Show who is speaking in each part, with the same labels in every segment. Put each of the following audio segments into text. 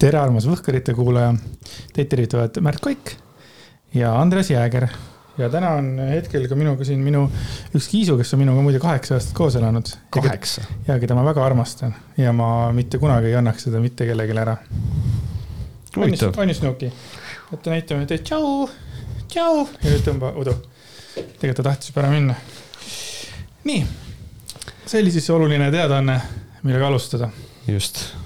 Speaker 1: tere, armas Võhkarite kuulaja. Teid tervitavad Märt Koik ja Andres Jääger. ja täna on hetkel ka minuga siin minu üks Kiisu, kes on minuga muide kaheksa aastat koos elanud.
Speaker 2: kaheksa?
Speaker 1: ja keda ma väga armastan ja ma mitte kunagi ei annaks seda mitte kellelegi ära. on ju Snuki? oota, näitame, teed tšau, tšau ja nüüd tõmba udu. tegelikult ta tahtis juba ära minna. nii, see oli siis oluline teadaanne, millega alustada.
Speaker 2: just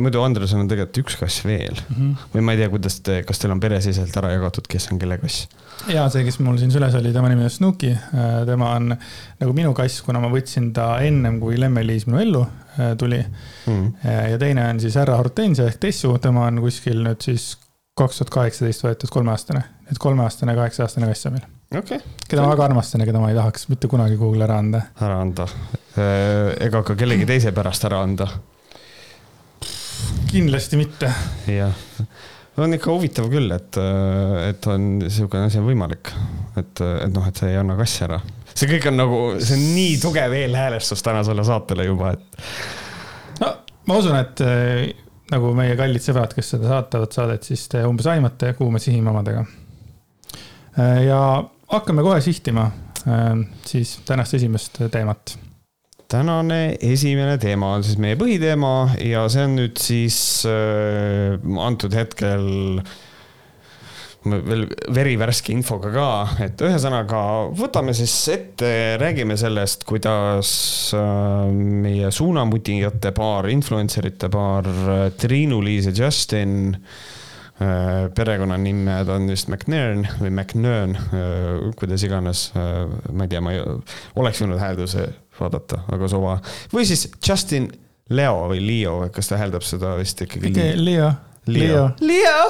Speaker 2: muidu Andresel on tegelikult üks kass veel mm. -hmm. või ma ei tea, kuidas te, kas teil on peresiseselt ära jagatud, kes on kelle kass?
Speaker 1: ja see, kes mul siin süles oli, tema nimi on Snooki. Äh, tema on nagu minu kass, kuna ma võtsin ta ennem kui Lemmeliis minu ellu äh, tuli mm. -hmm. ja teine on siis härra Hortensia ehk Tessu, tema on kuskil nüüd siis kaks tuhat kaheksateist võetud kolmeaastane. et kolmeaastane, kaheksa-aastane kass on meil
Speaker 2: okay..
Speaker 1: keda ma väga armastan ja keda ma ei tahaks mitte kunagi kuhugi ära anda.
Speaker 2: ära anda. ega ka kellegi teise pärast ära anda
Speaker 1: kindlasti mitte.
Speaker 2: jah, on ikka huvitav küll, et, et on niisugune asi on võimalik, et, et noh, et sa ei anna kassi ära. see kõik on nagu, see on nii tugev eelhäälestus tänasele saatele juba, et.
Speaker 1: no ma usun, et äh, nagu meie kallid sõbrad, kes seda saatavad saadet, siis te umbes aimate, kuhu me sihime omadega. Äh, ja hakkame kohe sihtima äh, siis tänast esimest teemat
Speaker 2: tänane esimene teema on siis meie põhiteema ja see on nüüd siis äh, antud hetkel veel verivärske infoga ka, et ühesõnaga võtame siis ette, räägime sellest, kuidas äh, meie suunamutijate paar, influencerite paar Triinu-Liis ja Justin äh, perekonnanimed on vist McNairn või McNern, äh, kuidas iganes, ma ei tea, ma ei, oleks võinud häälduse vaadata, aga suva. või siis Justin Leo või Leo, kas ta hääldab seda vist ikkagi?
Speaker 1: Leo.
Speaker 2: Leo. Leo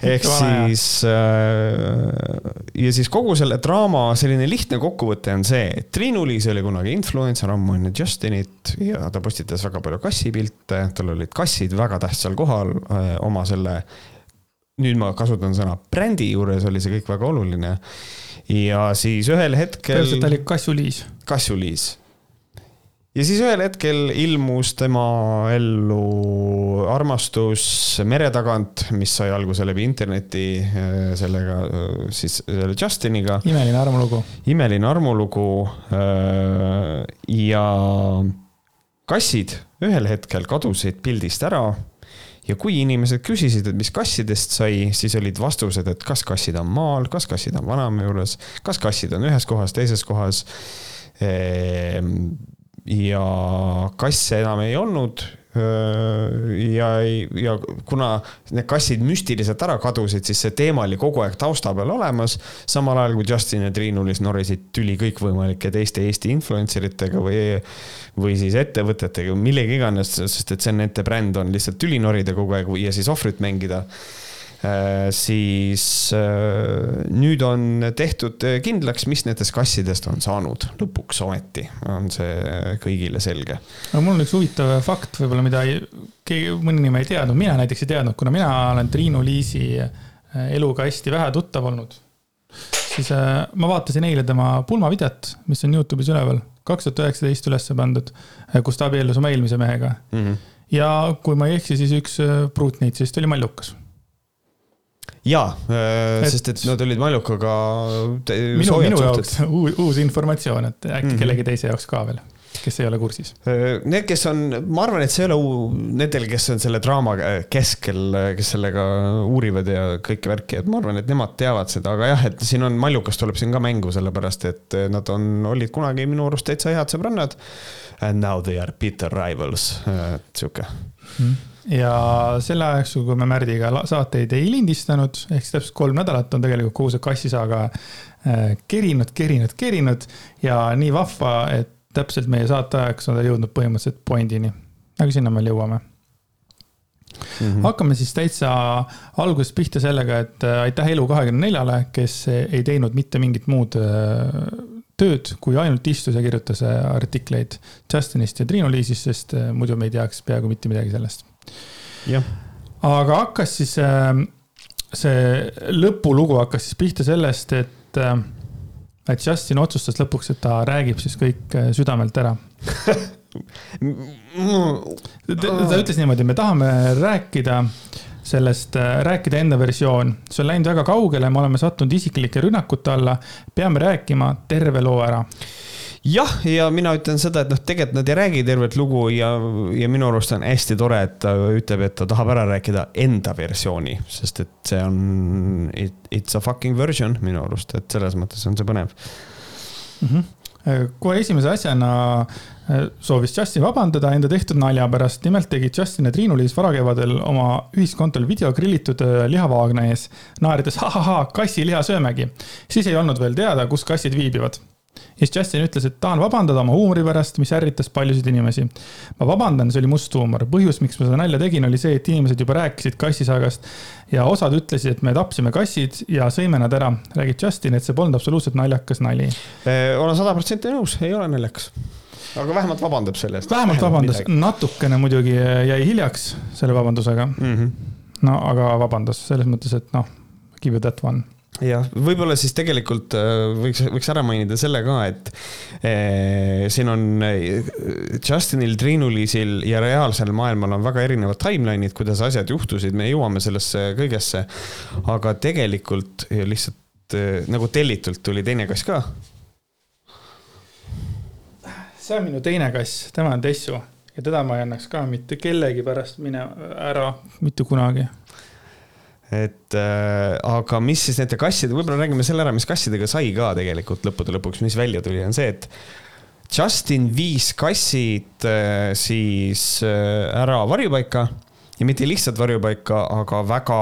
Speaker 2: ehk siis äh, ja siis kogu selle draama selline lihtne kokkuvõte on see, et Triinu-Liis oli kunagi influencer, ammu enne Justinit ja ta postitas väga palju kassipilte, tal olid kassid väga tähtsal kohal äh, oma selle, nüüd ma kasutan sõna brändi juures oli see kõik väga oluline ja siis ühel hetkel.
Speaker 1: põhimõtteliselt ta oli kassuliis.
Speaker 2: Kassuliis. ja siis ühel hetkel ilmus tema ellu armastus mere tagant, mis sai alguse läbi interneti äh, sellega äh, siis selle Justiniga.
Speaker 1: imeline armulugu.
Speaker 2: imeline armulugu. Äh, ja kassid ühel hetkel kadusid pildist ära ja kui inimesed küsisid, et mis kassidest sai, siis olid vastused, et kas kassid on maal, kas kassid on vanaema juures, kas kassid on ühes kohas, teises kohas. Ehm, ja kasse enam ei olnud ja, ja kuna need kassid müstiliselt ära kadusid, siis see teema oli kogu aeg tausta peal olemas. samal ajal kui Justin ja Triinu-Liis norisid tüli kõikvõimalike teiste Eesti influencer itega või, või siis ettevõtetega, millega iganes, sest et see on nende bränd on lihtsalt tüli norida kogu aeg ja siis ohvrit mängida siis äh, nüüd on tehtud kindlaks, mis nendest kassidest on saanud lõpuks ometi, on see kõigile selge.
Speaker 1: no mul on üks huvitav fakt võib-olla, mida keegi, mõni inimene ei teadnud, mina näiteks ei teadnud, kuna mina olen Triinu Liisi äh, eluga hästi vähe tuttav olnud. siis ma vaatasin eile tema pulmavideot, mis on Youtube'is üleval, kaks tuhat üheksateist ülesse pandud, kus ta abiellus oma eelmise mehega mm. -hmm. ja kui ma ei eksi, siis üks pruutneitsist oli mallukas
Speaker 2: jaa, äh, sest et nad olid Maljukaga.
Speaker 1: minu, minu jaoks uus, informatsioon, et äkki mm -hmm. kellegi teise jaoks ka veel kes ei ole kursis?
Speaker 2: Äh, need, kes on, ma arvan, et see ei ole nendel, kes on selle draama keskel, kes sellega uurivad ja kõike värki, et ma arvan, et nemad teavad seda, aga jah, et siin on, Maljukas tuleb siin ka mängu, sellepärast et nad on, olid kunagi minu arust täitsa head sõbrannad. And now they are bitter rivals, sihuke
Speaker 1: mm ja selle ajaks, kui me Märdiga saateid ei lindistanud, ehk siis täpselt kolm nädalat on tegelikult kogu see kassisaaga äh, kerinud, kerinud, kerinud ja nii vahva, et täpselt meie saate ajaks on ta jõudnud põhimõtteliselt pointini. aga sinna me jõuame mm. -hmm. hakkame siis täitsa algusest pihta sellega, et äh, aitäh Elu24-le, kes ei teinud mitte mingit muud äh, tööd, kui ainult istus ja kirjutas artikleid Justinist ja Triinu Liisist, sest muidu me ei teaks peaaegu mitte midagi sellest. Aga hakkas siis, ähm, see lõpulugu hakkas siis pihta sellest, et, et Justin otsustas lõpuks, et ta räägib siis kõik äh, südamelt ära. Ta ütles niimoodi, me tahame rääkida sellest, rääkida enda versioon. see on läinud väga kaugele, me oleme sattunud isiklike rünnakute alla. peame rääkima terve loo ära
Speaker 2: jah, ja mina ütlen seda, et noh, tegelikult nad ei räägi tervet lugu ja, ja minu arust on hästi tore, et ta ütleb, et ta tahab ära rääkida enda versiooni, sest et see on, it's a fucking version minu arust, et selles mõttes on see põnev
Speaker 1: mm. -hmm kohe esimese asjana äh, soovis Justin vabandada enda tehtud nalja pärast. nimelt tegid Justin ja Triinu-Liis varakevadel oma ühiskontol video grillitud äh, lihavaagna ees, naerdes ahahaa, kassiliha söömegi. siis ei olnud veel teada, kus kassid viibivad ja siis Justin ütles, et tahan vabandada oma huumori pärast, mis ärritas paljusid inimesi. ma vabandan, see oli must huumor. põhjus, miks ma seda nalja tegin, oli see, et inimesed juba rääkisid kassisaagast ja osad ütlesid, et me tapsime kassid ja sõime nad ära. räägib Justin, et see polnud absoluutselt naljakas nali.
Speaker 2: olen sada protsenti nõus, ei ole naljakas aga vähemalt vabandab selle eest.
Speaker 1: vähemalt vabandas, natukene muidugi jäi hiljaks selle vabandusega mm. -hmm. no aga vabandas selles mõttes, et noh, give you that one
Speaker 2: jah, võib-olla siis tegelikult äh, võiks, võiks ära mainida selle ka, et eh, siin on äh, Justinil, Triinu-Liisil ja reaalsel maailmal on väga erinevad timeline'id, kuidas asjad juhtusid, me jõuame sellesse kõigesse. aga tegelikult lihtsalt eh, nagu tellitult tuli teine kass ka.
Speaker 1: See on minu teine kass, tema on Tessu. Ja teda ma ei annaks ka mitte kellegi pärast mine ära, mitte kunagi.
Speaker 2: Et äh, aga mis siis nende kasside, võib-olla räägime selle ära, mis kassidega sai ka tegelikult lõppude lõpuks, mis välja tuli, on see, et Justin viis kassid äh, siis äh, ära varjupaika. Ja mitte lihtsalt varjupaika, aga väga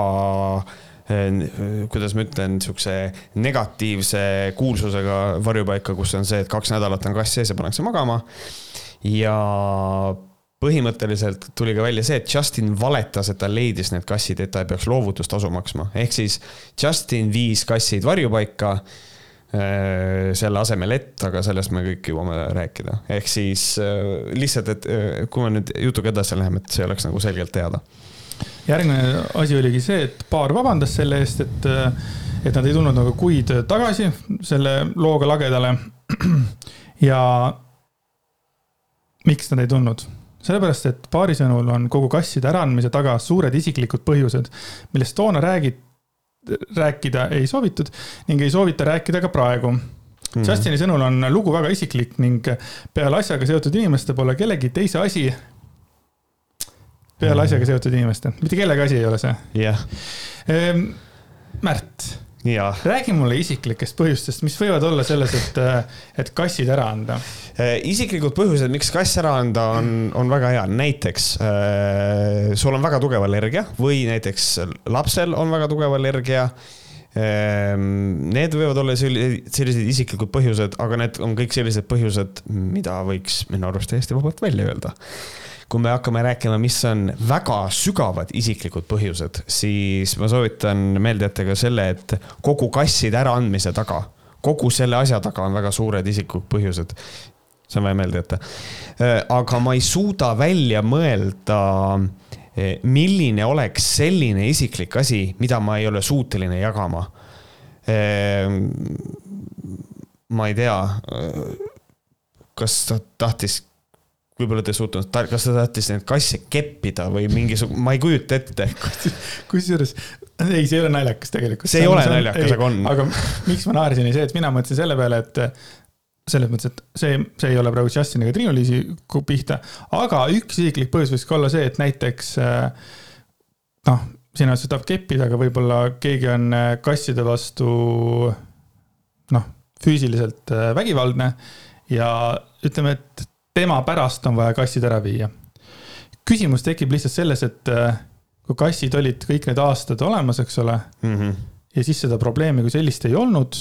Speaker 2: äh, kuidas ma ütlen, niisuguse negatiivse kuulsusega varjupaika, kus on see, et kaks nädalat on kass sees ja pannakse magama. ja põhimõtteliselt tuli ka välja see, et Justin valetas, et ta leidis need kassid, et ta ei peaks loovutustasu maksma, ehk siis Justin viis kassid varjupaika äh, selle asemel, et, aga sellest me kõik jõuame rääkida, ehk siis lihtsalt, et kui me nüüd jutuga edasi läheme, et see oleks nagu selgelt teada.
Speaker 1: Järgmine asi oligi see, et paar vabandas selle eest, et, et nad ei tulnud nagu kuid tagasi selle looga lagedale. ja miks nad ei tulnud? sellepärast, et paari sõnul on kogu kasside äraandmise taga suured isiklikud põhjused, millest toona räägid, rääkida ei soovitud ning ei soovita rääkida ka praegu mm. -hmm. Justini sõnul on lugu väga isiklik ning peale asjaga seotud inimeste pole kellegi teise asi. Peale asjaga seotud inimeste, mitte kellegi asi ei ole see.
Speaker 2: jah.
Speaker 1: Yeah.. Ehm, Märt räägi mulle isiklikest põhjustest, mis võivad olla selles, et, et kassid ära anda.
Speaker 2: Äh, isiklikud põhjused, miks kass ära anda, on, on väga hea, näiteks äh, sul on väga tugev allergia või näiteks lapsel on väga tugev allergia ähm, Need võivad olla sellised isiklikud põhjused, aga need on kõik sellised põhjused, mida võiks minu arust täiesti vabalt välja öelda kui me hakkame rääkima, mis on väga sügavad isiklikud põhjused, siis ma soovitan meelde jätta ka selle, et kogu kasside äraandmise taga, kogu selle asja taga on väga suured isiklikud põhjused. see on vaja meelde jätta. Aga ma ei suuda välja mõelda, milline oleks selline isiklik asi, mida ma ei ole suuteline jagama. Ma ei tea kas ta tahtis võib-olla te suutnud, kas ta tahtis neid kasse keppida või mingisugune, ma ei kujuta ette.
Speaker 1: kusjuures, ei, see ei ole naljakas tegelikult.
Speaker 2: see ei ole naljakas, aga on.
Speaker 1: aga miks ma naersin, oli see, et mina mõtlesin selle peale, et selles mõttes, et see, see ei ole praegu Justin ega Triinu-Liisi pihta, aga üks isiklik põhjus võiks ka olla see, et näiteks noh, sina ütlesid, et tahab keppida, aga võib-olla keegi on kasside vastu noh, füüsiliselt vägivaldne ja ütleme, et tema pärast on vaja kassid ära viia. küsimus tekib lihtsalt selles, et äh, kui kassid olid kõik need aastad olemas, eks ole mm. -hmm. ja siis seda probleemi kui sellist ei olnud.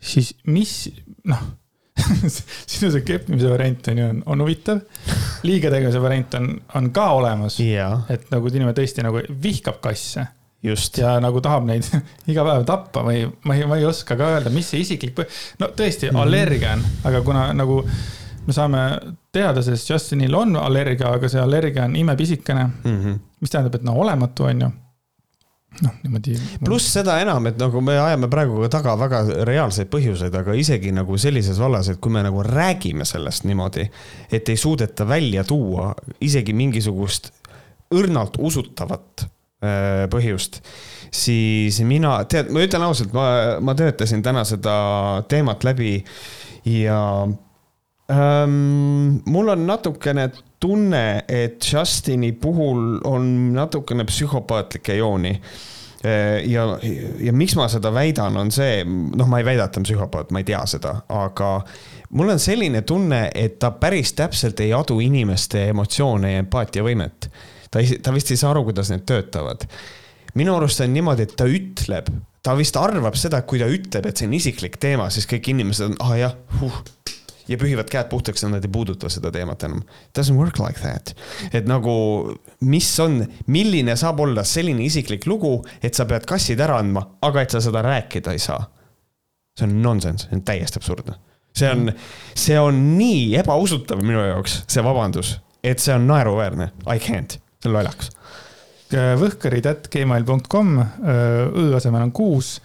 Speaker 1: siis mis, noh sinu see keppimise variant on ju, on huvitav. liiga tegemise variant on, on ka olemas
Speaker 2: yeah..
Speaker 1: et nagu inimene tõesti nagu vihkab kasse.
Speaker 2: just.
Speaker 1: ja nagu tahab neid iga päev tappa või ma ei, ma ei oska ka öelda, mis see isiklik, no tõesti mm -hmm. allergia on, aga kuna nagu me saame teada, sest Justinil on allergia, aga see allergia on imepisikene mm. -hmm. mis tähendab, et no olematu, on ju. noh, niimoodi.
Speaker 2: pluss seda enam, et nagu me ajame praegu ka taga väga reaalseid põhjuseid, aga isegi nagu sellises vallas, et kui me nagu räägime sellest niimoodi, et ei suudeta välja tuua isegi mingisugust õrnalt usutavat äh, põhjust, siis mina, tead, ma ütlen ausalt, ma, ma töötasin täna seda teemat läbi ja ähm, mul on natukene tunne, et Justini puhul on natukene psühhopaatlikke jooni ja, ja miks ma seda väidan, on see, noh, ma ei väida, et ta on psühhopaat, ma ei tea seda, aga mul on selline tunne, et ta päris täpselt ei adu inimeste emotsioone ja empaatiavõimet. ta ei, ta vist ei saa aru, kuidas need töötavad. minu arust on niimoodi, et ta ütleb, ta vist arvab seda, et kui ta ütleb, et see on isiklik teema, siis kõik inimesed on, ah jah huh ja pühivad käed puhtaks ja nad ei puuduta seda teemat enam. Doesn't work like that. et nagu, mis on, milline saab olla selline isiklik lugu, et sa pead kassid ära andma, aga et sa seda rääkida ei saa. see on nonsense, see on täiesti absurdne. see on, see on nii ebausutav minu jaoks, see vabandus, et see on naeruväärne. I can't, see on lollakas
Speaker 1: võhkarid.gmail.com, õ asemel on kuus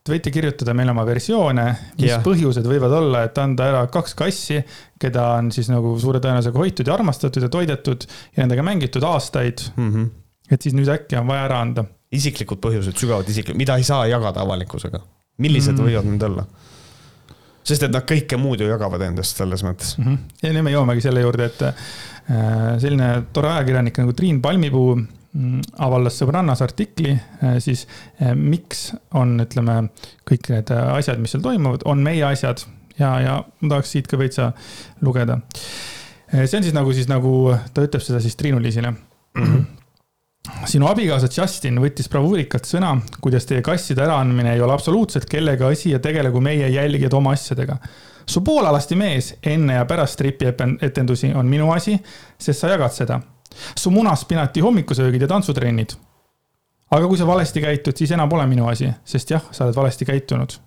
Speaker 1: Te võite kirjutada meile oma versioone, mis yeah. põhjused võivad olla, et anda ära kaks kassi, keda on siis nagu suure tõenäosusega hoitud ja armastatud ja toidetud ja nendega mängitud aastaid mm. -hmm. et siis nüüd äkki on vaja ära anda.
Speaker 2: isiklikud põhjused, sügavad isiklikud, mida ei saa jagada avalikkusega. millised mm -hmm. võivad need olla? sest et nad kõike muud ju jagavad endast selles mõttes mm.
Speaker 1: -hmm. ja nüüd me jõuamegi selle juurde, et äh, selline tore ajakirjanik nagu Triin Palmipuu avaldas sõbrannas artikli, äh, siis äh, miks on, ütleme, kõik need äh, asjad, mis seal toimuvad, on meie asjad ja, ja ma tahaks siit ka veitsa lugeda. see on siis nagu, siis nagu ta ütleb seda siis Triinu-Liisile mm. -hmm sinu abikaasa Justin võttis bravuurikalt sõna, kuidas teie kasside äraandmine ei ole absoluutselt kellegi asi ja tegelegu meie jälgijad oma asjadega. su poolalasti mees enne ja pärast stripi-etendusi on minu asi, sest sa jagad seda su munaspinati hommikusöögid ja tantsutrennid. aga kui sa valesti käitud, siis enam pole minu asi, sest jah, sa oled valesti käitunud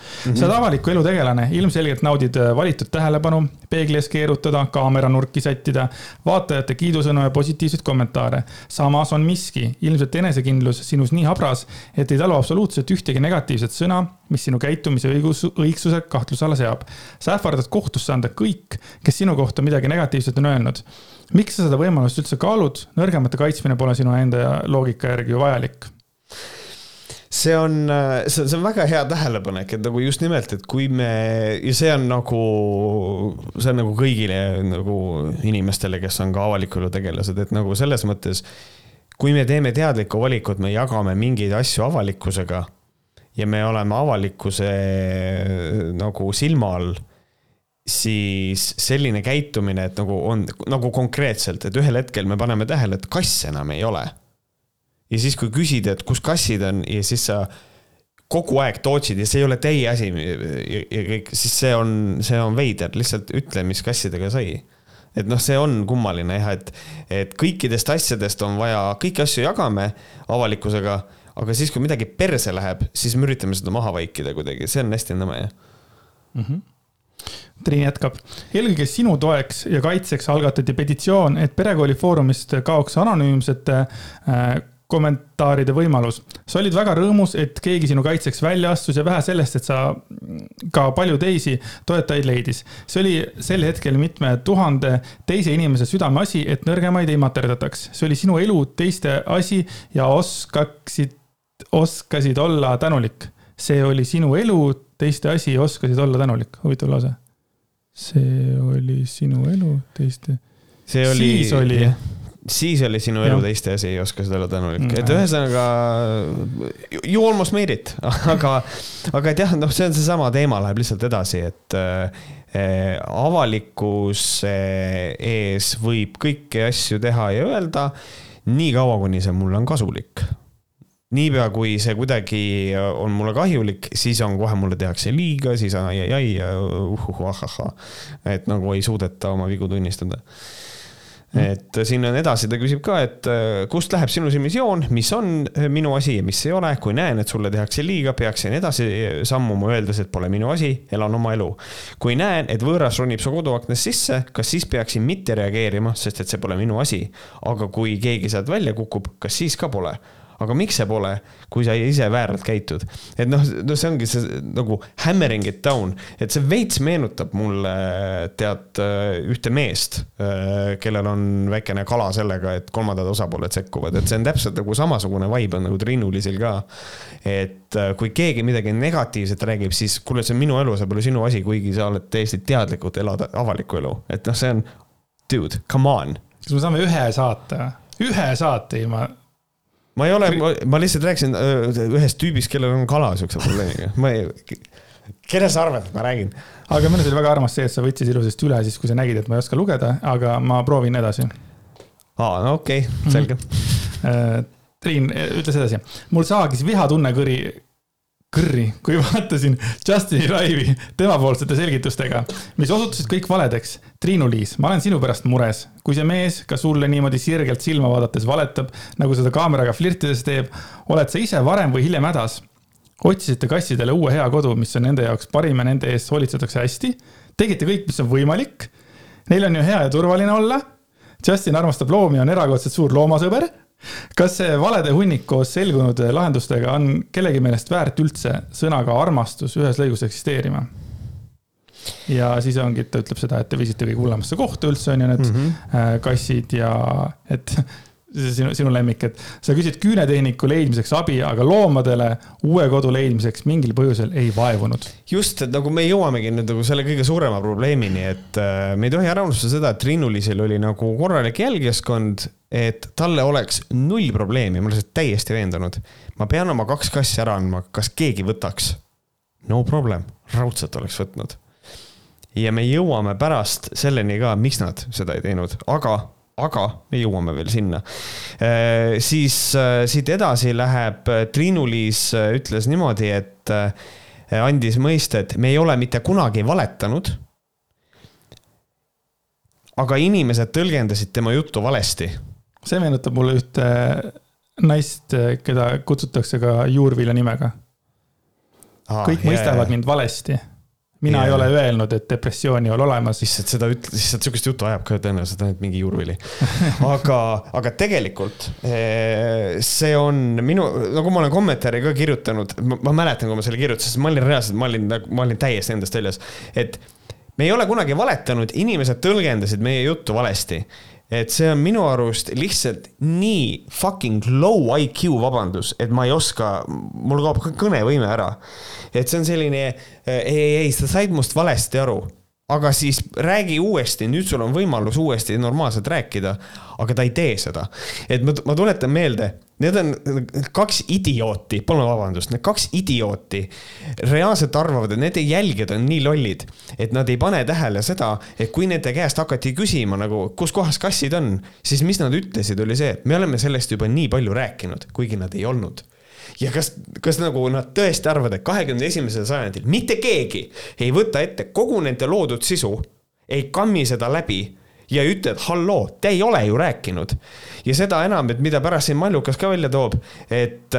Speaker 1: -hmm. sa oled avaliku elu tegelane, ilmselgelt naudid äh, valitud tähelepanu, peegli ees keerutada, kaamera nurki sättida, vaatajate kiidusõnu ja positiivseid kommentaare. samas on miski, ilmselt enesekindlus sinus nii habras, et ei talu absoluutselt ühtegi negatiivset sõna, mis sinu käitumise õigus, õigsuse kahtluse alla seab. sa ähvardad kohtusse anda kõik, kes sinu kohta midagi negatiivset on öelnud miks sa seda võimalust üldse kaalud, nõrgemate kaitsmine pole sinu enda loogika järgi ju vajalik
Speaker 2: see on, see, see on väga hea tähelepanek, et nagu just nimelt, et kui me ja see on nagu, see on nagu kõigile nagu inimestele, kes on ka avaliku elu tegelased, et nagu selles mõttes. kui me teeme teadlikku valikut, me jagame mingeid asju avalikkusega ja me oleme avalikkuse nagu silma all siis selline käitumine, et nagu on nagu konkreetselt, et ühel hetkel me paneme tähele, et kass enam ei ole. Ja siis, kui küsida, et kus kassid on ja siis sa kogu aeg tootsid ja see ei ole teie asi ja, ja kõik, siis see on, see on veider, lihtsalt ütle, mis kassidega sai. et noh, see on kummaline jah, et, et kõikidest asjadest on vaja, kõiki asju jagame avalikkusega, aga siis, kui midagi perse läheb, siis me üritame seda maha vaikida kuidagi, see on hästi nõme jah mm
Speaker 1: -hmm Triin jätkab. eelkõige sinu toeks ja kaitseks algatati petitsioon, et Perekooli Foorumist kaoks anonüümsete äh, kommentaaride võimalus. sa olid väga rõõmus, et keegi sinu kaitseks välja astus ja vähe sellest, et sa ka palju teisi toetajaid leidis. see oli sel hetkel mitme tuhande teise inimese südameasi, et nõrgemaid ei materdataks. see oli sinu elu teiste asi ja oskaksid, oskasid olla tänulik. see oli sinu elu teiste asi oskasid olla tänulik. huvitav lause see oli sinu elu teiste.
Speaker 2: see oli. siis oli jah siis oli sinu elu teiste asi, ei oska seda olla tänulik, mm. et ühesõnaga you almost made it, aga, aga et jah, noh, see on seesama teema läheb lihtsalt edasi, et äh, avalikkuse ees võib kõiki asju teha ja öelda nii kaua, kuni see mulle on kasulik niipea, kui see kuidagi on mulle kahjulik, siis on kohe mulle tehakse liiga, siis ai-ai-ai ja uhuhu ahahah. et nagu ei suudeta oma vigu tunnistada. Et siin on edasi, ta küsib ka, et äh, kust läheb sinu silmis joon, mis on minu asi ja mis ei ole, kui näen, et sulle tehakse liiga, peaksin edasi sammuma, öeldes, et pole minu asi, elan oma elu. kui näen, et võõras ronib su koduaknast sisse, kas siis peaksin mitte reageerima, sest et see pole minu asi. aga kui keegi sealt välja kukub, kas siis ka pole aga miks see pole, kui sa ise vääralt käitud. et noh, no see ongi see nagu hammering it down, et see veits meenutab mulle tead ühte meest, kellel on väikene kala sellega, et kolmandad osapooled sekkuvad, et see on täpselt nagu samasugune vibe on nagu Trinulisil ka. et kui keegi midagi negatiivset räägib, siis kuule, see on minu elu, see pole sinu asi, kuigi sa oled täiesti teadlikult elada avalikku elu, et noh, see on, dude, come on.
Speaker 1: kas me saame ühe saate, ühe saate ilma
Speaker 2: ma ei ole, ma lihtsalt rääkisin ühest tüübist, kellel on kala siukse probleemiga, ma ei, kelle sa arvad, et ma räägin?
Speaker 1: aga minu arust oli väga armas see, et sa võtsid ilusasti üle siis, kui sa nägid, et ma ei oska lugeda, aga ma proovin edasi.
Speaker 2: aa, no okei okay,, selge mm.
Speaker 1: -hmm. Triin ütles edasi, mul saagis vihatunne kõri kõrri, kui vaatasin Justini laivi temapoolsete selgitustega, mis osutusid kõik valedeks. Triinu-Liis, ma olen sinu pärast mures. kui see mees ka sulle niimoodi sirgelt silma vaadates valetab, nagu seda kaameraga flirtides teeb, oled sa ise varem või hiljem hädas? otsisite kassidele uue hea kodu, mis on nende jaoks parim ja nende eest hoolitsetakse hästi. tegite kõik, mis on võimalik. Neil on ju hea ja turvaline olla. Justin armastab loomi on erakordselt suur loomasõber kas see valede hunnik koos selgunud lahendustega on kellegi meelest väärt üldse sõnaga armastus ühes lõigus eksisteerima? ja siis ongi, ta ütleb seda, et te viisite kõige hullemasse kohta üldse on ju need mm -hmm. kassid ja et sinu, sinu lemmik, et sa küsid küünetehniku leidmiseks abi, aga loomadele uue kodu leidmiseks mingil põhjusel ei vaevunud.
Speaker 2: just, et nagu me jõuamegi nüüd nagu selle kõige suurema probleemini, et äh, me ei tohi ära unustada seda, et Rinnulisel oli nagu korralik jälgijaskond, et talle oleks null probleemi, ma olen selles täiesti veendunud. ma pean oma kaks kassi ära andma, kas keegi võtaks? no problem, raudselt oleks võtnud. ja me jõuame pärast selleni ka, miks nad seda ei teinud, aga aga me jõuame veel sinna. Äh, siis äh, siit edasi läheb, äh, Triinu-Liis ütles niimoodi, et andis mõista, et me ei ole mitte kunagi valetanud. aga inimesed tõlgendasid tema juttu valesti.
Speaker 1: see meenutab mulle ühte naist, keda kutsutakse ka juurvilja nimega. kõik jah, mõistavad jah. mind valesti mina ja. ei ole öelnud, et depressiooni ei ole olemas.
Speaker 2: lihtsalt seda üt-, lihtsalt sihukest juttu ajab ka tõenäoliselt ainult mingi juurvili. aga, aga tegelikult eh, see on minu, nagu ma olen kommentaari ka kirjutanud, ma mäletan, kui ma selle kirjutasin, ma olin reaalselt, ma olin, ma olin täiesti endast väljas, et me ei ole kunagi valetanud, inimesed tõlgendasid meie juttu valesti et see on minu arust lihtsalt nii fucking low IQ vabandus, et ma ei oska, mul kaob ka kõnevõime ära. et see on selline, ei, ei, ei, sa said must valesti aru aga siis räägi uuesti, nüüd sul on võimalus uuesti normaalselt rääkida, aga ta ei tee seda. et ma, ma tuletan meelde, need on kaks idiooti, palun vabandust, need kaks idiooti reaalselt arvavad, et nende jälgijad on nii lollid, et nad ei pane tähele seda, et kui nende käest hakati küsima nagu, kus kohas kassid on, siis mis nad ütlesid, oli see, et me oleme sellest juba nii palju rääkinud, kuigi nad ei olnud ja kas, kas nagu nad tõesti arvavad, et kahekümne esimesel sajandil mitte keegi ei võta ette kogu nende loodud sisu, ei kammi seda läbi ja ei ütle, et halloo, te ei ole ju rääkinud ja seda enam, et mida pärast siin Mallukas ka välja toob, et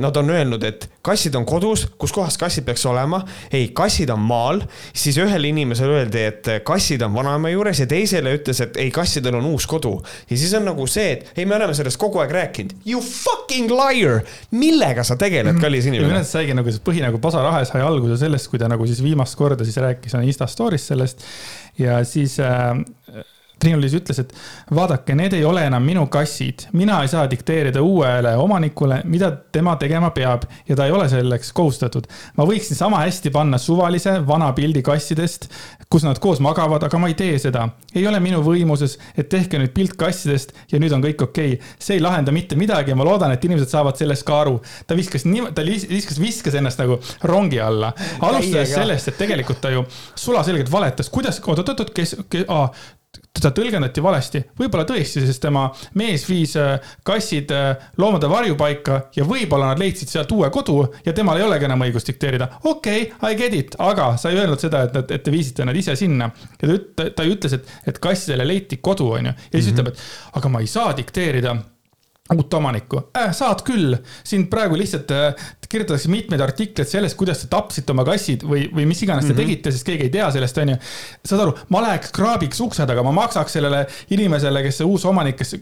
Speaker 2: nad on öelnud, et kassid on kodus, kus kohas kassid peaks olema. ei, kassid on maal, siis ühele inimesele öeldi, et kassid on vanaema juures ja teisele ütles, et ei, kassidel on uus kodu. ja siis on nagu see, et ei, me oleme sellest kogu aeg rääkinud. You fucking liar, millega sa tegeled, mhm. kallis inimene?
Speaker 1: minu arust saigi nagu see põhi nagu Pasarahe sai alguse sellest, kui ta nagu siis viimast korda siis rääkis Insta story's sellest ja siis äh, Triinu-Liis ütles, et vaadake, need ei ole enam minu kassid, mina ei saa dikteerida uuele omanikule, mida tema tegema peab ja ta ei ole selleks kohustatud. ma võiksin sama hästi panna suvalise vana pildi kassidest, kus nad koos magavad, aga ma ei tee seda. ei ole minu võimuses, et tehke nüüd pilt kassidest ja nüüd on kõik okei okay.. see ei lahenda mitte midagi ja ma loodan, et inimesed saavad sellest ka aru. ta viskas nii, ta viskas, viskas ennast nagu rongi alla. alustades sellest, et tegelikult ta ju sulaselgelt valetas, kuidas, oot-oot-oot, kes, kes, aa, teda tõlgendati valesti, võib-olla tõesti, sest tema mees viis äh, kassid äh, loomade varjupaika ja võib-olla nad leidsid sealt uue kodu ja temal ei olegi enam õigust dikteerida. okei okay,, I get it, aga sa ei öelnud seda, et, et te viisite nad ise sinna. ja ta, ta ütles, et, et kassidele leiti kodu, onju, ja siis mm -hmm. ütleb, et aga ma ei saa dikteerida uut omanikku äh,, saad küll, siin praegu lihtsalt äh, kirjutatakse mitmeid artikleid sellest, kuidas te tapsite oma kassid või, või mis iganes te mm -hmm. tegite, sest keegi ei tea sellest, onju. saad aru, ma läheks kraabiks ukse taga, ma maksaks sellele inimesele, kes see uus omanik, kes,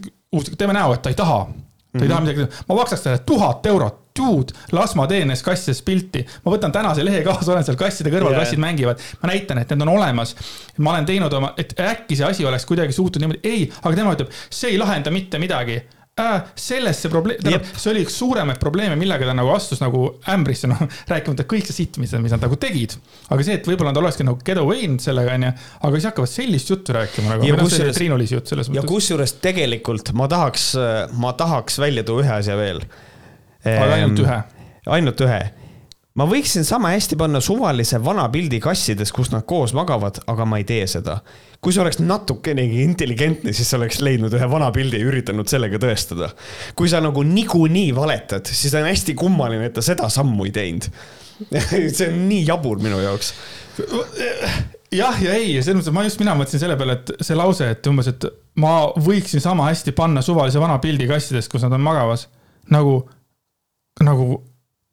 Speaker 1: teeme näo, et ta ei taha ta ei taha midagi teha, ma maksaks talle tuhat eurot, dude, las ma teen neist kassidest pilti. ma võtan tänase lehe kaasa, olen seal kasside kõrval yeah., kassid mängivad. ma näitan, et need on olemas. ma olen teinud oma, et äkki see asi oleks kuidagi suutnud niimoodi, ei, aga tema ütleb, see ei lahenda mitte midagi äh,. selles see probleem, tähendab, see oli üks suuremaid probleeme, millega ta nagu astus nagu ämbrisse, noh, rääkimata kõik see sitt, mis, mis nad nagu tegid. aga see, et võib-olla nad olekski nagu get away inud sellega, onju, aga siis hakkavad sellist juttu rääkima nagu. ja kusjuures, selles
Speaker 2: mõttes. ja kusjuures tegelikult ma tahaks, ma tahaks välja tuua ühe asja veel.
Speaker 1: aga ainult ühe?
Speaker 2: ainult ühe ma võiksin sama hästi panna suvalise vana pildi kassides, kus nad koos magavad, aga ma ei tee seda kui sa oleks natukenegi intelligentne, siis sa oleks leidnud ühe vana pildi ja üritanud sellega tõestada. kui sa nagu niikuinii valetad, siis on hästi kummaline, et ta seda sammu ei teinud see on nii jabur minu jaoks.
Speaker 1: jah ja ei, selles mõttes, ma just, mina mõtlesin selle peale, et see lause, et umbes, et ma võiksin sama hästi panna suvalise vana pildi kassidest, kus nad on magamas. nagu, nagu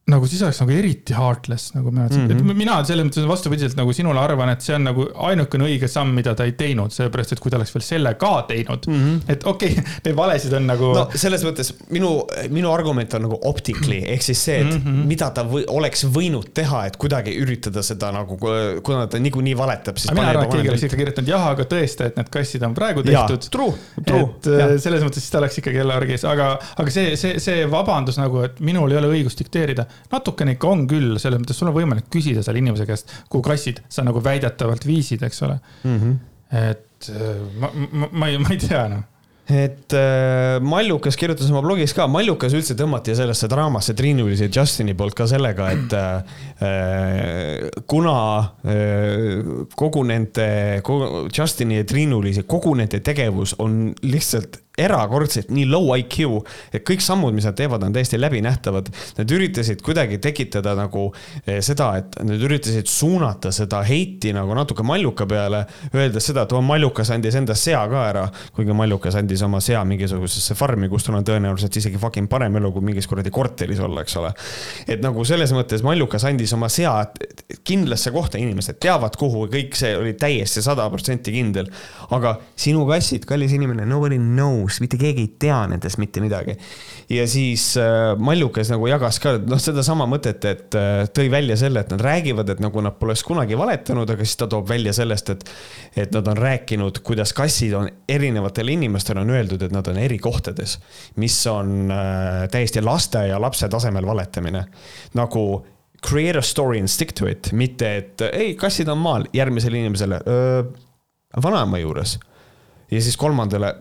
Speaker 1: nagu siis oleks nagu eriti heartless, nagu mina mm, -hmm. et mina selles mõttes vastupidiselt nagu sinule arvan, et see on nagu ainukene õige samm, mida ta ei teinud, sellepärast et kui ta oleks veel selle ka teinud mm, -hmm. et okei okay,, neid valesid on nagu.
Speaker 2: no selles mõttes minu, minu argument on nagu optically ehk siis see, et mm -hmm. mida ta või, oleks võinud teha, et kuidagi üritada seda nagu, kuna ta niikuinii valetab, siis.
Speaker 1: mina arvan, et keegi oleks ikka kirjutanud jah, aga tõesta, et need kassid on praegu tehtud.
Speaker 2: True, true.
Speaker 1: et ja. Äh, selles mõttes siis ta oleks ikkagi jälle argis, aga, aga see, see, see vabandus nagu, et minul ei ole õigust dikteerida natukene ikka on küll, selles mõttes sul on võimalik küsida selle inimese käest, kuhu kassid sa nagu väidetavalt viisid, eks ole mm. -hmm. et äh, ma, ma, ma ei, ma ei tea noh
Speaker 2: et äh, Mallukas kirjutas oma blogis ka, Mallukas üldse tõmmati sellesse draamasse Triinulis ja Justini poolt ka sellega, et äh, kuna äh, kogu nende, Justini ja Triinulise, kogu nende tegevus on lihtsalt erakordselt nii low IQ, et kõik sammud, mis nad teevad, on täiesti läbinähtavad. Nad üritasid kuidagi tekitada nagu eh, seda, et nad üritasid suunata seda heiti nagu natuke Malluka peale, öeldes seda, et oo, Mallukas andis enda sea ka ära, kuigi Mallukas andis oma sea mingisugusesse farmi, kus tal on tõenäoliselt isegi fucking parem elu kui mingis kuradi korteris olla, eks ole. et nagu selles mõttes Mallukas andis oma sea kindlasse kohta, inimesed teavad, kuhu, kõik see oli täiesti sada protsenti kindel. aga sinu kassid, kallis inimene, nobody knows nõus, mitte keegi ei tea nendest mitte midagi. ja siis äh, Mallukas nagu jagas ka noh, sedasama mõtet, et äh, tõi välja selle, et nad räägivad, et nagu nad poleks kunagi valetanud, aga siis ta toob välja sellest, et, et nad on rääkinud, kuidas kassid on erinevatele inimestele on öeldud, et nad on eri kohtades, mis on äh, täiesti laste ja lapse tasemel valetamine. nagu create a story and stick to it, mitte et ei, kassid on maal, järgmisele inimesele vanaema juures. Ja siis kolmandale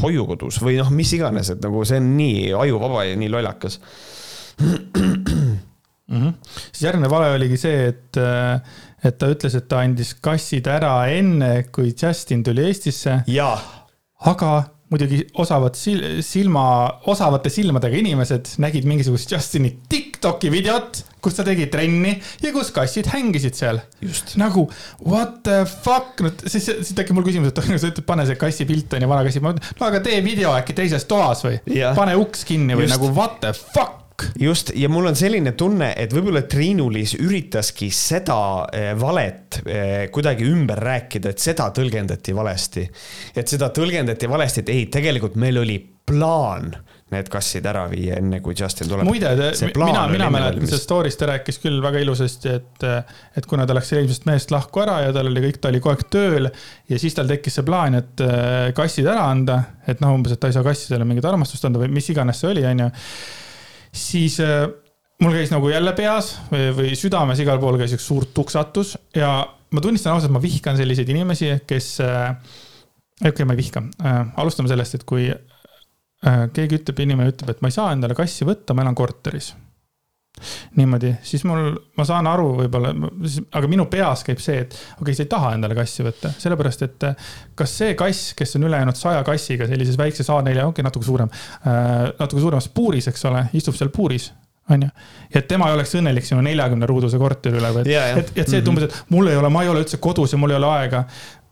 Speaker 2: hoiukodus või noh, mis iganes, et nagu see on nii ajuvaba ja nii lollakas
Speaker 1: mm. -hmm. siis järgmine vale oligi see, et, et ta ütles, et ta andis kassid ära enne, kui Justin tuli Eestisse. aga muidugi osavad silma, osavate silmadega inimesed nägid mingisugust Justini Tiktoki videot, kus ta tegi trenni ja kus kassid hängisid seal. nagu what the fuck, no siis, siis tekib mul küsimus, et sa ütled, pane see kassi pilt on ju, vana kassi, no aga tee video äkki teises toas või, pane uks kinni või Just. nagu what the fuck
Speaker 2: just, ja mul on selline tunne, et võib-olla Triinu-Liis üritaski seda eh, valet eh, kuidagi ümber rääkida, et seda tõlgendati valesti. et seda tõlgendati valesti, et ei, tegelikult meil oli plaan need kassid ära viia, enne kui Justin tuleb.
Speaker 1: muide, mina, mina mäletan sellest story'st, ta rääkis küll väga ilusasti, et, et kuna ta läks eelmisest mehest lahku ära ja tal oli kõik, ta oli kogu aeg tööl ja siis tal tekkis see plaan, et eh, kassid ära anda, et noh, umbes, et ta ei saa kassidele mingit armastust anda või mis iganes see oli, onju siis äh, mul käis nagu jälle peas või, või südames igal pool käis üks suur tuksatus ja ma tunnistan ausalt, ma vihkan selliseid inimesi, kes äh,, okei okay,, ma ei vihka. Äh,, alustame sellest, et kui äh, keegi ütleb, inimene ütleb, et ma ei saa endale kassi võtta, ma elan korteris niimoodi, siis mul, ma saan aru võib-olla, aga minu peas käib see, et okei okay,, sa ei taha endale kassi võtta, sellepärast et äh, kas see kass, kes on ülejäänud saja kassiga sellises väikses A4, okei okay,, natuke suurem äh,, natuke suuremas puuris, eks ole, istub seal puuris on ju. ja et tema ei oleks õnnelik sinu neljakümne ruuduse korteri üle, yeah, yeah. et, et see, et umbes, et mul ei ole, ma ei ole üldse kodus ja mul ei ole aega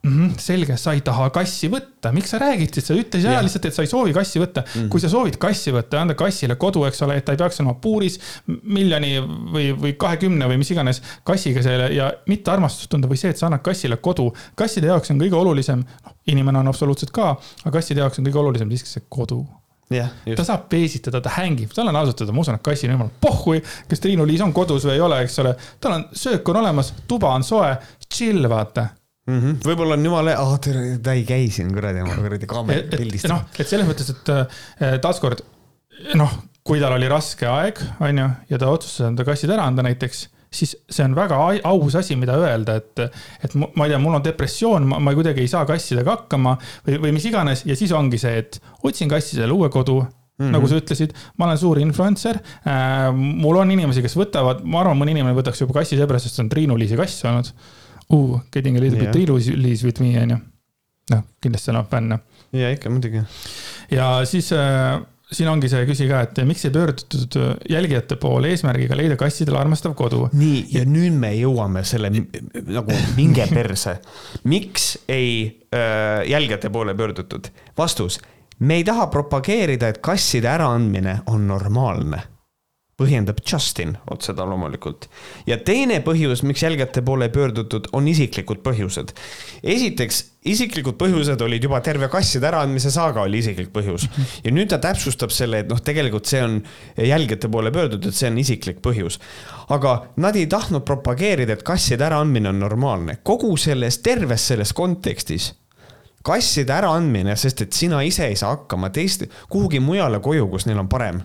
Speaker 1: mm. -hmm, selge, sa ei taha kassi võtta, miks sa räägid siis, sa ütle ja. lihtsalt, et sa ei soovi kassi võtta mm. -hmm. kui sa soovid kassi võtta, anda kassile kodu, eks ole, et ta ei peaks olema puuris miljoni või, või kahekümne või mis iganes kassiga selle ja mitte armastust tunda või see, et sa annad kassile kodu. kasside jaoks on kõige olulisem, noh, inimene on absoluutselt ka, aga kasside jaoks on kõige olulisem siiski see kodu
Speaker 2: jah,
Speaker 1: ta saab peesitada, ta hängib, tal on ausalt öelda, ma usun, et kassil on jumal pohhui, kas Triinu-Liis on kodus või ei ole, eks ole. tal on, söök on olemas, tuba on soe, chill, vaata.
Speaker 2: Võib-olla on jumala ah tere, ta ei käi siin kuradi kuradi kaamera pildist.
Speaker 1: noh, et selles mõttes, et äh, taaskord noh, kui tal oli raske aeg, on ju, ja ta otsustas enda kassid ära anda näiteks, siis see on väga aus asi, mida öelda, et, et ma ei tea, mul on depressioon, ma, ma kuidagi ei saa kassidega hakkama või, või mis iganes ja siis ongi see, et otsin kassidele uue kodu Mm -hmm. nagu sa ütlesid, ma olen suur influencer äh,. mul on inimesi, kes võtavad, ma arvan, mõni inimene võtaks juba kassi seepärast, sest see on Triinu-Liisi kass olnud uh,. Getting a little
Speaker 2: Jah.
Speaker 1: bit Triinu-Liis with me on ju. noh, kindlasti on fänne
Speaker 2: ja ikka muidugi.
Speaker 1: ja siis äh, siin ongi see küsi ka, et miks ei pöördutud jälgijate poole eesmärgiga leida kassidele armastav kodu.
Speaker 2: nii, ja nüüd me jõuame selle nagu minge perse. miks ei äh, jälgijate poole pöördutud? vastus, me ei taha propageerida, et kasside äraandmine on normaalne. Põhjendab Justin otse ta loomulikult. ja teine põhjus, miks jälgijate poole pöördutud, on isiklikud põhjused. esiteks, isiklikud põhjused olid juba terve kasside äraandmise saaga oli isiklik põhjus ja nüüd ta täpsustab selle, et noh, tegelikult see on jälgijate poole pöördutud, see on isiklik põhjus. aga nad ei tahtnud propageerida, et kasside äraandmine on normaalne, kogu selles, terves selles kontekstis kasside äraandmine, sest et sina ise ei saa hakkama teiste, kuhugi mujale koju, kus neil on parem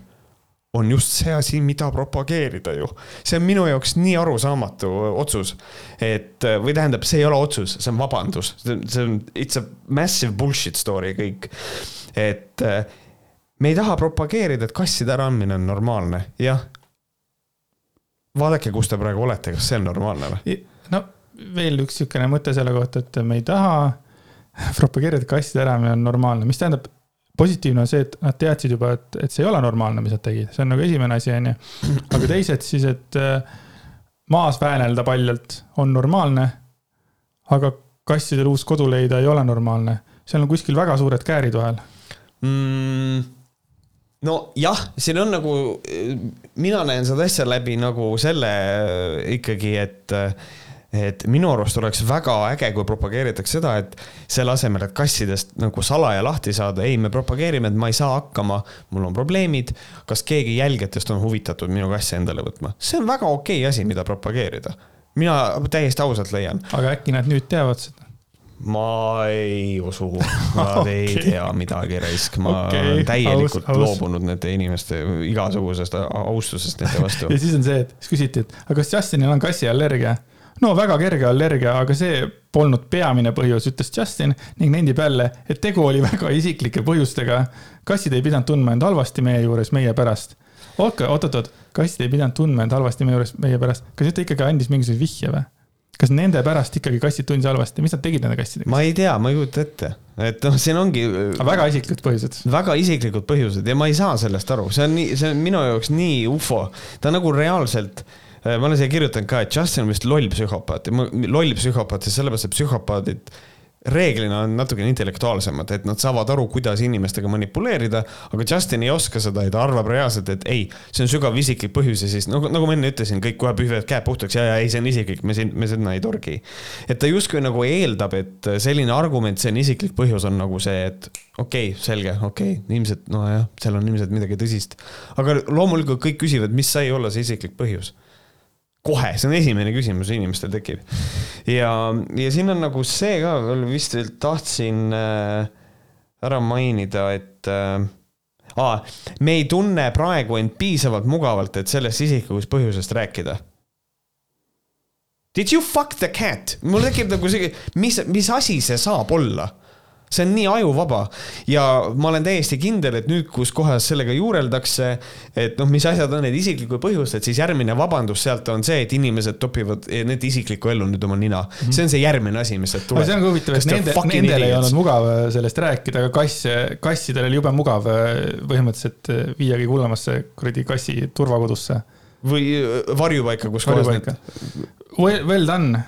Speaker 2: on just see asi, mida propageerida ju. see on minu jaoks nii arusaamatu otsus, et või tähendab, see ei ole otsus, see on vabandus, see on, it's a massive bullshit story kõik. et me ei taha propageerida, et kasside äraandmine on normaalne, jah. vaadake, kus te praegu olete, kas see on normaalne või?
Speaker 1: no veel üks niisugune mõte selle kohta, et me ei taha propageerida, kasside äramine on normaalne, mis tähendab, positiivne on see, et nad teadsid juba, et, et see ei ole normaalne, mis nad tegid, see on nagu esimene asi, on ju. aga teised siis, et äh, maas väänelda paljalt on normaalne. aga kassidel uus kodu leida ei ole normaalne, seal on kuskil väga suured käärid vahel.
Speaker 2: mm,? nojah, siin on nagu, mina näen seda asja läbi nagu selle äh, ikkagi, et, et minu arust oleks väga äge, kui propageeritakse seda, et selle asemel, et kassidest nagu salaja lahti saada, ei, me propageerime, et ma ei saa hakkama, mul on probleemid. kas keegi jälgijatest on huvitatud minu kassi endale võtma? see on väga okei asi, mida propageerida. mina täiesti ausalt leian,
Speaker 1: aga äkki nad nüüd teavad seda?
Speaker 2: ma ei usu, nad ei
Speaker 1: Okei.
Speaker 2: tea midagi raisk, ma
Speaker 1: Okei,
Speaker 2: olen täielikult
Speaker 1: aus- aus.
Speaker 2: loobunud nende inimeste igasugusest austusest nende vastu
Speaker 1: ja. siis on see, et siis küsiti, et aga kas Justinil on kassiallergia? No väga kerge allergia, aga see polnud peamine põhjus, ütles Justin ning nendib jälle, et tegu oli väga isiklike põhjustega. kassid ei pidanud tundma end halvasti meie juures meie pärast. okei, oot-oot-oot, kassid ei pidanud tundma end halvasti meie juures meie pärast. kas ta ikkagi andis mingisuguse vihje või? kas nende pärast ikkagi kassid tundsid halvasti, mis nad tegid nende kassidega?
Speaker 2: ma ei tea, ma ei kujuta ette, et noh, siin ongi
Speaker 1: väga isiklikud põhjused.
Speaker 2: väga isiklikud põhjused ja ma ei saa sellest aru, see on nii, see on minu jaoks nii ufo, ta nagu reaalselt ma olen siia kirjutanud ka, et Justin on vist loll psühhopaat ja loll psühhopaat siis sellepärast, et psühhopaadid reeglina on natukene intellektuaalsemad, et nad saavad aru, kuidas inimestega manipuleerida, aga Justin ei oska seda ja ta arvab reaalselt, et ei, see on sügav isiklik põhjus ja siis nagu, nagu ma enne ütlesin, kõik kohe pühivad käed puhtaks ja, ja ei, see on isiklik, me siin, me sinna ei torgi. et ta justkui nagu eeldab, et selline argument, see on isiklik põhjus, on nagu see, et okei okay,, selge, okei okay,, ilmselt nojah, seal on ilmselt midagi tõsist. aga loomulikult kõik küsivad, mis sai olla see isiklik põhjus kohe, see on esimene küsimus inimestel tekib. ja, ja siin on nagu see ka veel vist veel tahtsin äh, ära mainida, et äh, me ei tunne praegu end piisavalt mugavalt, et sellest isiklikust põhjusest rääkida. Did you fuck the cat? mul tekib nagu see, mis, mis asi see saab olla see on nii ajuvaba ja ma olen täiesti kindel, et nüüd, kus kohas sellega juureldakse, et noh, mis asjad on need isiklikud põhjused, siis järgmine vabandus sealt on see, et inimesed topivad nende isiklikku ellu nüüd oma nina. see on see järgmine asi, mis sealt tuleb.
Speaker 1: see on ka huvitav, et nende, nendel ei olnud mugav äh, sellest rääkida, aga kass, kassidel oli jube mugav äh, põhimõtteliselt äh, viia kõige hullemasse kuradi kassi turvakodusse,
Speaker 2: või äh, varjupaika, kus kohas need.
Speaker 1: Well, well done.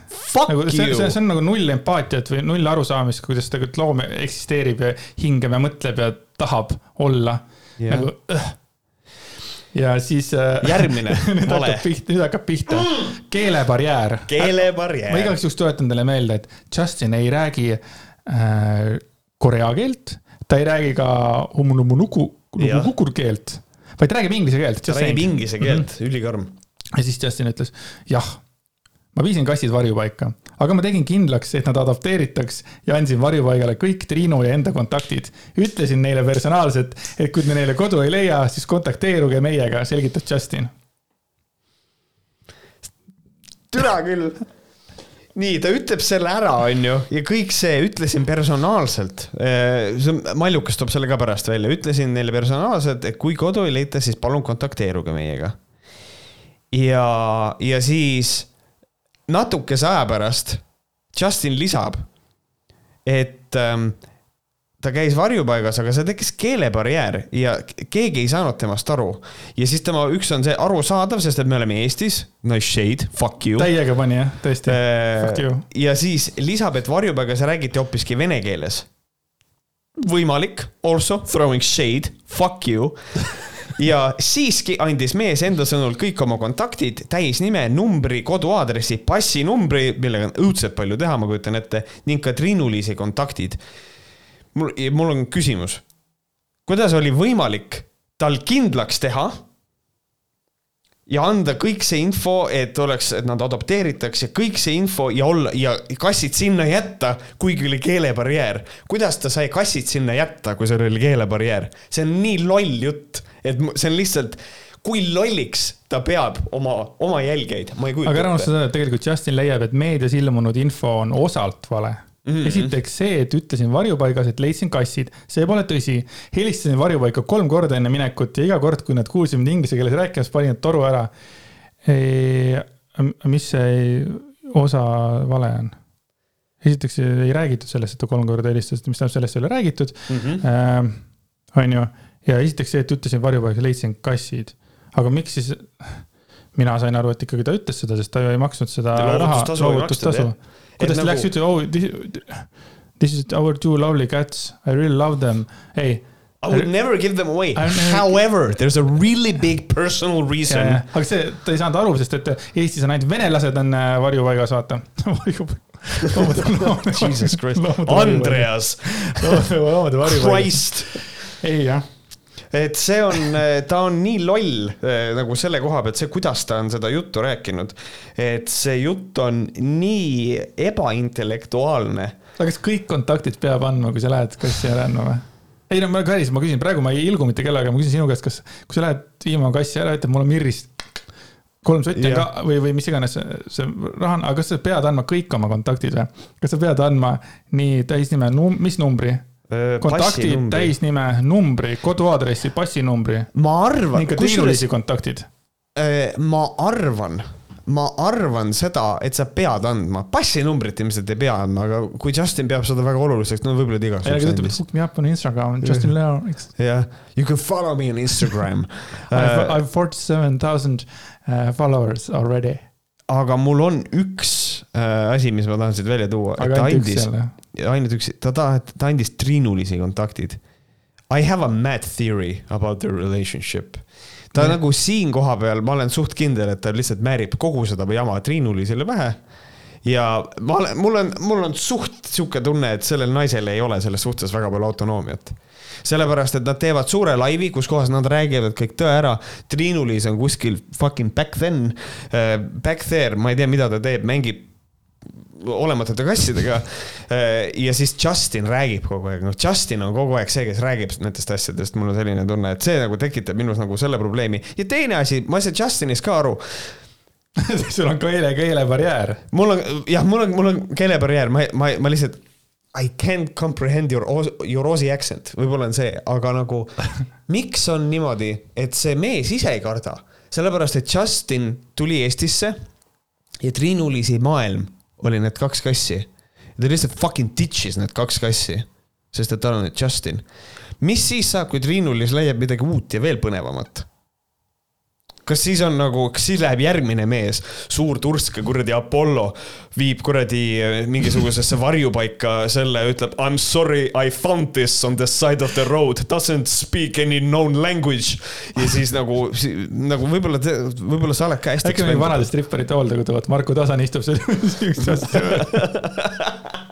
Speaker 1: Nagu see, see, see on nagu null empaatiat või null arusaamist, kuidas tegelikult loom eksisteerib ja hingab ja mõtleb ja tahab olla
Speaker 2: Jah.
Speaker 1: nagu õh. ja siis.
Speaker 2: Järgmine
Speaker 1: nüüd
Speaker 2: vale.
Speaker 1: nüüd hakkab pihta. keelebarjäär. ma
Speaker 2: keelebarjäär.
Speaker 1: igaks juhuks tuletan teile meelde, et Justin ei räägi äh, korea keelt, ta ei räägi ka humnumunuku,
Speaker 2: Jah.
Speaker 1: kukurkeelt, vaid räägib inglise keelt.
Speaker 2: ta räägib inglise keelt mm. -hmm. ülikarm.
Speaker 1: ja siis Justin ütles, jah, ma viisin kassid varjupaika, aga ma tegin kindlaks, et nad adopteeritaks ja andsin varjupaigale kõik Triinu ja enda kontaktid. ütlesin neile personaalselt, et kui te neile kodu ei leia, siis kontakteeruge meiega, selgitas Justin.
Speaker 2: türa küll. nii, ta ütleb selle ära, onju, ja kõik see ütlesin personaalselt. on- Mallukas toob selle ka pärast välja, ütlesin neile personaalselt, et kui kodu ei leita, siis palun kontakteeruge meiega. ja, ja siis natukese aja pärast Justin lisab, et ähm, ta käis varjupaigas, aga seal tekkis keelebarjäär ja keegi ei saanud temast aru. ja siis tema üks on see arusaadav, sest et me oleme Eestis, nice shade, fuck you.
Speaker 1: täiega pani jah, tõesti. Fuck you.
Speaker 2: ja siis lisab, et varjupaigas räägiti hoopiski vene keeles. võimalik, also throwing shade, fuck you. ja siiski andis mees enda sõnul kõik oma kontaktid, täisnime, numbri, koduaadressi, passinumbri, millega on õudselt palju teha, ma kujutan ette, ning ka Triinu-Liisi kontaktid. mul, mul on küsimus. kuidas oli võimalik tal kindlaks teha ja anda kõik see info, et oleks, et nad adopteeritakse, kõik see info ja olla ja kassid sinna jätta, kuigi oli keelebarjäär. kuidas ta sai kassid sinna jätta, kui seal oli keelebarjäär? see on nii loll jutt, et see on lihtsalt, kui lolliks ta peab oma, oma jälgijaid, ma ei kujuta
Speaker 1: aga ära unusta seda, et tegelikult Justin leiab, et meedias ilmunud info on osalt vale mm. -hmm. esiteks see, et ütlesin varjupaigas, et leidsin kassid, see pole tõsi. helistasin varjupaika kolm korda enne minekut ja iga kord, kui nad kuulsid mind inglise keeles rääkimas, panin nad toru ära. mis see osa vale on? esiteks ei räägitud sellest, et ta kolm korda helistas, mis tähendab, sellest ei ole räägitud
Speaker 2: mm. -hmm.
Speaker 1: ähm,. on ju, ja esiteks see, et ütlesin varjupaigas, leidsin kassid, aga miks siis? mina sain aru, et ikkagi ta ütles seda, sest ta ju ei maksnud seda raha,
Speaker 2: loovutustasu
Speaker 1: kuidas ta läks,
Speaker 2: nagu-
Speaker 1: ütles, oh this, is our two lovely cats, I really love them, ei.
Speaker 2: I would never give them away
Speaker 1: I never-.
Speaker 2: However, there is a really big personal reason.
Speaker 1: aga see, ta ei saanud aru, sest et Eestis on ainult venelased on äh, varjupaigas, vaata.
Speaker 2: Jesus Christ, Andreas, Christ
Speaker 1: ei jah
Speaker 2: et see on, ta on nii loll eh, nagu selle koha pealt, see, kuidas ta on seda juttu rääkinud. et see jutt on nii ebaintellektuaalne.
Speaker 1: aga kas kõik kontaktid peab andma, kui sa lähed kassi ära andma või? ei no ma päris, ma küsin, praegu ma ei ilgu mitte kellegagi, ma küsin sinu käest, kas, kui sa lähed viima kassi ära, ütled, mul on Mirrist kolm sotti on ka või, või mis iganes see, see raha on, aga kas sa pead andma kõik oma kontaktid või? kas sa pead andma nii täisnime, mis numbri? kontaktid, täisnime, numbri, koduaadressi, passinumbri.
Speaker 2: Ma arvan
Speaker 1: ning ka, Triinu-Liisi kontaktid.
Speaker 2: ma arvan, ma arvan seda, et sa pead andma, passinumbrit ilmselt ei pea andma, aga kui Justin peab seda väga oluliseks, no võib-olla ta igaks juhuks andis.
Speaker 1: hook me up on Instagram, Justin Leo,
Speaker 2: jah, you can follow me on Instagram.
Speaker 1: I
Speaker 2: Äh,
Speaker 1: have forty seven thousand uh, followers already.
Speaker 2: Aga mul on üks äh, asi, mis ma tahan siit välja tuua, ta andis, ainult üks, ta ta, ta andis Triinu-Liisi kontaktid. I have a mad theory about their relationship. ta
Speaker 1: Nii.
Speaker 2: nagu siin koha peal, ma olen suht kindel, et ta lihtsalt määrib kogu seda jama Triinu-Liisile pähe. ja ma olen, mul on, mul on suht sihuke tunne, et sellel naisel ei ole selles suhtes väga palju autonoomiat sellepärast, et nad teevad suure laivi, kus kohas nad räägivad kõik tõe ära. Triinu-Liis on kuskil fucking back then uh,, back there, ma ei tea, mida ta teeb, mängib olematute kassidega. ja siis Justin räägib kogu aeg, noh, Justin on kogu aeg see, kes räägib nendest asjadest, mul on selline tunne, et see nagu tekitab minus nagu selle probleemi. ja teine asi, ma ei saa Justinist ka aru.
Speaker 1: sul on keele, keelebarjäär.
Speaker 2: mul on jah, mul on, mul on keelebarjäär, ma, ma, ma lihtsalt. I can't comprehend your, your Aussie accent, võib-olla on see, aga nagu miks on niimoodi, et see mees ise ei karda, sellepärast et Justin tuli Eestisse ja Triinu-Liisi maailm oli need kaks kassi. ta lihtsalt fucking ditch'is need kaks kassi, sest et tal on nüüd Justin. mis siis saab, kui Triinu-Liis leiab midagi uut ja veel põnevamat? Kas siis on nagu, kas siis läheb järgmine mees, suur turske kuradi Apollo, viib kuradi eh, mingisugusesse varjupaika selle, ütleb I m sorry I found this on the side of the road, doesn't speak any known language. ja siis nagu, nagu võib-olla, võib-olla sa oled ka hästi.
Speaker 1: äkki mingi vanade stripparite hooldekodu, vaat Marko Tasan istub seal.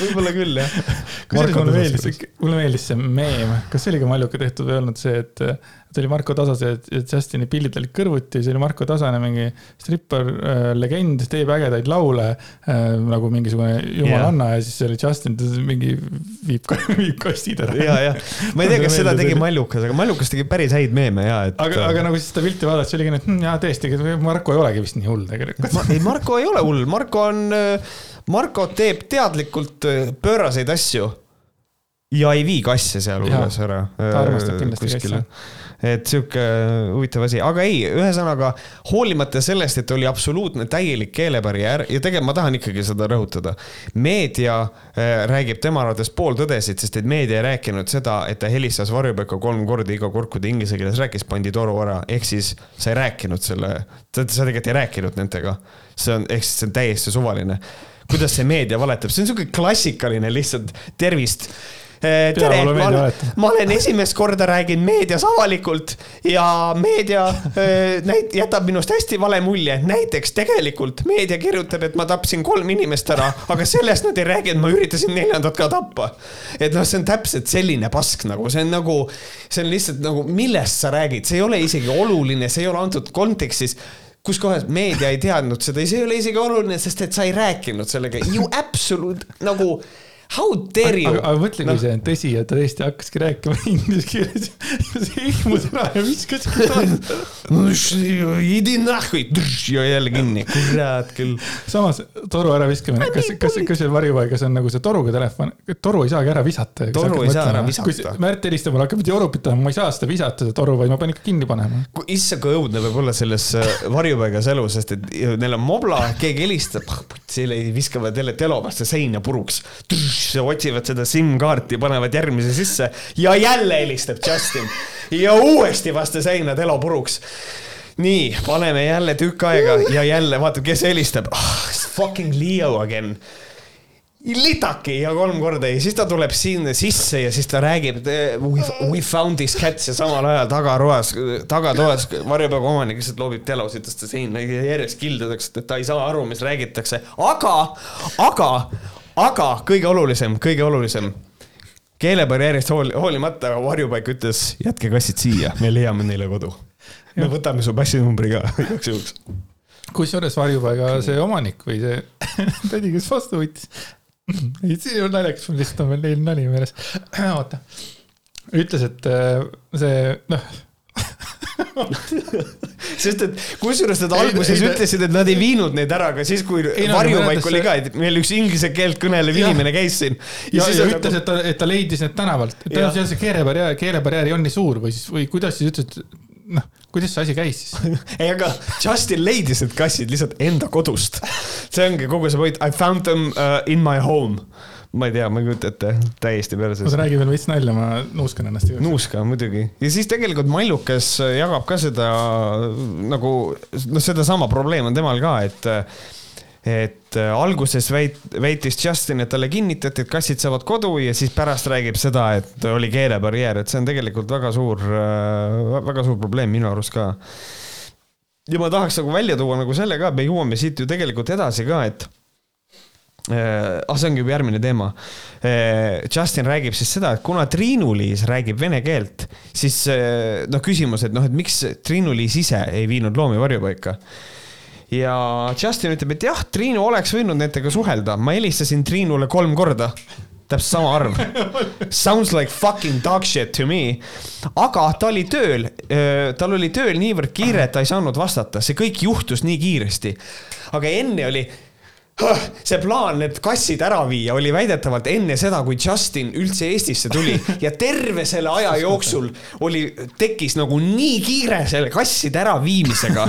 Speaker 2: võib-olla küll jah.
Speaker 1: kusjuures mulle meeldis, mulle meeldis see meem, kas see oli ka Maljuka tehtud või olnud see, et see oli Marko Tasase ja Justini pildid olid kõrvuti, see oli Marko Tasane mingi strippar äh,, legend, teeb ägedaid laule äh, nagu mingisugune jumalanna yeah. ja siis oli Justin, ta mingi viib, viib kastid ära.
Speaker 2: ja, ja ma ei tea, kas seda tegi Maljukas, aga Maljukas tegi päris häid meeme ja, et.
Speaker 1: aga, aga nagu siis seda pilti vaadates oligi nii, et hm, jaa, tõesti, Marko ei olegi vist nii hull tegelikult
Speaker 2: Ma,. ei, Marko ei ole hull, Marko on, Marko teeb teadlikult äh, pööraseid asju ja ei vii kasse sealhulgas ära.
Speaker 1: ta armastab kindlasti kasse
Speaker 2: et sihuke huvitav asi, aga ei, ühesõnaga hoolimata sellest, et oli absoluutne täielik keelebarjäär ja tegelikult ma tahan ikkagi seda rõhutada. meedia äh, räägib tema arvates pooltõdesid, sest et meedia ei rääkinud seda, et ta helistas varjupaika kolm korda iga kord, kui ta inglise keeles rääkis, pandi toru ära, ehk siis sa ei rääkinud selle, sa tegelikult ei rääkinud nendega. see on, ehk siis see on täiesti suvaline kuidas see meedia valetab, see on sihuke klassikaline lihtsalt tervist. Eh, tere, ma, ma olen esimest korda räägin meedias avalikult ja meedia eh, näit-, jätab minust hästi vale mulje. näiteks tegelikult meedia kirjutab, et ma tapsin kolm inimest ära, aga sellest nad ei räägi, et ma üritasin neljandat ka tappa. et noh, see on täpselt selline pask nagu, see on nagu, see on lihtsalt nagu, millest sa räägid, see ei ole isegi oluline, see ei ole antud kontekstis kus kohas meedia ei teadnud seda, see ei ole isegi oluline, sest et sa ei rääkinud sellega, you absolute nagu How dare you?
Speaker 1: aga mõtle, kui no. see on tõsi ja ta tõesti hakkaski rääkima inglise keeles. see ihmus ära ja viskas
Speaker 2: ja jälle kinni, kurat küll.
Speaker 1: samas toru äraviskamine, kas, kas, kas see varjupaigas on nagu see toruga telefon, toru ei saagi ära visata.
Speaker 2: toru ei saa ära visata.
Speaker 1: Märt helistab mulle, hakkab jorupitama, ma ei saa seda visata, seda toru, vaid ma pean ikka kinni panema.
Speaker 2: issand, kui õudne võib olla selles äh, varjupaigas elu, sest et neil on mobla, keegi helistab, selle viskavad jälle telo vastu seina puruks otsivad seda SIM-kaarti, panevad järgmise sisse ja jälle helistab Justin ja uuesti vastu seina telo puruks nii, paneme jälle tükk aega ja jälle vaatab, kes helistab oh,. Fucking Leo again. litaki ja kolm korda ja siis ta tuleb sinna sisse ja siis ta räägib we, we found this cats ja samal ajal tagaroas, tagatoas varjupaiga omanik lihtsalt loobib telosid tõsta seina ja järjest kildutakse, et ta ei saa aru, mis räägitakse, aga, aga aga kõige olulisem, kõige olulisem keelebarjäärist hool, hoolimata varjupaik ütles, jätke kassid siia, me leiame neile kodu. me võtame su passinumbri ka igaks juhuks.
Speaker 1: kusjuures varjupaiga see omanik või see tädi, kes vastu võttis. ei, see ei ole naljakas, mul lihtsalt on veel neil nali meeles. oota, ütles, et äh, see, noh
Speaker 2: sest et kusjuures nad alguses ei, ütlesid, et nad ei viinud neid ära, aga siis, kui ei, no, varjupaik oli ka, et meil üks inglise keelt kõnelev inimene käis siin.
Speaker 1: ja, ja, ja ütles nagu..., et ta, et ta leidis need tänavalt. tõenäoliselt see keelebarjäär, keelebarjäär ei olnud nii suur või siis, või kuidas siis ütles, et noh, kuidas see asi käis siis
Speaker 2: ei, aga Justin leidis need kassid lihtsalt enda kodust. see ongi kogu see point, I found them uh, in my home ma ei tea, ma ei kujuta ette, täiesti perses.
Speaker 1: oota, räägi veel veits nalja, ma nuuskan ennast.
Speaker 2: nuuska, muidugi. ja siis tegelikult Mallukas jagab ka seda nagu, noh, sedasama probleem on temal ka, et et alguses väit-, väitis Justin, et talle kinnitati, et kassid saavad kodu ja siis pärast räägib seda, et oli keelebarjäär, et see on tegelikult väga suur, väga suur probleem minu arust ka. ja ma tahaks nagu välja tuua nagu selle ka, me jõuame siit ju tegelikult edasi ka, et ah, see ongi juba järgmine teema. Äh, Justin räägib siis seda, et kuna Triinu-Liis räägib vene keelt, siis äh, noh, küsimus, et noh, et miks Triinu-Liis ise ei viinud loomi varjupaika. ja Justin ütleb, et jah, Triinu oleks võinud nendega suhelda, ma helistasin Triinule kolm korda täpselt sama arv. Sounds like fucking dog shit to me. aga ta oli tööl, tal oli tööl niivõrd kiire, et ta ei saanud vastata, see kõik juhtus nii kiiresti. aga enne oli see plaan need kassid ära viia oli väidetavalt enne seda, kui Justin üldse Eestisse tuli. Ja terve selle aja jooksul oli, tekkis nagu nii kiire selle kasside äraviimisega,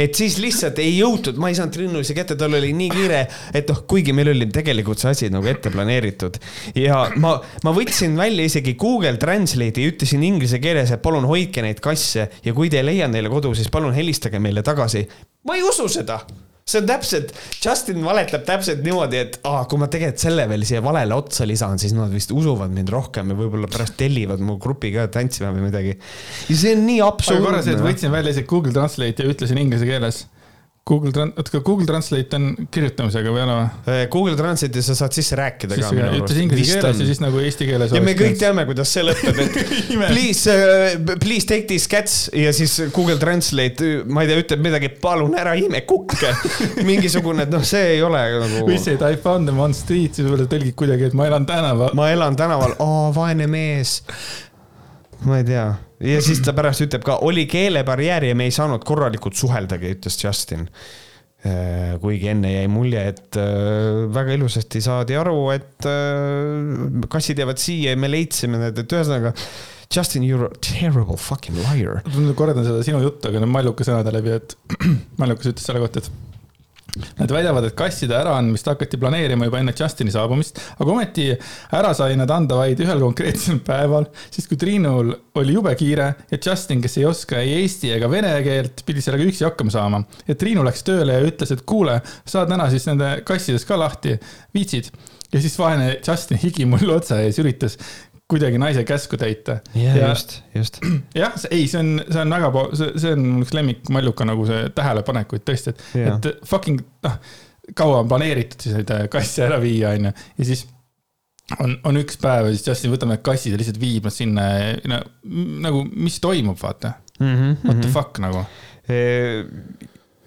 Speaker 2: et siis lihtsalt ei jõutud, ma ei saanud Trinnuse kätte, tal oli nii kiire, et noh, kuigi meil oli tegelikult see asi nagu ette planeeritud. Ja ma, ma võtsin välja isegi Google Translate'i ja ütlesin inglise keeles, et palun hoidke neid kasse ja kui te ei leia neile kodu, siis palun helistage meile tagasi. ma ei usu seda see on täpselt, Justin valetab täpselt niimoodi, et aa, kui ma tegelikult selle veel siia valele otsa lisan, siis nad vist usuvad mind rohkem ja võib-olla pärast tellivad mu grupi ka tantsima või midagi. ja see on nii absurdne.
Speaker 1: võtsin välja isegi Google Translate ja ütlesin inglise keeles. Google Tran-, oota, Google Translate on kirjutamisega või ei ole või?
Speaker 2: Google Translate'i sa saad sisse rääkida
Speaker 1: siis
Speaker 2: ka
Speaker 1: ütles inglise keeles ja siis nagu eesti keeles.
Speaker 2: ja me kõik teame, kuidas see lõpeb, et please uh,, please take these cats ja siis Google Translate, ma ei tea, ütleb midagi, palun ära ime kukke. mingisugune, et noh, see ei ole nagu.
Speaker 1: või see, et I found them on street, siis võib-olla tõlgid kuidagi, et ma elan tänaval.
Speaker 2: ma elan tänaval, aa, vaene mees. ma ei tea ja siis ta pärast ütleb ka, oli keelebarjäär ja me ei saanud korralikult suheldagi, ütles Justin. Äh, kuigi enne jäi mulje, et äh, väga ilusasti saadi aru, et äh, kassid jäävad siia ja me leidsime need, et ühesõnaga. Justin, you are a terrible fucking liar.
Speaker 1: kordan seda sinu juttu, aga need Malluka sõnade läbi, et Mallukas ütles selle kohta, et Nad väidavad, et kasside äraandmist hakati planeerima juba enne Justini saabumist, aga ometi ära sai nad anda vaid ühel konkreetsel päeval, siis kui Triinul oli jube kiire ja Justin, kes ei oska ei eesti ega vene keelt, pidi sellega üksi hakkama saama. ja Triinu läks tööle ja ütles, et kuule, saad täna siis nende kassidest ka lahti, viitsid? ja siis vaene Justin higi mulle otsa siis üritas kuidagi naise käsku täita.
Speaker 2: ja, ja just, just.
Speaker 1: jah, ei, see on, see on väga, see, on üks lemmik Malluka nagu see tähelepanekuid tõesti, et, et fucking noh, kaua on planeeritud siis neid kasse ära viia, onju, ja siis on, on üks päev ja siis Justin võtab need kassid ja lihtsalt viib nad sinna no, nagu, mis toimub, vaata mm. -hmm, What the mhm. fuck nagu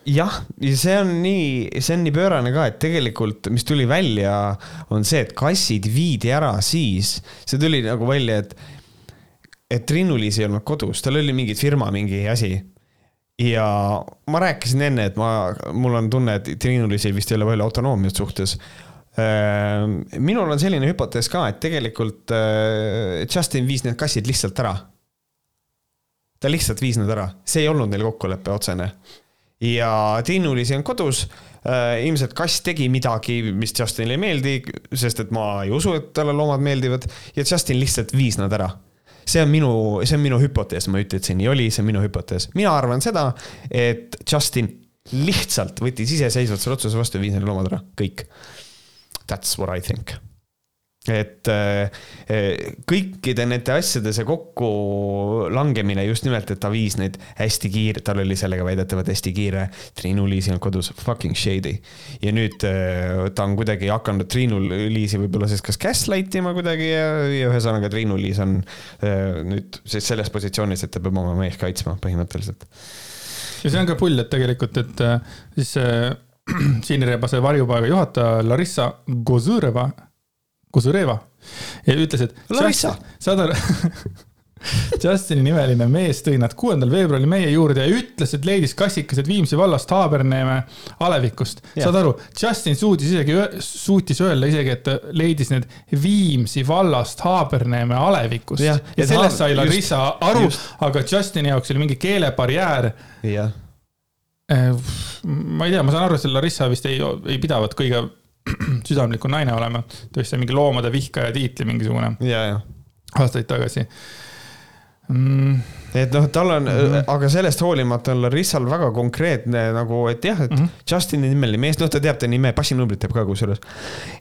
Speaker 2: jah, ja see on nii, see on nii pöörane ka, et tegelikult, mis tuli välja, on see, et kassid viidi ära siis, see tuli nagu välja, et, et Triinu-Liis ei olnud kodus, tal oli mingi firma mingi asi. ja ma rääkisin enne, et ma, mul on tunne, et Triinu-Liisil vist ei ole palju autonoomiat suhtes ehm, minul on selline hüpotees ka, et tegelikult äh, Justin viis need kassid lihtsalt ära. ta lihtsalt viis nad ära, see ei olnud neil kokkulepe otsene ja Triinu oli siin kodus äh,. ilmselt kass tegi midagi, mis Justinile ei meeldi, sest et ma ei usu, et talle loomad meeldivad ja Justin lihtsalt viis nad ära see on minu, see on minu hüpotees, ma ei ütle, et see nii oli, see on minu hüpotees. mina arvan seda, et Justin lihtsalt võttis iseseisvalt selle otsuse vastu ja viis need loomad ära, kõik. That's what I think et äh, kõikide nende asjade see kokkulangemine just nimelt, et ta viis neid hästi kiire, tal oli sellega väidetavalt hästi kiire. Triinu Liisi on kodus, fucking shady. ja nüüd äh, ta on kuidagi hakanud Triinu Liisi võib-olla siis kas gaslight ima kuidagi ja, ja ühesõnaga Triinu Liis on äh, nüüd siis selles positsioonis, et ta peab oma meest kaitsma põhimõtteliselt.
Speaker 1: ja see on ka pull, et tegelikult, et siis Siinirebase varjupaiga juhataja Larissa Gozõreva Kuzureva ja ütles, et.
Speaker 2: Larissa.
Speaker 1: saad aru Justini nimeline mees tõi nad kuuendal veebruaril meie juurde ja ütles, et leidis kassikesed Viimsi vallast Haaberneeme alevikust. saad aru, Justin suutis isegi, suutis öelda isegi, et leidis need Viimsi vallast Haaberneeme alevikust. ja, ja sellest sai Larissa aru, aga Justini jaoks oli mingi keelebarjäär.
Speaker 2: jah.
Speaker 1: Eh, ma ei tea, ma saan aru, et see Larissa vist ei, ei pidavat kõige südamlikum naine olema. ta vist sai mingi loomade vihkaja tiitli mingisugune. aastaid tagasi
Speaker 2: mm.. et noh, tal on mm, -hmm. aga sellest hoolimata on Larissal väga konkreetne nagu, et jah, et mm -hmm. Justini nimeline mees, noh, ta teab ta nime, passinumbrit teab ka kusjuures.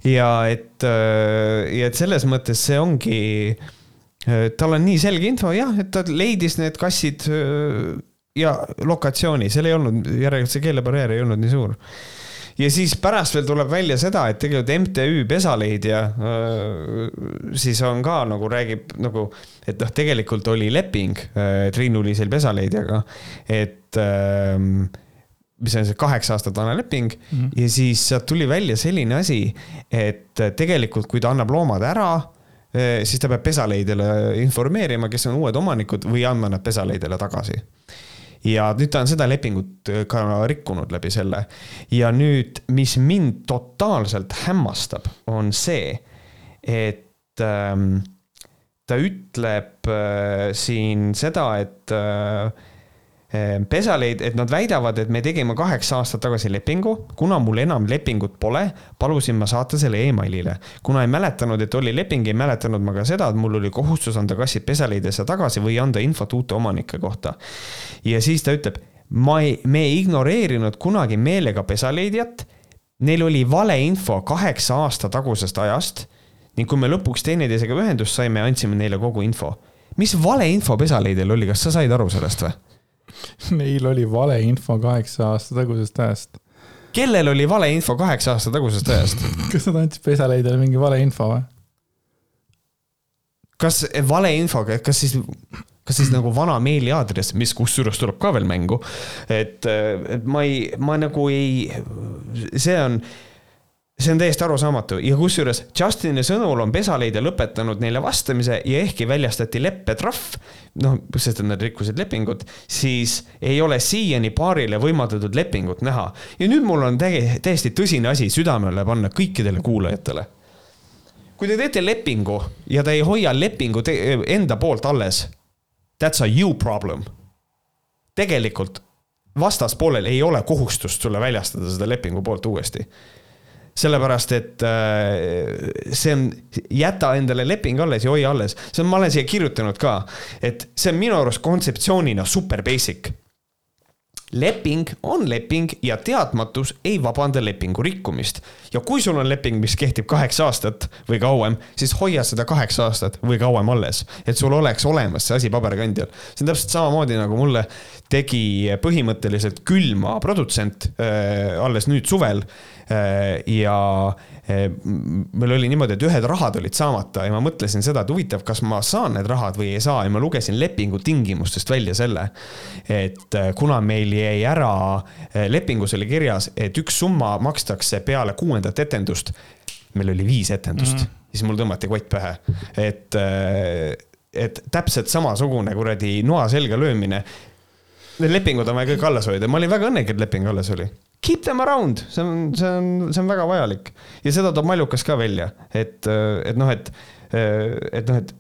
Speaker 2: ja et, äh, ja et selles mõttes see ongi, äh, tal on nii selge info, jah, et ta leidis need kassid äh, ja lokatsiooni, seal ei olnud, järelikult see keelebarjäär ei olnud nii suur ja siis pärast veel tuleb välja seda, et tegelikult MTÜ Pesaleidja siis on ka nagu räägib nagu, et noh, tegelikult oli leping Triinu-Liisel Pesaleidjaga, et ähm, mis on see kaheksa aastat vana leping mm -hmm. ja siis sealt tuli välja selline asi, et tegelikult, kui ta annab loomad ära siis ta peab pesaleidjale informeerima, kes on uued omanikud või andma nad pesaleidjale tagasi ja nüüd ta on seda lepingut äh, ka rikkunud läbi selle. ja nüüd, mis mind totaalselt hämmastab, on see, et ähm, ta ütleb äh, siin seda, et äh, pesaleid, et nad väidavad, et me tegime kaheksa aastat tagasi lepingu, kuna mul enam lepingut pole, palusin ma saata selle emailile. kuna ei mäletanud, et oli leping, ei mäletanud ma ka seda, et mul oli kohustus anda kassid pesaleidesse tagasi või anda infot uute omanike kohta. ja siis ta ütleb, ma ei, me ei ignoreerinud kunagi meelega pesaleidjat. Neil oli valeinfo kaheksa aasta tagusest ajast ning kui me lõpuks teineteisega ühendust saime, andsime neile kogu info. mis valeinfo pesaleidel oli, kas sa said aru sellest või?
Speaker 1: Neil oli valeinfo kaheksa aasta tagusest ajast.
Speaker 2: kellel oli valeinfo kaheksa aasta tagusest ajast?
Speaker 1: kas nad andsid pesaleidele mingi valeinfo või?
Speaker 2: kas valeinfo, kas siis, kas siis nagu vana meiliaadress, mis kusjuures tuleb ka veel mängu, et, et ma ei, ma nagu ei, see on see on täiesti arusaamatu ja kusjuures Justini sõnul on pesaleidja lõpetanud neile vastamise ja ehkki väljastati leppetrahv, noh, sest et nad rikkusid lepingut, siis ei ole siiani paarile võimaldatud lepingut näha. ja nüüd mul on täiesti tõsine asi südamele panna kõikidele kuulajatele. kui te teete lepingu ja te ei hoia lepingu enda poolt alles, that's a you problem. tegelikult vastaspoolel ei ole kohustust sulle väljastada seda lepingu poolt uuesti sellepärast et äh, see on, jäta endale leping alles ja hoia alles, see on, ma olen siia kirjutanud ka, et see on minu arust kontseptsioonina super basic leping on leping ja teadmatus ei vabanda lepingu rikkumist. ja kui sul on leping, mis kehtib kaheksa aastat või kauem, siis hoia seda kaheksa aastat või kauem alles, et sul oleks olemas see asi paberkandjal. see on täpselt samamoodi nagu mulle tegi põhimõtteliselt külma produtsent äh, alles nüüd suvel äh, ja meil oli niimoodi, et ühed rahad olid saamata ja ma mõtlesin seda, et huvitav, kas ma saan need rahad või ei saa ja ma lugesin lepingu tingimustest välja selle, et äh, kuna meil jäi ära, äh, lepingus oli kirjas, et üks summa makstakse peale kuuendat etendust. meil oli viis etendust mm, -hmm. siis mul tõmmati kott pähe, et, et täpselt samasugune kuradi noa selga löömine Need lepingud on vaja kõik alles hoida, ma olin väga õnnelik, et leping alles oli. Keep them around, see on, see on, see on väga vajalik. Ja seda toob Maljukas ka välja, et, et noh, et, et noh, et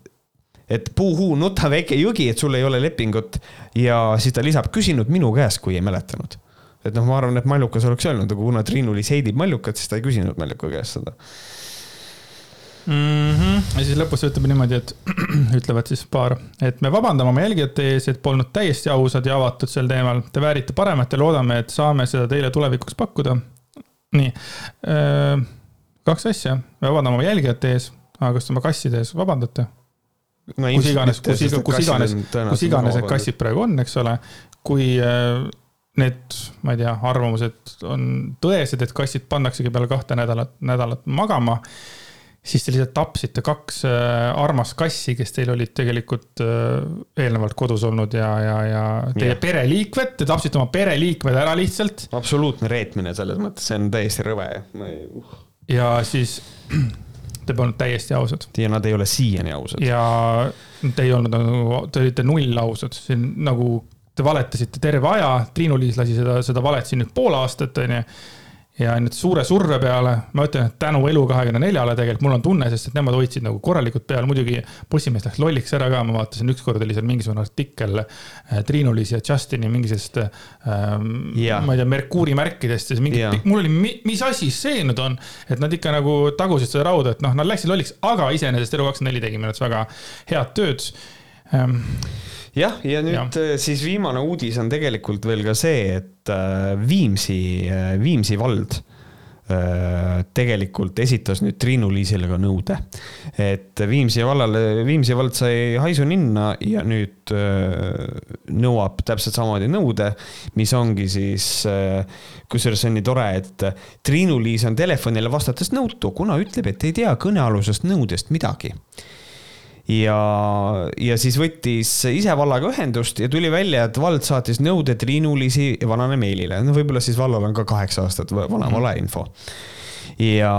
Speaker 2: et puuhuu, nuta väike jõgi, et sul ei ole lepingut. Ja siis ta lisab, küsinud minu käest, kui ei mäletanud. et noh, ma arvan, et Maljukas oleks öelnud, aga kuna Triinu-Liis heidib Maljukat, siis ta ei küsinud Maljuka käest seda
Speaker 1: mm. -hmm. ja siis lõpus ütleb niimoodi, et ütlevad siis paar, et me vabandame oma jälgijate ees, et polnud täiesti ausad ja avatud sel teemal. Te väärite paremat ja loodame, et saame seda teile tulevikuks pakkuda. nii, kaks asja, me vabandame oma jälgijate ees, aga kas te oma kasside ees vabandate? kus iganes, kus, kus iganes, kus iganes need kassid praegu on, eks ole, kui need, ma ei tea, arvamused on tõesed, et kassid pannaksegi peale kahte nädalat, nädalat magama siis te lihtsalt tapsite kaks äh, armast kassi, kes teil olid tegelikult äh, eelnevalt kodus olnud ja, ja, ja teie yeah. pereliikmed, te tapsite oma pereliikmed ära lihtsalt.
Speaker 2: absoluutne reetmine selles mõttes, see on täiesti rõve.
Speaker 1: Uh. ja siis te polnud täiesti ausad.
Speaker 2: ja nad ei ole siiani ausad.
Speaker 1: ja te ei olnud nagu, te olite null ausad, see on nagu, te valetasite terve aja, Triinu-Liis lasi seda, seda valet siin nüüd pool aastat, onju ja nüüd suure surve peale, ma ütlen, et tänu Elu24-le tegelikult mul on tunne, sest et nemad hoidsid nagu korralikult peal, muidugi Postimees läks lolliks ära ka, ma vaatasin, ükskord oli seal mingisugune artikkel äh, Triinu-Liis ja Justini mingisugust ähm,, ma ei tea, Merkuuri märkidest ja mingi, mul oli, mis asi see nüüd on, et nad ikka nagu tagusid seda rauda, et noh, nad läksid lolliks, aga iseenesest Elu24 tegi minu arust väga head tööd. Ähm,
Speaker 2: jah, ja nüüd ja. Äh, siis viimane uudis on tegelikult veel ka see, et äh, Viimsi, äh, Viimsi vald tegelikult esitas nüüd Triinu-Liisile ka nõude. et Viimsi vallale, Viimsi vald sai haisu ninna ja nüüd nõuab täpselt samamoodi nõude, mis ongi siis, kusjuures see on nii tore, et Triinu-Liis on telefonile vastates nõutu, kuna ütleb, et ei tea kõnealusest nõudest midagi ja, ja siis võttis ise vallaga ühendust ja tuli välja, et vald saatis nõude Triinu-Liisi vanale meilile, no võib-olla siis vallal on ka kaheksa aastat vana mhm. valeinfo ja,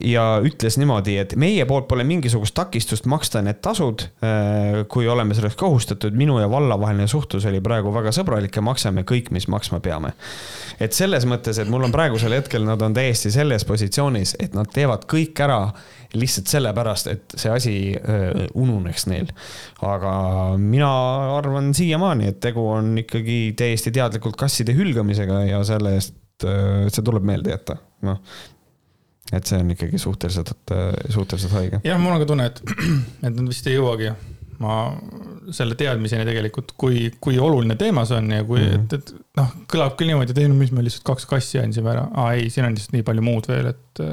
Speaker 2: ja ütles niimoodi, et meie poolt pole mingisugust takistust maksta need tasud, äh, kui oleme selleks kohustatud. minu ja valla vaheline suhtlus oli praegu väga sõbralik ja maksame kõik, mis maksma peame. et selles mõttes, et mul on praegusel hetkel, nad on täiesti selles positsioonis, et nad teevad kõik ära lihtsalt sellepärast, et see asi äh, ununeks neil. aga mina arvan siiamaani, et tegu on ikkagi täiesti teadlikult kasside hülgamisega ja selle eest äh, see tuleb meelde jätta, noh et see on ikkagi suhteliselt, äh, suhteliselt haige.
Speaker 1: jah, mul on ka tunne, et, et nad vist ei jõuagi ma selle teadmiseni tegelikult, kui, kui oluline teema see on ja kui mm, -hmm. et, et noh, kõlab küll niimoodi, et ei no mis me lihtsalt kaks kassi andsime ära. aa ei, siin on lihtsalt nii palju muud veel, et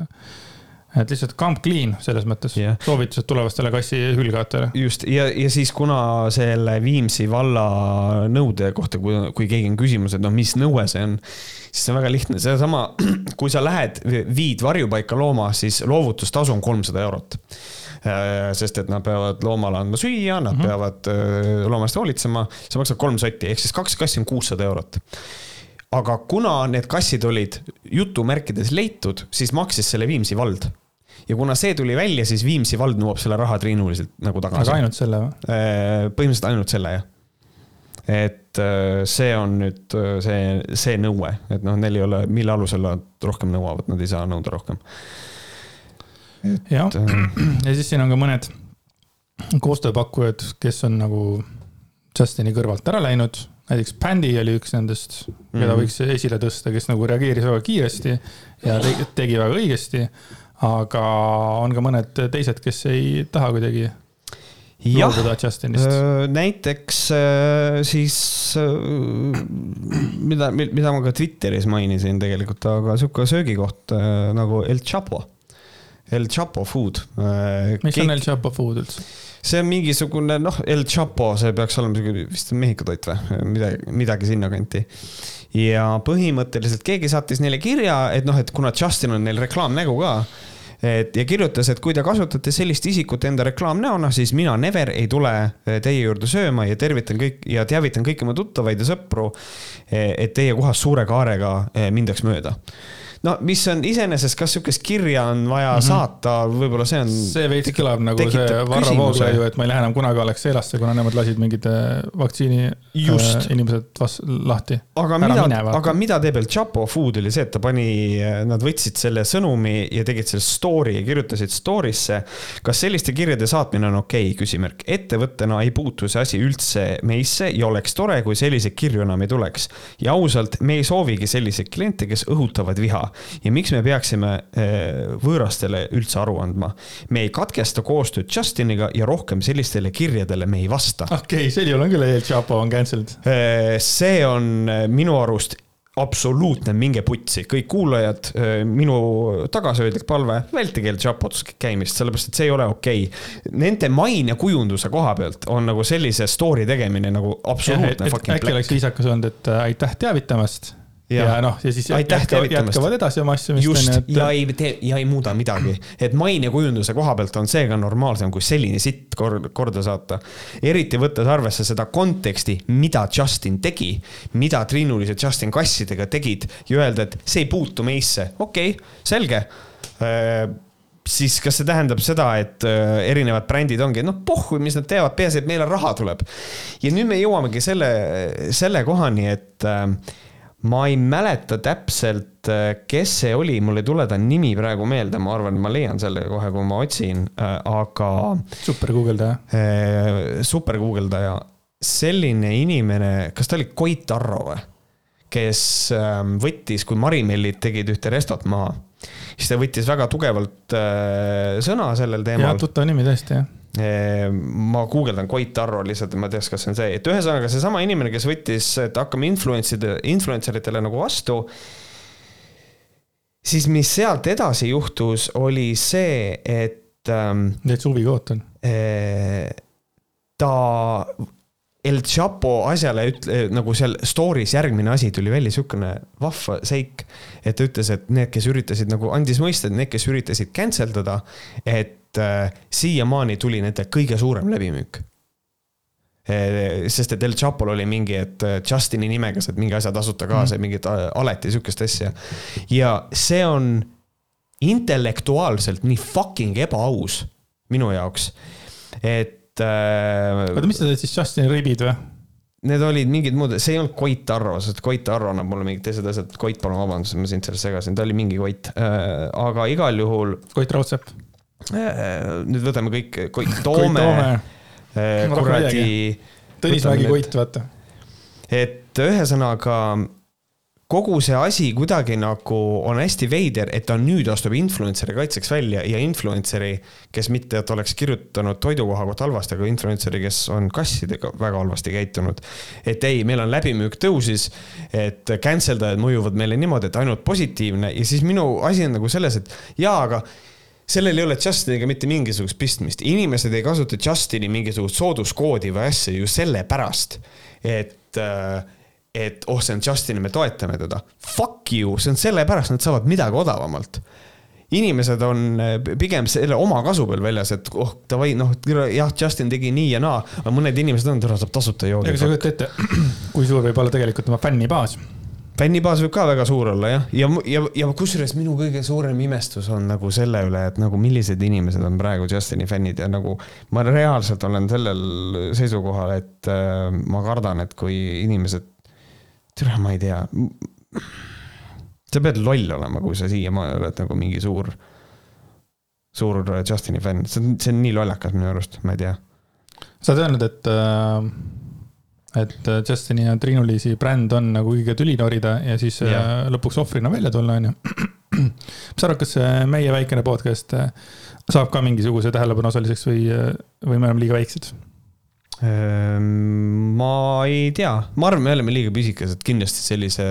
Speaker 1: et lihtsalt come clean selles mõttes
Speaker 2: Jah.
Speaker 1: soovitused tulevastele kassi hülgajatele.
Speaker 2: just ja, ja siis kuna selle Viimsi valla nõude kohta, kui, kui keegi on küsimus, et noh, mis nõue see on, siis see on väga lihtne, sedasama, kui sa lähed, viid varjupaika looma, siis loovutustasu on kolmsada eurot. sest et nad peavad loomale andma süüa, nad mm -hmm. peavad öö, looma eest hoolitsema, see maksab kolm sotti, ehk siis kaks kassi on kuussada eurot aga kuna need kassid olid jutumärkides leitud, siis maksis selle Viimsi vald. Ja kuna see tuli välja, siis Viimsi vald nõuab selle raha triinuliselt nagu
Speaker 1: aga
Speaker 2: tagasi.
Speaker 1: ainult selle või?
Speaker 2: põhimõtteliselt ainult selle jah. et äh, see on nüüd äh, see, see nõue, et noh, neil ei ole, mille alusel nad rohkem nõuavad, nad ei saa nõuda rohkem.
Speaker 1: jah,
Speaker 2: äh,
Speaker 1: ja siis siin on ka mõned koostööpakkujad, kes on nagu Justini kõrvalt ära läinud. näiteks Pandi oli üks nendest, keda
Speaker 2: Mhm.
Speaker 1: võiks esile tõsta, kes nagu reageeris väga kiiresti ja tegi, tegi väga õigesti. Aga on ka mõned teised, kes ei taha kuidagi loobuda Justinist.
Speaker 2: näiteks äh, siis, mida, mida ma ka Twitteris mainisin tegelikult, aga sihuke söögikoht äh, nagu El Chapo. El Chapo Food.
Speaker 1: mis on El Chapo Food üldse?
Speaker 2: see on mingisugune noh, El Chapo, see peaks olema siuke vist Mehhiko toit või midagi, midagi sinnakanti. ja põhimõtteliselt keegi saatis neile kirja, et noh, et kuna Justin on neil reklaamnägu ka, et ja kirjutas, et kui te kasutate sellist isikut enda reklaamnäona, siis mina never ei tule eh, teie juurde sööma ja tervitan kõik ja teavitan kõiki oma tuttavaid ja sõpru, et teie kohast suure kaarega eh, mindaks mööda no mis on iseenesest, kas sihukest kirja on vaja mm -hmm. saata, võib-olla see on.
Speaker 1: see veits kõlab nagu see Varro. Vooglaiu, et ma ei lähe enam kunagi Alexelasse, kuna nemad lasid mingid äh, vaktsiini
Speaker 2: Just.
Speaker 1: äh, inimesed vas-, lahti.
Speaker 2: aga
Speaker 1: Ära
Speaker 2: mida aga mida teeb El Chapo Food oli see, et ta pani, nad võtsid selle sõnumi ja tegid selle story ja kirjutasid story'sse. kas selliste kirjade saatmine on okei okay,, küsimärk. ettevõttena ei puutu see asi üldse meisse ja oleks tore, kui selliseid kirju enam ei tuleks. ja ausalt, me ei soovigi selliseid kliente, kes õhutavad viha. Ja miks me peaksime eh, võõrastele üldse aru andma? me ei katkesta koostööd Justiniga ja rohkem sellistele kirjadele me ei vasta.
Speaker 1: okei okay,, sel juhul on küll El Chapo on cancelled.
Speaker 2: Eh, see on eh, minu arust absoluutne minge putsi, kõik kuulajad, minu tagasihoidlik palve, vältige El Chapot käimist, sellepärast et see ei ole okei okay.. Nende mainekujunduse koha pealt on nagu sellise story tegemine nagu absoluutne fucking
Speaker 1: äkki oleks viisakas olnud, et äh, aitäh teavitamast. Ja, ja noh, ja siis
Speaker 2: Aitäh teavitamast.
Speaker 1: jätkavad edasi oma asjamist.
Speaker 2: just, ja ei tee ja ei muuda midagi, et mainekujunduse koha pealt on seega normaalsem, kui selline sitt kor-, korda saata. eriti võttes arvesse seda konteksti, mida Justin tegi, mida triinulised Justin kassidega tegid ja öelda, et see ei puutu meisse, okei okay,, selge siis kas see tähendab seda, et äh, erinevad brändid ongi, noh pohhu, mis nad teevad, peaasi, et meile raha tuleb. ja nüüd me jõuamegi selle, selle kohani, et äh, ma ei mäleta täpselt, kes see oli, mul ei tule ta nimi praegu meelde, ma arvan, ma leian selle kohe, kui ma otsin, aga
Speaker 1: super guugeldaja.
Speaker 2: äh, super guugeldaja, selline inimene, kas ta oli Koit Arro või? kes ähm, võttis, kui Marimellid tegid ühte restot maha, siis ta võttis väga tugevalt äh, sõna sellel
Speaker 1: jah,
Speaker 2: teemal.
Speaker 1: tuttav nimi tõesti jah.
Speaker 2: Ma guugeldan Koit Arro lihtsalt, et ma teaks, kas see on see, et ühesõnaga seesama inimene, kes võttis, et hakkame influence'ide, influencer itele nagu vastu. siis mis sealt edasi juhtus, oli see, et ähm,
Speaker 1: täitsa huviga ootan.
Speaker 2: Eh, ta El Chapo asjale ütle, nagu seal story's järgmine asi tuli välja siukene vahva seik, et ta ütles, et need, kes üritasid nagu andis mõista, et need, kes üritasid cancel dada, et äh, siiamaani tuli nende kõige suurem läbimüük. sest et El Chapol oli mingi, et Justini nimega saad mingi asja tasuta kaasa mm., mingit alati sihukest asja. ja see on intellektuaalselt nii fucking ebaaus minu jaoks, et äh,
Speaker 1: oota, mis sa teed siis, Justin Ribid või?
Speaker 2: Need olid mingid muud, see ei olnud Koit Arro, sest Koit Arro annab mulle mingid teised asjad, Koit, palun vabandust, et ma sind sellest segasin, ta oli mingi Koit äh,, aga igal juhul
Speaker 1: Koit Raudsepp.
Speaker 2: äh, nüüd võtame kõik, Koit Toome äh, kuradi,
Speaker 1: Tõnis
Speaker 2: Võtame
Speaker 1: Mägi
Speaker 2: need.
Speaker 1: Koit, vaata.
Speaker 2: et ühesõnaga kogu see asi kuidagi nagu on hästi veider, et ta nüüd astub influencer'i kaitseks välja ja influencer'i, kes mitte, et oleks kirjutanud toidukoha kohta halvasti, aga influencer'i, kes on kassidega väga halvasti käitunud. et ei, meil on läbimüük tõusis, et cancel dajad mõjuvad meile niimoodi, et ainult positiivne ja siis minu asi on nagu selles, et jaa, aga sellel ei ole Justiniga mitte mingisugust pistmist, inimesed ei kasuta Justini mingisugust sooduskoodi või asja ju sellepärast, et, et oh, see on Justin, me toetame teda. Fuck you, see on sellepärast, nad saavad midagi odavamalt inimesed on pigem selle oma kasu peal väljas, et oh, davai, noh, jah, Justin tegi nii ja naa, aga mõned inimesed on, täna saab tasuta joogi.
Speaker 1: ega sa ei kujuta ette, kui suur võib olla tegelikult tema fännibaas
Speaker 2: fännibaas võib ka väga suur olla jah, ja, ja, ja, ja kusjuures minu kõige suurem imestus on nagu selle üle, et nagu millised inimesed on praegu Justini fännid ja nagu ma reaalselt olen sellel seisukohal, et äh, ma kardan, et kui inimesed, tere, ma ei tea. sa pead loll olema, kui sa siiamaani oled nagu mingi suur, suur Justini fänn, see on, see on nii lollakas minu arust, ma ei tea.
Speaker 1: sa oled öelnud, et äh et äh, Justini ja Triinu-Liisi bränd on nagu õige tüli norida ja siis äh, ja. lõpuks ohvrina välja tulla, onju. mis sa arvad, kas meie väikene podcast äh, saab ka mingisuguse tähelepanu osaliseks või, või me oleme liiga väiksed?
Speaker 2: Ehm, ma ei tea, ma arvan, me oleme liiga pisikesed, kindlasti sellise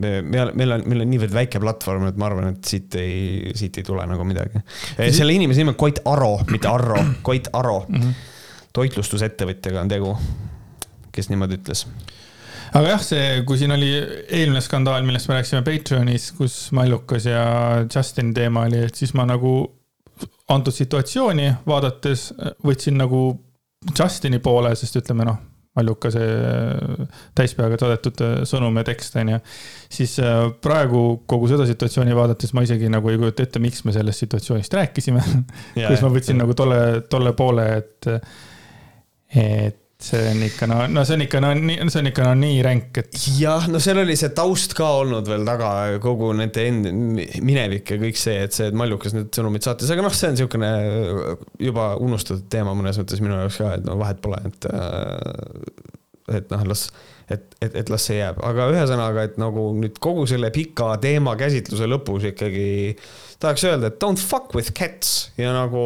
Speaker 2: me, me, meil on, meil on niivõrd väike platvorm, et ma arvan, et siit ei, siit ei tule nagu midagi. selle inimese nimi on Koit Aro, mitte Arro, Koit Aro mm. -hmm. toitlustusettevõtjaga on tegu kes niimoodi ütles
Speaker 1: aga jah, see, kui siin oli eelmine skandaal, millest me rääkisime Patreonis, kus Mallukas ja Justin teema oli, et siis ma nagu antud situatsiooni vaadates võtsin nagu Justini poole, sest ütleme noh, Malluka see täispeaga saadetud sõnum ja tekst on ju. siis äh, praegu kogu seda situatsiooni vaadates ma isegi nagu ei kujuta ette, miks me sellest situatsioonist rääkisime. kus ma võtsin nagu tolle, tolle poole, et, et see on ikka no, no see on ikka no nii, see on ikka no nii ränk, et.
Speaker 2: jah, no seal oli see taust ka olnud veel taga, kogu nende end-, minevik ja kõik see, et see, et Mallukas need sõnumid saatis, aga noh, see on niisugune juba unustatud teema mõnes mõttes minu jaoks ka, et no vahet pole, et. Äh, et noh, las, et, et, et las see jääb, aga ühesõnaga, et nagu nüüd kogu selle pika teema käsitluse lõpus ikkagi tahaks öelda, et don't fuck with cats ja nagu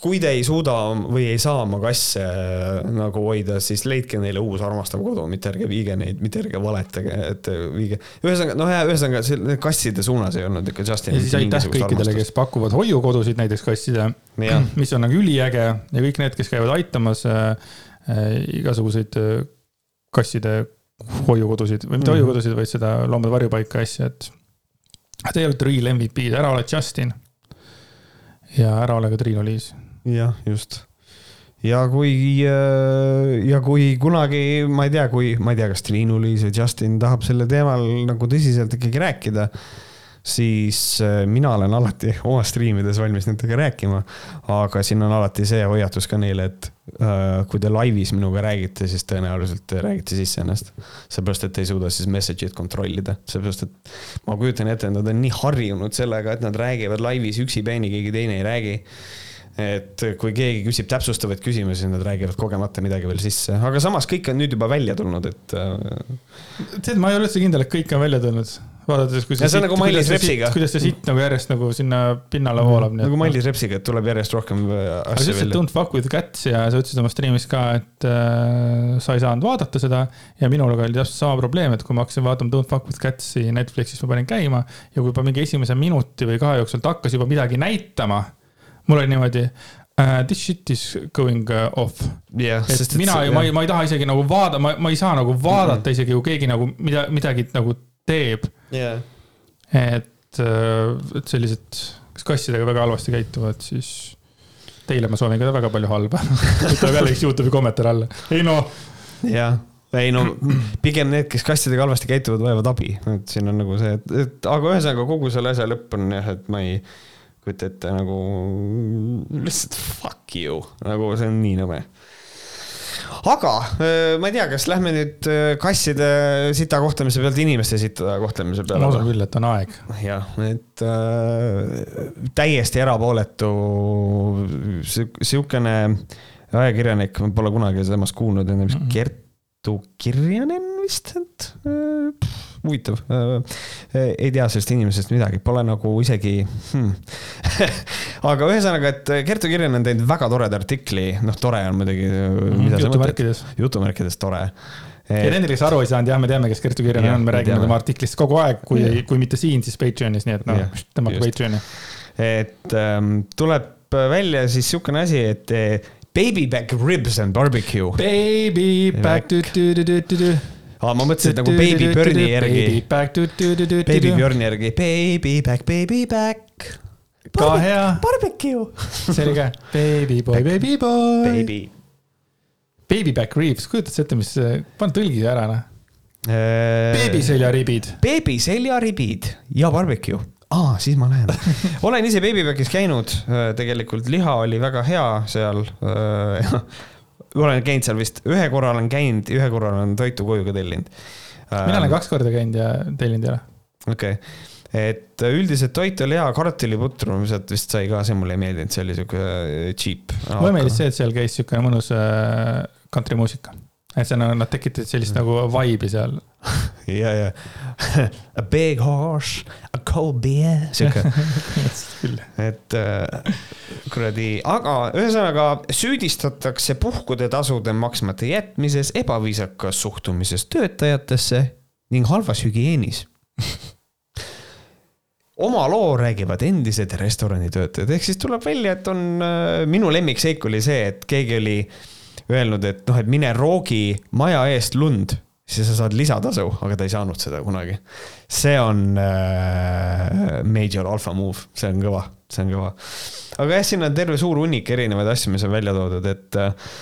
Speaker 2: kui te ei suuda või ei saa oma kasse äh, nagu hoida, siis leidke neile uus armastav kodu, mitte ärge viige neid, mitte ärge valetage, et viige. ühesõnaga, noh, ühesõnaga kasside suunas ei olnud ikka Justin.
Speaker 1: ja siis aitäh kõikidele, kes pakuvad hoiukodusid näiteks kassile, mis on nagu üliäge ja kõik need, kes käivad aitamas äh, äh, igasuguseid äh, kasside hoiukodusid või mitte mm -hmm. hoiukodusid, vaid seda loomade varjupaika asja, et Teie olete real MVP-d, ära ole Justin. Ja ära ole ka Triinu-Liis
Speaker 2: jah, just. Ja kui, äh, ja kui kunagi, ma ei tea, kui, ma ei tea, kas Triinu-Liis või Justin tahab selle teemal nagu tõsiselt ikkagi rääkida, siis äh, mina olen alati oma striimides valmis nendega rääkima. aga siin on alati see hoiatus ka neile, et äh, kui te laivis minuga räägite, siis tõenäoliselt te räägite sisse ennast. seepärast, et ei suuda siis message'it kontrollida, seepärast et ma kujutan ette, et nad on nii harjunud sellega, et nad räägivad laivis üksipäini, keegi teine ei räägi et kui keegi küsib täpsustavaid küsimusi, nad räägivad kogemata midagi veel sisse, aga samas kõik on nüüd juba välja tulnud, et.
Speaker 1: Äh, tead, ma ei ole üldse kindel, et kõik on välja tulnud vaadates,
Speaker 2: kui see, see, nagu
Speaker 1: kuidas,
Speaker 2: see,
Speaker 1: kuidas see sitt nagu järjest nagu sinna pinnale voolab.
Speaker 2: nagu Mailis Repsiga, et tuleb järjest rohkem äh,
Speaker 1: asju välja. sa ütlesid Don't fuck with cats ja sa ütlesid oma striimis ka, et äh, sa ei saanud vaadata seda. ja minul oli täpselt sama probleem, et kui ma hakkasin vaatama Don't fuck with cats'i Netflixis, ma panin käima ja kui juba mingi esimese minuti või kahe jooksul ta hakkas juba midagi näitama mul oli niimoodi uh,. This shit is going uh, off
Speaker 2: yeah,.
Speaker 1: et mina ju, ma ei, ma ei taha isegi nagu vaadata, ma, ma ei saa nagu vaadata mm -hmm. isegi, kui keegi nagu mida, midagi nagu teeb
Speaker 2: yeah..
Speaker 1: et, uh, et sellised, kes kassidega väga halvasti käituvad, siis teile ma soovin ka väga palju halba. Tuleb jälle üks Youtube'i kommentaar alla, ei no.
Speaker 2: jah ei no pigem need, kes kassidega halvasti käituvad, vajavad abi, et siin on nagu see, et, et aga ühesõnaga kogu selle asja lõpp on jah, et ma ei kujuta ette nagu lihtsalt fuck you, nagu see on nii nõme aga äh, ma ei tea, kas lähme nüüd äh, kasside sita kohtlemise pealt inimeste sita kohtlemise peale?
Speaker 1: ma usun küll, et on aeg.
Speaker 2: jah, et äh, täiesti erapooletu sihukene ajakirjanik, ma pole kunagi temast kuulnud, vist Kertu Kirjanen vist, et äh, huvitav. Äh, äh, ei tea sellest inimesest midagi, pole nagu isegi hmm. aga ühesõnaga, et Kertu Kirjan on teinud väga toreda artikli, noh, tore on muidugi
Speaker 1: mm,. jutumärkides.
Speaker 2: jutumärkides tore
Speaker 1: ja nendele, kes aru ei saanud, jah, me teame, kes Kertu Kirjanen on, me räägime tema artiklist kogu aeg, kui, kui mitte siin, siis Patreonis, nii et noh, tõmmake Patreoni.
Speaker 2: et ähm, tuleb välja siis sihukene asi, et eh, baby back ribs and barbecue.
Speaker 1: Baby back tu-tu-tu-tu-tu
Speaker 2: aa, ma mõtlesin nagu Baby Burni järgi. Baby Björni järgi, baby back, baby back.
Speaker 1: ka hea.
Speaker 2: Barbecue.
Speaker 1: selge, baby boy, baby boy.
Speaker 2: Baby
Speaker 1: Baby back ribs, kujutad sa ette, mis, pane tõlgi ära noh. beebiseljaribid.
Speaker 2: beebiseljaribid ja barbecue aa, siis ma lähen. olen ise Babybackis käinud, tegelikult liha oli väga hea seal. olen käinud seal vist, ühe korra olen käinud, ühe korra olen toitu koju ka tellinud.
Speaker 1: mina olen kaks korda käinud ja tellinud ei ole.
Speaker 2: okei okay., et üldiselt toit oli hea, kartuliputru sealt vist sai ka, see mulle ei meeldinud, see oli sihuke cheap.
Speaker 1: mulle meeldis see, et seal käis sihuke mõnus kantrimuusika et see nagu, nad tekitasid sellist nagu vibe'i seal.
Speaker 2: ja, ja. A big horse, a cold beer, sihuke et äh, kuradi, aga ühesõnaga süüdistatakse puhkude tasude maksmata jätmises, ebaviisakas suhtumises töötajatesse ning halvas hügieenis oma loo räägivad endised restoranitöötajad, ehk siis tuleb välja, et on, äh, minu lemmikseik oli see, et keegi oli äh, öelnud, et noh, et mine roogi maja eest lund, siis sa saad lisatasu, aga ta ei saanud seda kunagi. see on äh, major alpha move, see on kõva, see on kõva. aga jah, siin on terve suur hunnik erinevaid asju, mis on välja toodud, et äh,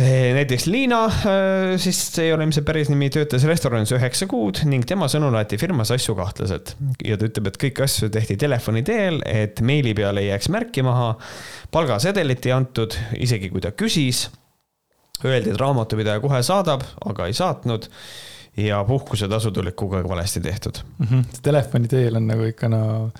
Speaker 2: näiteks Liina, äh, siis ei ole ilmselt päris nimi, töötas restoranis üheksa kuud ning tema sõnul aeti firmas asju kahtlaselt. ja ta ütleb, et kõiki asju tehti telefoni teel, et meili peale ei jääks märki maha palgasedelit ei antud, isegi kui ta küsis. Öeldi, et raamatupidaja kohe saadab, aga ei saatnud. ja puhkusetasud olid kogu aeg valesti tehtud
Speaker 1: mm. -hmm. Telefoni teel on nagu ikka no,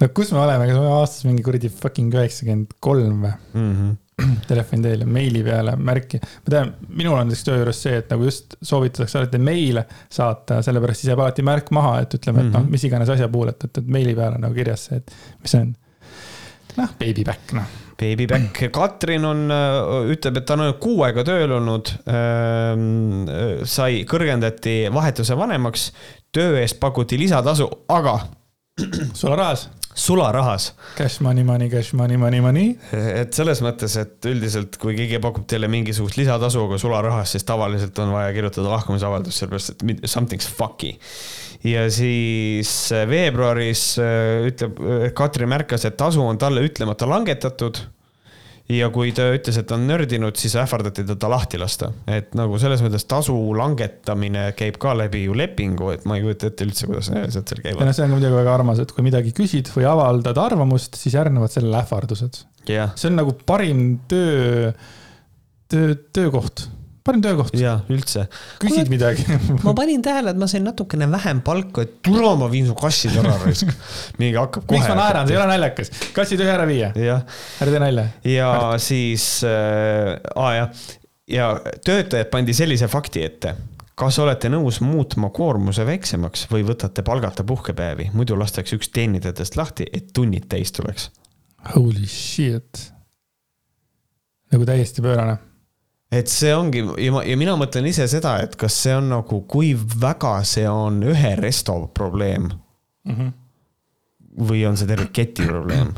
Speaker 1: no kus me oleme, kas me oleme aastas mingi kuradi fucking üheksakümmend kolm või mm? -hmm telefoni teel ja meili peale märki. ma tean, minul on näiteks töö juures see, et nagu just soovitatakse alati meile saata, sellepärast siis jääb alati märk maha, et ütleme, et mm -hmm. noh, mis iganes asja puhul, et, et, et meili peal on nagu kirjas see, et mis see on noh, baby back, noh.
Speaker 2: Baby back, Katrin on, äh, ütleb, et ta on kuu aega tööl olnud ähm,. sai, kõrgendati vahetuse vanemaks, töö eest pakuti lisatasu, aga.
Speaker 1: sularahas
Speaker 2: sularahas.
Speaker 1: Cash money, money, cash money, money, money.
Speaker 2: et selles mõttes, et üldiselt, kui keegi pakub teile mingisugust lisatasu, aga sularahas, siis tavaliselt on vaja kirjutada lahkumisavaldus, sellepärast et something's fucky ja siis äh, veebruaris äh, ütleb, äh, Katri märkas, et tasu on talle ütlemata langetatud ja kui ta ütles, et on nördinud, siis ähvardati teda lahti lasta. et nagu selles mõttes tasu langetamine käib ka läbi ju lepingu, et ma ei kujuta ette üldse, kuidas need asjad seal käivad.
Speaker 1: noh, see on ka muidugi väga armas, et kui midagi küsid või avaldad arvamust, siis järgnevad sellele ähvardused
Speaker 2: yeah..
Speaker 1: see on nagu parim töö, töö, töökoht parim töökoht.
Speaker 2: jaa, üldse.
Speaker 1: küsid midagi
Speaker 2: ma panin tähele, et ma sain natukene vähem palka, et tule ma viin su kassid ära raisk. mingi hakkab kohe.
Speaker 1: miks ma naeran, see ei ole naljakas. kassid ühe ära viia. ära tee nalja.
Speaker 2: ja Märt. siis äh,, aa jah, ja töötajad pandi sellise fakti ette kas olete nõus muutma koormuse väiksemaks või võtate palgata puhkepäevi, muidu lastakse üks teenindajatest lahti, et tunnid täis tuleks?
Speaker 1: Holy shit. nagu täiesti pöörane
Speaker 2: et see ongi ja ma, ja mina mõtlen ise seda, et kas see on nagu, kui väga see on ühe resto probleem mm. -hmm. või on see terve keti probleem.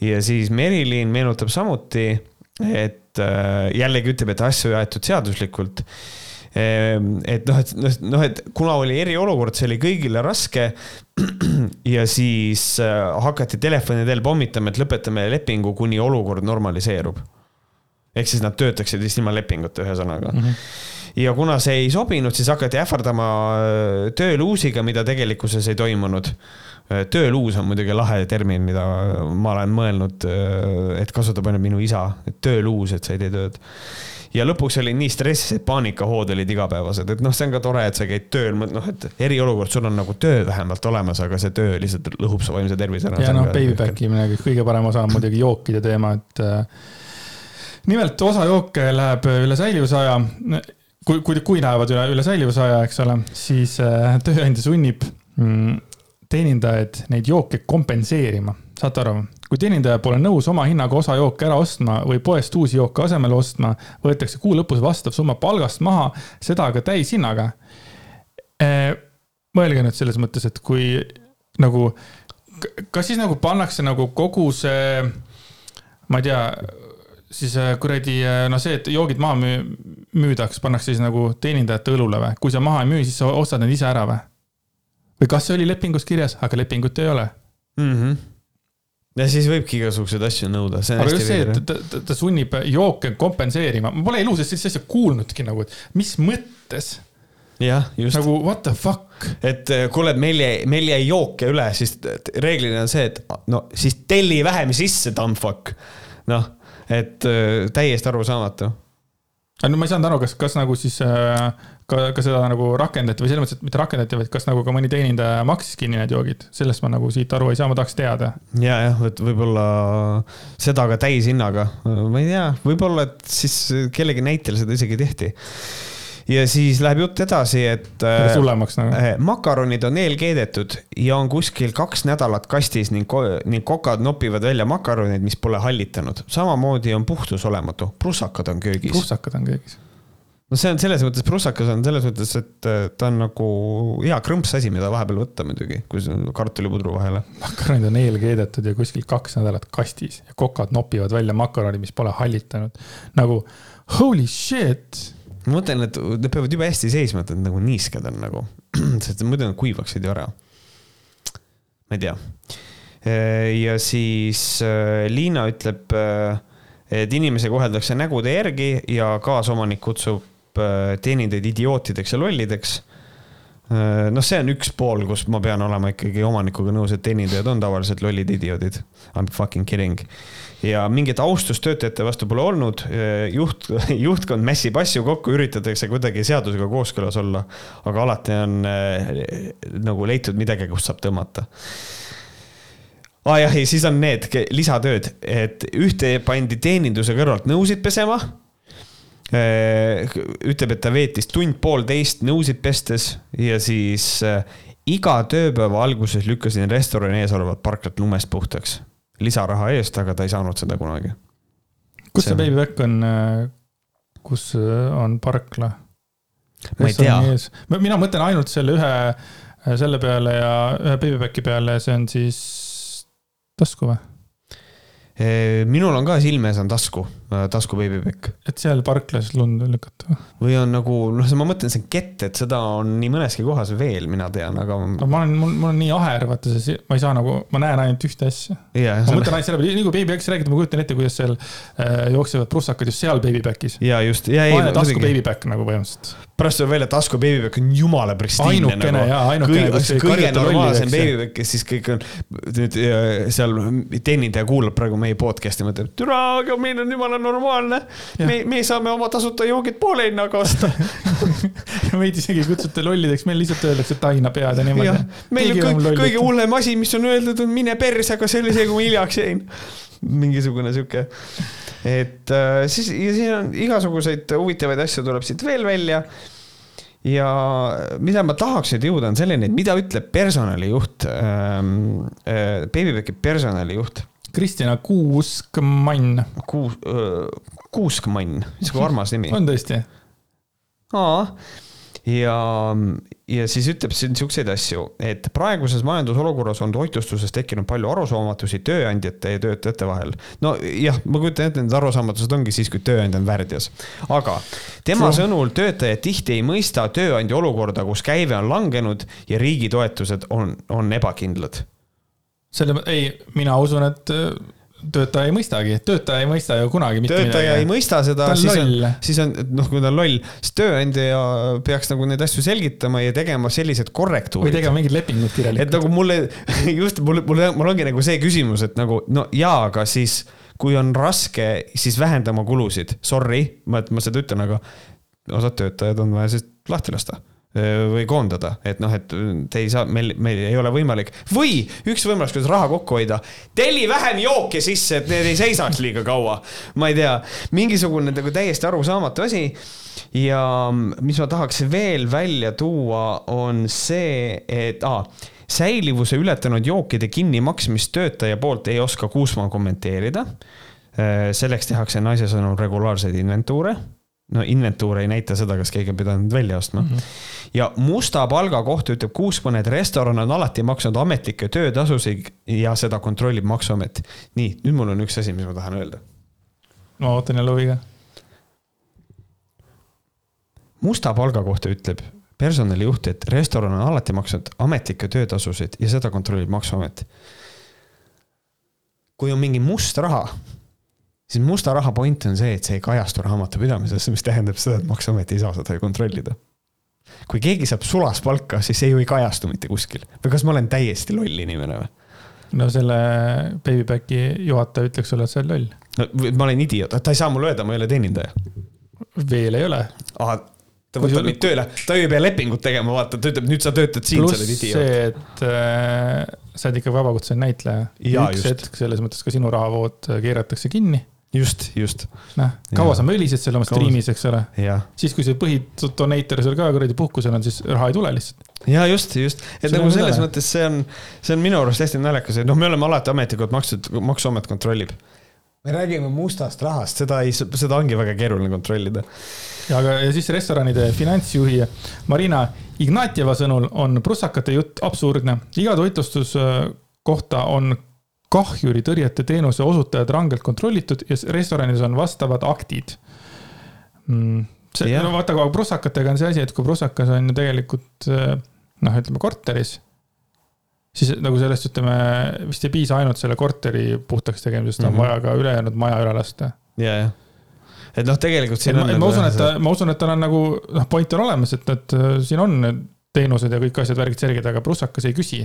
Speaker 2: ja siis Merilin meenutab samuti, et äh, jällegi ütleb, et asju ei aetud seaduslikult ehm, et noh, et noh, noh, et kuna oli eriolukord, see oli kõigile raske. ja siis äh, hakati telefoni teel pommitama, et lõpetame lepingu, kuni olukord normaliseerub ehk siis nad töötaksid vist ilma lepinguta, ühesõnaga mm. -hmm ja kuna see ei sobinud, siis hakati ähvardama äh, tööluusiga, mida tegelikkuses ei toimunud. Äh, tööluus on muidugi lahe termin, mida ma olen mõelnud, äh, et kasutab ainult minu isa, et tööluus, et sa ei tee tööd. ja lõpuks oli nii stress, et paanikahood olid igapäevased, et noh, see on ka tore, et sa käid tööl, noh, et eriolukord, sul on nagu töö vähemalt olemas, aga see töö lihtsalt lõhub su vaimse tervise ära.
Speaker 1: ja noh, babyback imine, kõige parem osa on muidugi jookide teema, et nimelt osa jooke läheb üle säilivusaja. kui, kui, kui lähevad üle, üle säilivusaja, eks ole, siis äh, tööandja sunnib mm, teenindajaid neid jooke kompenseerima. saate aru, kui teenindaja pole nõus oma hinnaga osa jooke ära ostma või poest uusi jooke asemele ostma, võetakse kuu lõpus vastav summa palgast maha, seda ka täishinnaga. mõelge nüüd selles mõttes, et kui nagu, kas siis nagu pannakse nagu kogu see, ma ei tea siis äh, kuradi äh, no see, et joogid maha müü, müüdaks, pannakse siis nagu teenindajate õlule või? kui sa maha ei müü, siis sa ostad need ise ära või? või kas see oli lepingus kirjas, aga lepingut ei ole
Speaker 2: mm? -hmm. ja siis võibki igasuguseid asju nõuda.
Speaker 1: aga just see, et ta, ta, ta sunnib jooke kompenseerima, ma pole elu sees sellist asja kuulnudki nagu, et mis mõttes
Speaker 2: jah, just.
Speaker 1: nagu what the fuck.
Speaker 2: et äh, kuule, meil jäi, meil jäi jooke üle, siis reeglina on see, et no siis telli vähem sisse, dumb fuck. noh et äh, täiesti arusaamatu.
Speaker 1: no ma ei saanud aru, kas, kas nagu siis äh, ka, ka seda nagu rakendati või selles mõttes, et mitte rakendati, vaid kas nagu ka mõni teenindaja maksis kinni need joogid, sellest ma nagu siit aru ei saa, ma tahaks teada.
Speaker 2: ja, jah, et võib-olla seda ka täishinnaga, ma ei tea, võib-olla, et siis kellegi näitel seda isegi tehti ja siis läheb jutt edasi, et.
Speaker 1: Läks hullemaks nagu.
Speaker 2: Äh, makaronid on eelkeedetud ja on kuskil kaks nädalat kastis ning, ning kokad nopivad välja makaronid, mis pole hallitanud. samamoodi on puhtus olematu, prussakad on köögis.
Speaker 1: prussakad on köögis
Speaker 2: no see on selles mõttes, prussakas on selles mõttes, et äh, ta on nagu hea krõmps asi, mida vahepeal võtta muidugi, kui see on kartulipudru vahele.
Speaker 1: makaronid on eelkeedetud ja kuskil kaks nädalat kastis ja kokad nopivad välja makaroni, mis pole hallitanud. nagu holy shit
Speaker 2: ma mõtlen, et need peavad jube hästi seisma, et nad nagu niisked on nagu, sest muidu nad kuivaksid ju ära. ma ei tea. ja siis äh, Liina ütleb, äh, et inimesi koheldakse nägude järgi ja kaasomanik kutsub äh, teenindajaid idiootideks ja lollideks noh, see on üks pool, kus ma pean olema ikkagi omanikuga nõus, et teenindajad on tavaliselt lollid idioodid. I m fucking kidding ja mingit austust töötajate vastu pole olnud. juht, juhtkond mässib asju kokku, üritatakse kuidagi seadusega kooskõlas olla, aga alati on äh, nagu leitud midagi, kust saab tõmmata aa ah, jah, ja siis on need lisatööd, et ühte pandi teeninduse kõrvalt nõusid pesema. Äh, ütleb, et ta veetis tund-poolteist nõusid pestes ja siis äh, iga tööpäeva alguses lükkasin restorani ees olevat parklat lumest puhtaks lisaraha eest, aga ta ei saanud seda kunagi.
Speaker 1: kus see, see Baby Back on, äh, kus on parkla?
Speaker 2: ma ei tea.
Speaker 1: mina mõtlen ainult selle ühe, selle peale ja ühe Baby Backi peale, see on siis tasku või?
Speaker 2: minul on ka silme ees on tasku, tasku beebipekk.
Speaker 1: et seal parklas lund lükata?
Speaker 2: või on nagu, noh, ma mõtlen, see kett, et seda on nii mõneski kohas veel, mina tean, aga.
Speaker 1: no ma olen, mul, mul on nii aher, vaata see, ma ei saa nagu, ma näen ainult ühte asja.
Speaker 2: ma
Speaker 1: mõtlen ainult selle peale, nii kui beebipekist räägid, ma kujutan ette, kuidas seal äh, jooksevad prussakad just seal beebipekis.
Speaker 2: ja just,
Speaker 1: ja ei. tasku beebipekk nagu põhimõtteliselt
Speaker 2: pärast tuleb välja, tasku beebipekk on jumala prestiinne.
Speaker 1: ainukene nagu. jaa, ainukene.
Speaker 2: kõige, normaalsem beebipekk ja siis kõik on nüüd seal teenindaja kuulab praegu meie podcast'i, mõtleb, türa, aga meil on jumala normaalne. me, me saame oma tasuta joogid poole hinnaga osta
Speaker 1: meid isegi ei kutsuta lollideks, meil lihtsalt öeldakse, et aina pead ja niimoodi.
Speaker 2: meil on kõik, kõige hullem asi, mis on öeldud, on mine perse, aga see oli see, kui ma hiljaks jäin. mingisugune sihuke et äh, siis, ja siin on igasuguseid huvitavaid asju tuleb siit veel välja. ja mida ma tahaks nüüd jõuda, on selleni, et mida ütleb personalijuht ähm,, äh, Babypacki personalijuht.
Speaker 1: Kristina Kuuskmann.
Speaker 2: Kuus Kuuskmann, niisugune armas nimi.
Speaker 1: on tõesti?
Speaker 2: aa ja, ja siis ütleb siin siukseid asju, et praeguses majandusolukorras on toitlustuses tekkinud palju arusaamatusi tööandjate ja töötajate vahel. no jah, ma kujutan ette, need arusaamatused ongi siis, kui tööandja on värdjas. aga tema True. sõnul töötajad tihti ei mõista tööandja olukorda, kus käive on langenud ja riigi toetused on, on ebakindlad.
Speaker 1: Selle, ei, mina usun, et töötaja ei mõistagi, töötaja ei mõista ju kunagi mitte
Speaker 2: töötaja midagi. töötaja ei mõista seda, siis loll. on, siis on, noh, kui ta on loll, siis tööandja peaks nagu neid asju selgitama ja tegema sellised korrektuurid.
Speaker 1: või tegema mingid lepingud kirjalikult.
Speaker 2: et nagu mulle, just mul, mul, mul ongi nagu see küsimus, et nagu no jaa, aga siis kui on raske, siis vähendama kulusid. Sorry, ma, ma seda ütlen, aga osad töötajad on vaja siis lahti lasta või koondada, et noh, et te ei saa, meil, meil ei ole võimalik või üks võimalus, kuidas raha kokku hoida. telli vähem jooke sisse, et need ei seisaks liiga kaua. ma ei tea, mingisugune nagu täiesti arusaamatu asi. ja mis ma tahaks veel välja tuua, on see, et ah, säilivuse ületanud jookide kinnimaksmist töötaja poolt ei oska Kuusmaa kommenteerida. selleks tehakse naise sõnul regulaarseid inventuure no inventuur ei näita seda, kas keegi on pidanud välja ostma mm. -hmm. ja musta palga kohta ütleb Kuusmann, et restoran on alati maksnud ametlikke töötasusid ja seda kontrollib Maksuamet. nii, nüüd mul on üks asi, mis ma tahan öelda.
Speaker 1: ma ootan jälle huviga.
Speaker 2: musta palga kohta ütleb personalijuht, et restoran on alati maksnud ametlikke töötasusid ja seda kontrollib Maksuamet. kui on mingi must raha siis musta raha point on see, et see ei kajastu raamatupidamises, mis tähendab seda, et maksuamet ei saa seda ju kontrollida. kui keegi saab sulaspalka, siis see ju ei kajastu mitte kuskil või kas ma olen täiesti loll inimene või?
Speaker 1: no selle Babyback'i juhataja ütleks sulle, et sa oled loll.
Speaker 2: no ma olen idioot, ta ei saa mulle öelda, ma ei ole teenindaja.
Speaker 1: veel ei ole.
Speaker 2: ta võtab mind tööle, ta ju ei pea lepingut tegema, vaata, ta ütleb, nüüd sa töötad siin, sa oled idioot.
Speaker 1: see, et äh, sa oled ikka vabakutseline näitleja. üks just. hetk selles mõttes ka sinu rahavood keeratakse kinni
Speaker 2: just, just.
Speaker 1: noh, kaua sa mölised seal oma striimis, eks ole. siis, kui see põhidonator seal ka kuradi puhkusel on, siis raha ei tule lihtsalt.
Speaker 2: ja just, just, et see nagu selles üle. mõttes see on, see on minu arust hästi naljakas, et noh, me oleme alati ametlikult makstud, maksuamet kontrollib. me räägime mustast rahast, seda ei, seda ongi väga keeruline kontrollida.
Speaker 1: ja, aga, ja siis restoranide finantsjuhi Marina Ignatjeva sõnul on prussakate jutt absurdne. iga toitlustus kohta on kahjuritõrjete teenuse osutajad rangelt kontrollitud ja restoranides on vastavad aktid mm,. see, no vaata, aga prussakatega on see asi, et kui prussakas on ju tegelikult eh, noh, ütleme korteris, siis nagu sellest, ütleme, vist ei piisa ainult selle korteri puhtaks tegemisest mm, -hmm. on mhm. vaja ka ülejäänud maja üle lasta.
Speaker 2: ja, jah et noh, tegelikult siin
Speaker 1: et on. ma nagu usun, et ta, ma usun, et tal on nagu noh, point on olemas, et, et siin on teenused ja kõik asjad, värgid selged, aga prussakas ei küsi.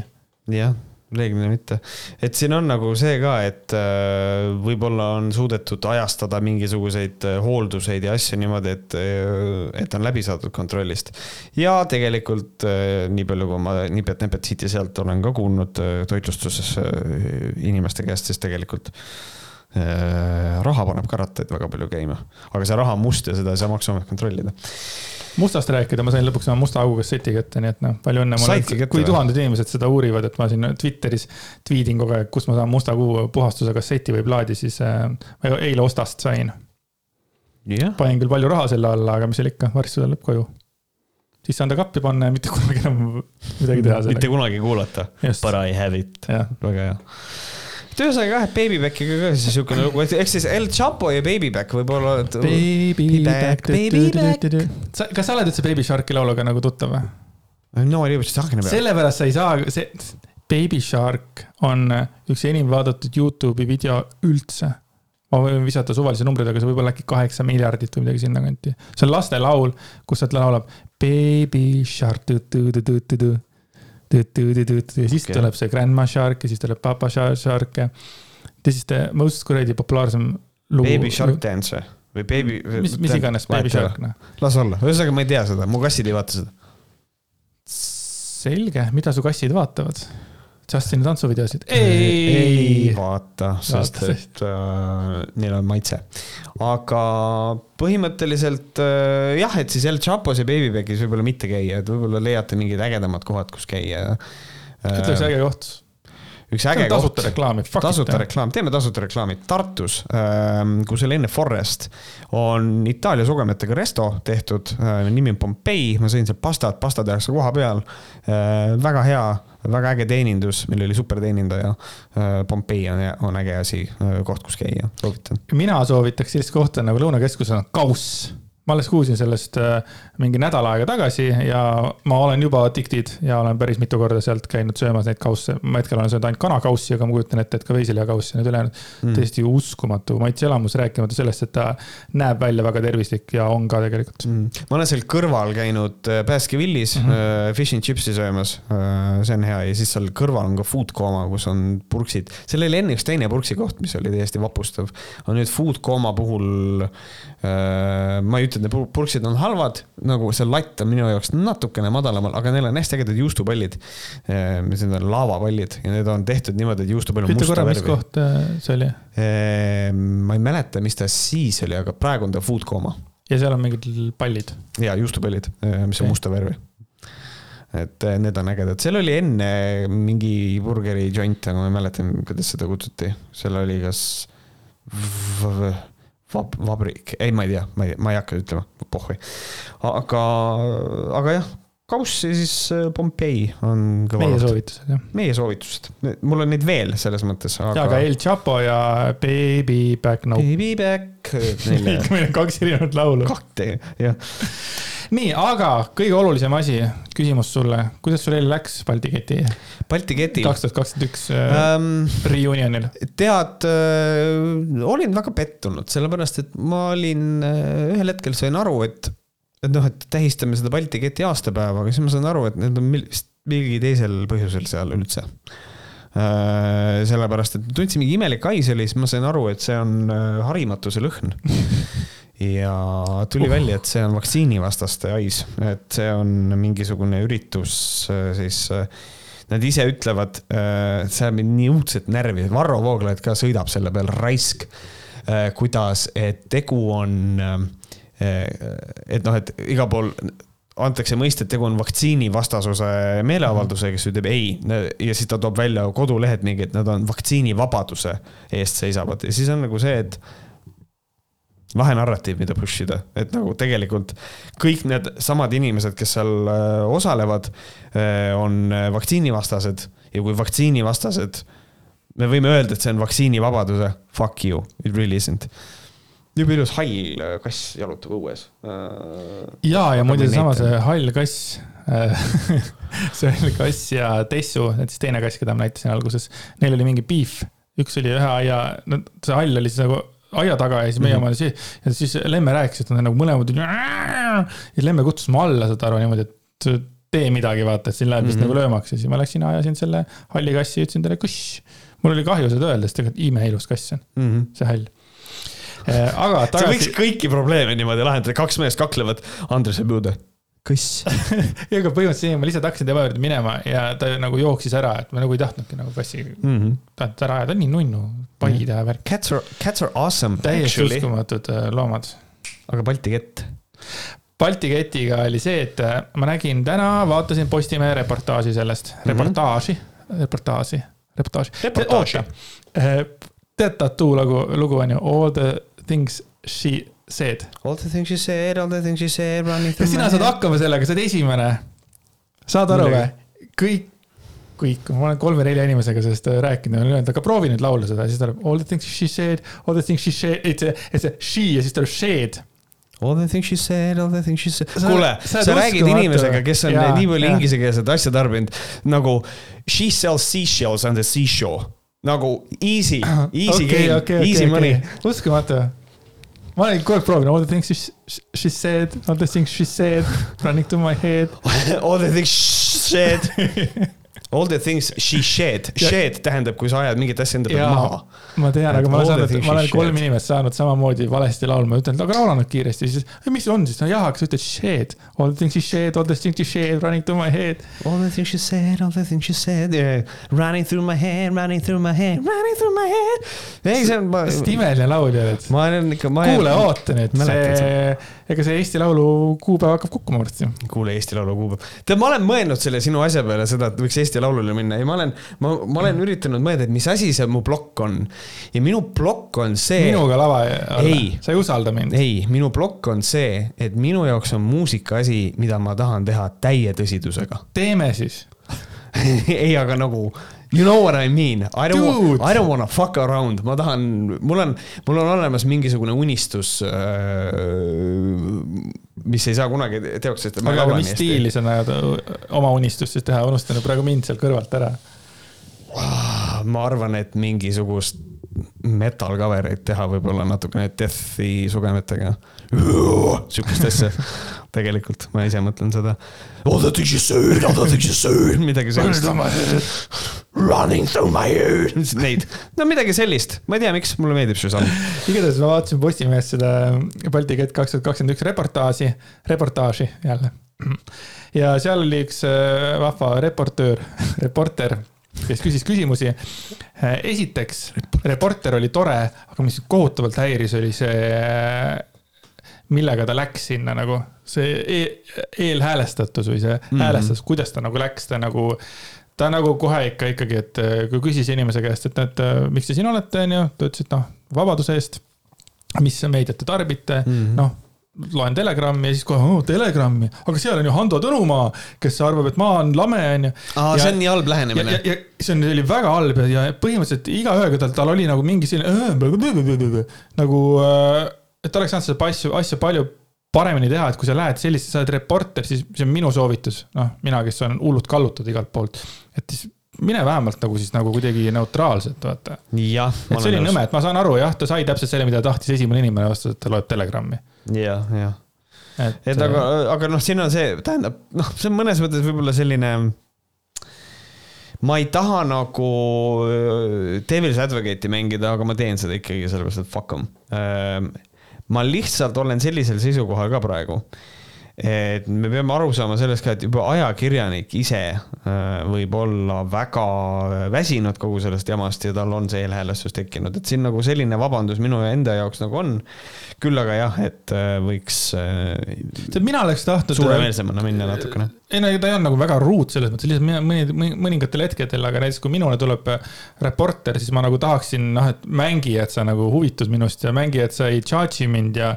Speaker 2: jah reeglina mitte. et siin on nagu see ka, et äh, võib-olla on suudetud ajastada mingisuguseid äh, hoolduseid ja asju niimoodi, et, äh, et on läbi saadud kontrollist. ja tegelikult nii palju, kui ma nipet-näpet siit ja sealt olen ka kuulnud toitlustuses inimeste käest, siis tegelikult raha paneb ka rattaid väga palju käima, aga see raha on must ja seda ei saa maksuamet kontrollida
Speaker 1: mustast rääkida, ma sain lõpuks oma musta augu kasseti kätte, nii et noh, palju õnne mulle. kui tuhanded inimesed seda uurivad, et ma siin Twitteris tweetin kogu aeg, kust ma saan musta kuu puhastuse kasseti või plaadi, siis äh, ma eile Ostast sain
Speaker 2: yeah..
Speaker 1: panin küll palju raha selle alla, aga mis seal ikka, varsti tuleb koju. siis saan ta kappi panna ja mitte kunagi enam midagi teha
Speaker 2: sellega. mitte kunagi kuulata. But I have it. väga hea et ühesõnaga jah, et Babybackiga ka siis siukene lugu, ehk siis El Chapo ja Babyback võib-olla.
Speaker 1: Babyback, Babyback. kas sa oled üldse Baby Sharki lauluga nagu tuttav või?
Speaker 2: no oli just akna peal.
Speaker 1: sellepärast sa ei saa, see Baby Shark on üks enim vaadatud Youtube'i video üldse. ma võin visata suvalise numbrid, aga see võib olla äkki kaheksa miljardit või midagi sinnakanti. see on lastelaul, kus ta laulab Baby Shark ja siis okay. tuleb see Grandma Shark ja siis tuleb Papa Shark ja. This is the most kuradi populaarsem
Speaker 2: lugu. Baby Shark Dance või Baby.
Speaker 1: mis, mis iganes, Baby Shark noh.
Speaker 2: las olla, ühesõnaga ma ei tea seda, mu kassid ei vaata seda.
Speaker 1: selge, mida su kassid vaatavad? Justini tantsuvideosid?
Speaker 2: ei vaata, sest et äh, neil on maitse. aga põhimõtteliselt äh, jah, et siis El Chapos ja Babybackis võib-olla mitte käia, et võib-olla leiate mingid ägedamad kohad, kus käia äh,.
Speaker 1: ütle üks äge koht
Speaker 2: üks äge koht.
Speaker 1: tasuta reklaami.
Speaker 2: tasuta reklaam, teeme tasuta reklaami. Tartus, ähm, kus oli enne Forest, on Itaalia sugemetega resto tehtud, äh, nimi on Pompei, ma sõin sealt pastat, pasta tehakse koha peal. Äh, väga hea, väga äge teenindus, meil oli super teenindaja. Äh, Pompei on, on äge asi, koht, kus käia, soovitan.
Speaker 1: mina soovitaks sellist kohta nagu Lõunakeskuses on Kauss ma alles kuulsin sellest äh, mingi nädal aega tagasi ja ma olen juba addicted ja olen päris mitu korda sealt käinud söömas neid kausse. ma hetkel olen söönud ainult kanakaussi, aga ma kujutan ette, et ka veiselihakaussi ja need ülejäänud mm.. täiesti uskumatu maitseelamus, rääkimata sellest, et ta näeb välja väga tervislik ja on ka tegelikult
Speaker 2: mm.. ma olen seal kõrval käinud äh, Baskervillis mm -hmm. fish and chips'i söömas. see on hea ja siis seal kõrval on ka food coma, kus on purksid. seal oli enne üks teine purksi koht, mis oli täiesti vapustav. aga nüüd food coma puhul ma ei ütle ütle, et need purksid on halvad, nagu see latt on minu jaoks natukene madalamal, aga neil on hästi ägedad juustupallid. Need on laavapallid ja need on tehtud niimoodi, et juustupall on
Speaker 1: musta korra, värvi. mis koht äh, see oli?
Speaker 2: ma ei mäleta, mis ta siis oli, aga praegu on ta Food Coma.
Speaker 1: ja seal on mingid pallid?
Speaker 2: ja juustupallid, mis okay. on musta värvi et need on ägedad, seal oli enne mingi burgeri joint, aga ma ei mäleta, kuidas seda kutsuti, seal oli kas vab-, vabrik, ei, ma ei tea, ma ei, ma ei hakka ütlema, pohhui. aga, aga jah kauss ja siis äh, Pompei on kõva.
Speaker 1: meie soovitused, jah.
Speaker 2: meie soovitused, mul on neid veel selles mõttes
Speaker 1: aga.... ja, aga El Chapo ja Baby Back
Speaker 2: No. Baby Back.
Speaker 1: meil on kaks erinevat laulu.
Speaker 2: kahte, jah.
Speaker 1: Nii, aga kõige olulisem asi, küsimus sulle, kuidas sul eile läks Balti keti?
Speaker 2: Balti keti.
Speaker 1: kaks tuhat kakskümmend üks ähm, reunionil.
Speaker 2: tead äh,, olin väga pettunud, sellepärast et ma olin äh,, ühel hetkel sain aru, et et noh, et tähistame seda Balti keti aastapäeva, aga siis ma saan aru, et need on vist mingil teisel põhjusel seal üldse. Äh, sellepärast, et tundsin mingi imelik hais oli, siis ma sain aru, et see on äh, harimatuse lõhn. Ja tuli uh. välja, et see on vaktsiinivastaste hais, et see on mingisugune üritus äh, siis Nad ise ütlevad, see ajab mind nii õudselt närvi, Varro Vooglaid ka sõidab selle peal raisk, kuidas, et tegu on äh, et noh, et igal pool antakse mõista, et tegu on vaktsiinivastasuse meeleavaldusega, kes ütleb ei ja siis ta toob välja kodulehed mingi, et nad on vaktsiinivabaduse eest seisavad ja siis on nagu see, et lahe narratiiv, mida push ida, et nagu tegelikult kõik need samad inimesed, kes seal äh, osalevad, äh, on vaktsiinivastased. Ja kui vaktsiinivastased, me võime öelda, et see on vaktsiinivabaduse, fuck you, it really isn't. Jube ilus hall äh, kass jalutab õues.
Speaker 1: Äh, ja, ja muide seesama see hall kass äh, see hall kass ja Tessu, siis teine kass, keda ma näitasin alguses, neil oli mingi beef, üks oli ühe aia, no see hall oli siis nagu aia taga ja siis meie mm -hmm. oma siis, ja siis Lemme rääkis, et nad nagu mõlemad. ja Lemme kutsus mu alla, saad aru niimoodi, et tee midagi, vaata, et siin läheb vist mm -hmm. nagu löömaks ja siis ma läksin, ajasin selle halli kassi ja ütlesin talle kuss. mul oli kahju seda öelda, sest tegelikult imeilus kass on mm, -hmm. see hall Eh, aga
Speaker 2: tagasi. sa võiks kõiki probleeme niimoodi lahendada, kaks meest kaklevad, Andres jääb juurde kõss
Speaker 1: aga põhimõtteliselt ma lihtsalt hakkasin tema juurde minema ja ta nagu jooksis ära, et ma nagu ei tahtnudki nagu kassi mm -hmm. tahtnud ära ajada, nii nunnu, pai teha värk.
Speaker 2: Cats are, cats are awesome.
Speaker 1: täiesti uskumatud äh, loomad.
Speaker 2: aga Balti kett?
Speaker 1: Balti ketiga oli see, et äh, ma nägin täna, vaatasin Postimehe reportaaži sellest mm, -hmm. reportaaži, reportaaži, reportaaži.
Speaker 2: reportaaži.
Speaker 1: Äh, tead tattoo lugu, lugu on ju All the things she said.
Speaker 2: All the things she said, all the things she said, running
Speaker 1: through. ja sina saad hakkama sellega, sa oled esimene. saad aru või? kõik, kõik, ma olen kolme-nelja inimesega sellest äh, rääkinud ja olen öelnud, aga proovi nüüd laulda seda, siis tuleb all the things she said, all the things she said, et see, et see she ja siis tuleb shed
Speaker 2: All the things she said, all the things she said. kuule, sa, sa räägid inimesega, kes on ja, nii palju inglisekeelset asja tarbinud, nagu she sells seashells on the seashore nagu easy, easy okay, game okay,, easy okay, money
Speaker 1: okay.. uskumatu. Kogu aeg proovinud all the things she, she said, all the things she said running to my head.
Speaker 2: All the things she said All the things she shed, shed tähendab, kui sa ajad mingit asja enda peale maha.
Speaker 1: ma tean, aga ma olen saanud, ma olen kolm inimest saanud samamoodi valesti laulma, ütlen, aga laula nüüd kiiresti, siis, mis on siis, no jah, aga sa ütled shed. All the things she shed, all the things she shed, running through my head.
Speaker 2: All the things she said, all the things she said yeah., running through my head, running through my head, running through my head. ei, see on.
Speaker 1: sest imeline laulja oled.
Speaker 2: ma olen ikka.
Speaker 1: kuule, oota nüüd, see, ega see Eesti Laulu kuupäev hakkab kukkuma varsti.
Speaker 2: kuule, Eesti Laulu kuupäev. tead, ma olen mõelnud selle sinu asja peale seda, et võiks Eesti Laulule minna ja ma olen, ma, ma olen üritanud mõelda, et mis asi see mu plokk on. ja minu plokk on see.
Speaker 1: minuga lava alla, sa ei usalda mind.
Speaker 2: ei, minu plokk on see, et minu jaoks on muusika asi, mida ma tahan teha täie tõsidusega.
Speaker 1: teeme siis
Speaker 2: ei, aga nagu You know what I mean, I don't. I don't wanna fuck around, ma tahan, mul on, mul on olemas mingisugune unistus, äh, mis ei saa kunagi teoks, sest.
Speaker 1: aga, mis stiili sa näed oma unistustes teha, unustanud praegu mind sealt kõrvalt ära?
Speaker 2: ma arvan, et mingisugust metal cover'it teha võib-olla natukene death'i sugemetega. sihukest asja tegelikult, ma ise mõtlen seda. Midagi sellist. Running through my head. Neid, no midagi sellist, ma ei tea, miks, mulle meeldib Shazam.
Speaker 1: igatahes ma vaatasin Postimehest seda Balti kett kaks tuhat kakskümmend üks reportaaži, reportaaži jälle. ja seal oli üks äh, vahva reportöör, reporter kes küsis küsimusi. esiteks, reporter oli tore, aga mis kohutavalt häiris, oli see millega ta läks sinna nagu see e eelhäälestatus või see mm -hmm. häälestus, kuidas ta nagu läks, ta nagu ta nagu kohe ikka ikkagi, et kui küsis inimese käest, et näed, miks te siin olete, onju, ta ütles, et noh, vabaduse eest. mis meediat te tarbite mm -hmm., noh loen Telegrammi ja siis kohe oh,, Telegrammi, aga seal on ju Hando Tõnumaa, kes arvab, et maa on lame, onju.
Speaker 2: aa, see on nii halb lähenemine.
Speaker 1: ja, ja see on, oli väga halb ja, ja põhimõtteliselt igaühega tal, tal oli nagu mingi selline nagu, äh, et oleks saanud seda asju, asja palju paremini teha, et kui sa lähed sellist, sa oled reporter, siis see on minu soovitus, noh, mina, kes olen hullult kallutatud igalt poolt, et siis mine vähemalt nagu siis nagu kuidagi neutraalselt, vaata. et see oli nõme, et ma saan aru, jah, ta sai täpselt selle, mida tahtis esimene inimene vastas, et ta loeb Telegrammi
Speaker 2: ja,. jah, jah. et, et aga, äh, aga noh, siin on see, tähendab, noh, see on mõnes mõttes võib-olla selline ma ei taha nagu äh, Devil's Advocate'i mängida, aga ma teen seda ikkagi sellepärast, et fuck em. Ma lihtsalt olen sellisel seisukohal ka praegu et me peame aru saama sellest ka, et juba ajakirjanik ise äh, võib olla väga väsinud kogu sellest jamast ja tal on see eelhäälestus tekkinud, et siin nagu selline vabandus minu enda jaoks nagu on. küll aga jah, et äh, võiks.
Speaker 1: tead, mina oleks tahtnud.
Speaker 2: suuremeelsemana minna natukene.
Speaker 1: ei no ta ei olnud nagu väga ruud selles mõttes, lihtsalt mõni, mõningatel hetkedel, aga näiteks kui minule tuleb reporter, siis ma nagu tahaksin, noh, et mängi, et sa nagu huvitud minust ja mängi, et sa ei charge'i mind ja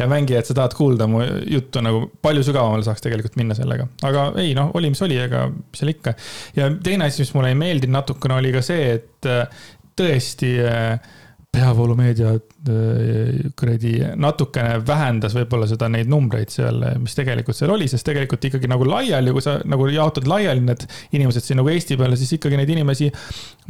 Speaker 1: ja mängija, et sa tahad kuulda mu juttu nagu palju sügavamale saaks tegelikult minna sellega. aga ei noh, oli, mis oli, ega mis seal ikka. ja teine asi, mis mulle ei meeldinud natukene, oli ka see, et äh, tõesti äh, peavoolumeedia äh, kuradi natukene vähendas võib-olla seda, neid numbreid seal, mis tegelikult seal oli, sest tegelikult ikkagi nagu laiali, kui sa nagu jaotad laiali need inimesed siin nagu Eesti peale, siis ikkagi neid inimesi.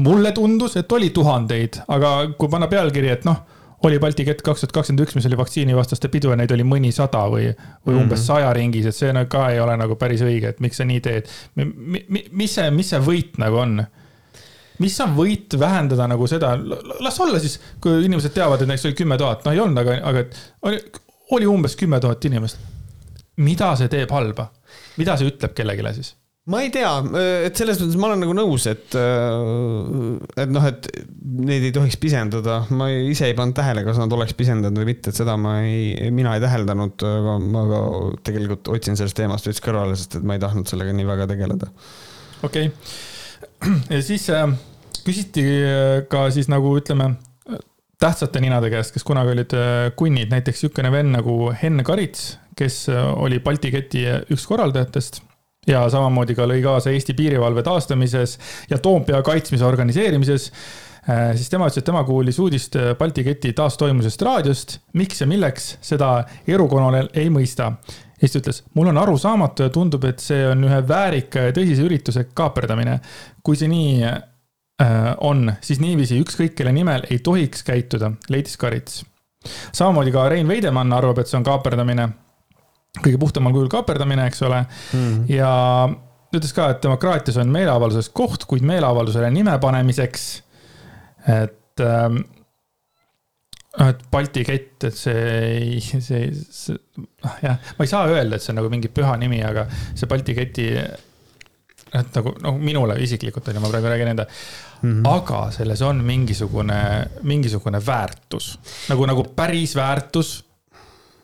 Speaker 1: mulle tundus, et oli tuhandeid, aga kui panna pealkiri, et noh oli Balti kett kaks tuhat kakskümmend üks, mis oli vaktsiinivastaste pidu ja neid oli mõnisada või, või mm -hmm. umbes saja ringis, et see ka ei ole nagu päris õige, et miks sa nii teed. mis see, mis see võit nagu on? mis on võit vähendada nagu seda, las olla siis, kui inimesed teavad, et näiteks oli kümme tuhat, no ei olnud, aga, aga oli, oli umbes kümme tuhat inimest. mida see teeb halba? mida see ütleb kellelegi siis?
Speaker 2: Ma ei tea, et selles mõttes ma olen nagu nõus, et, et noh, et neid ei tohiks pisendada. ma ise ei pannud tähele, kas nad oleks pisendanud või mitte, et seda ma ei, mina ei täheldanud, aga ma ka tegelikult otsin sellest teemast veits kõrvale, sest et ma ei tahtnud sellega nii väga tegeleda.
Speaker 1: okei okay., ja siis äh, küsiti ka siis nagu ütleme tähtsate ninade käest, kes kunagi olid äh, kunnid, näiteks niisugune vend nagu Henn Karits, kes äh, oli Balti keti üks korraldajatest ja samamoodi ka lõi kaasa Eesti piirivalve taastamises ja Toompea kaitsmise organiseerimises äh, siis tema ütles, et tema kuulis uudist äh, Balti keti taastoimusest raadiost. miks ja milleks, seda Erukonol ei mõista. ja siis ta ütles, mul on arusaamatu ja tundub, et see on ühe väärika ja tõsise ürituse kaaperdamine. kui see nii äh, on, siis niiviisi ükskõik kelle nimel ei tohiks käituda, leidis Karits. samamoodi ka Rein Veidemann arvab, et see on kaaperdamine kõige puhtamal kujul kaaperdamine, eks ole mm.. ja ütles ka, et demokraatias on meeleavalduses koht, kuid meeleavaldusele nime panemiseks. et ähm,, et Balti kett, et see ei, see, see, noh jah, ma ei saa öelda, et see on nagu mingi püha nimi, aga see Balti keti. et nagu, noh, minule isiklikult on ju, ma praegu räägin enda mm. -hmm. aga selles on mingisugune, mingisugune väärtus nagu, nagu päris väärtus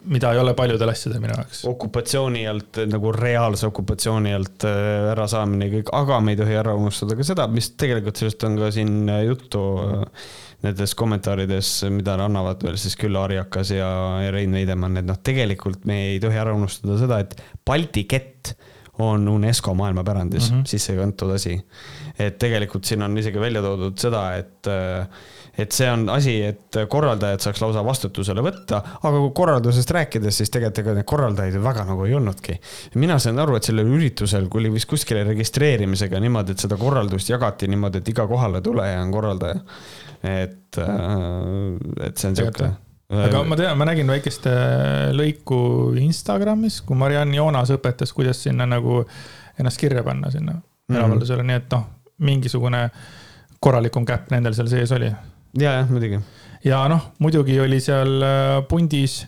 Speaker 1: mida ei ole paljudel asjadel minu jaoks.
Speaker 2: okupatsiooni alt nagu reaalse okupatsiooni alt äh, ärasaamine kõik, aga me ei tohi ära unustada ka seda, mis tegelikult sellest on ka siin äh, juttu äh, nendes kommentaarides, mida annavad veel siis küll Arjakas ja, ja Rein Veidemann, et noh, tegelikult me ei tohi ära unustada seda, et Balti kett on UNESCO maailmapärandis mm -hmm. sisse kantud asi. et tegelikult siin on isegi välja toodud seda, et äh, et see on asi, et korraldajad saaks lausa vastutusele võtta, aga kui korraldusest rääkides, siis tegelikult ega neid korraldajaid ju väga nagu ei olnudki. mina sain aru, et sellel üritusel, kui oli vist kuskile registreerimisega niimoodi, et seda korraldust jagati niimoodi, et iga kohaletuleja on korraldaja. et, äh, et see on sihuke
Speaker 1: aga ma tean, ma nägin väikest äh, lõiku Instagramis, kui Mariann Joonas õpetas, kuidas sinna nagu ennast kirja panna sinna mm -hmm. elavaldusele, nii et noh, mingisugune korralikum käpp nendel seal sees oli
Speaker 2: ja, jah, muidugi.
Speaker 1: ja noh, muidugi oli seal äh, pundis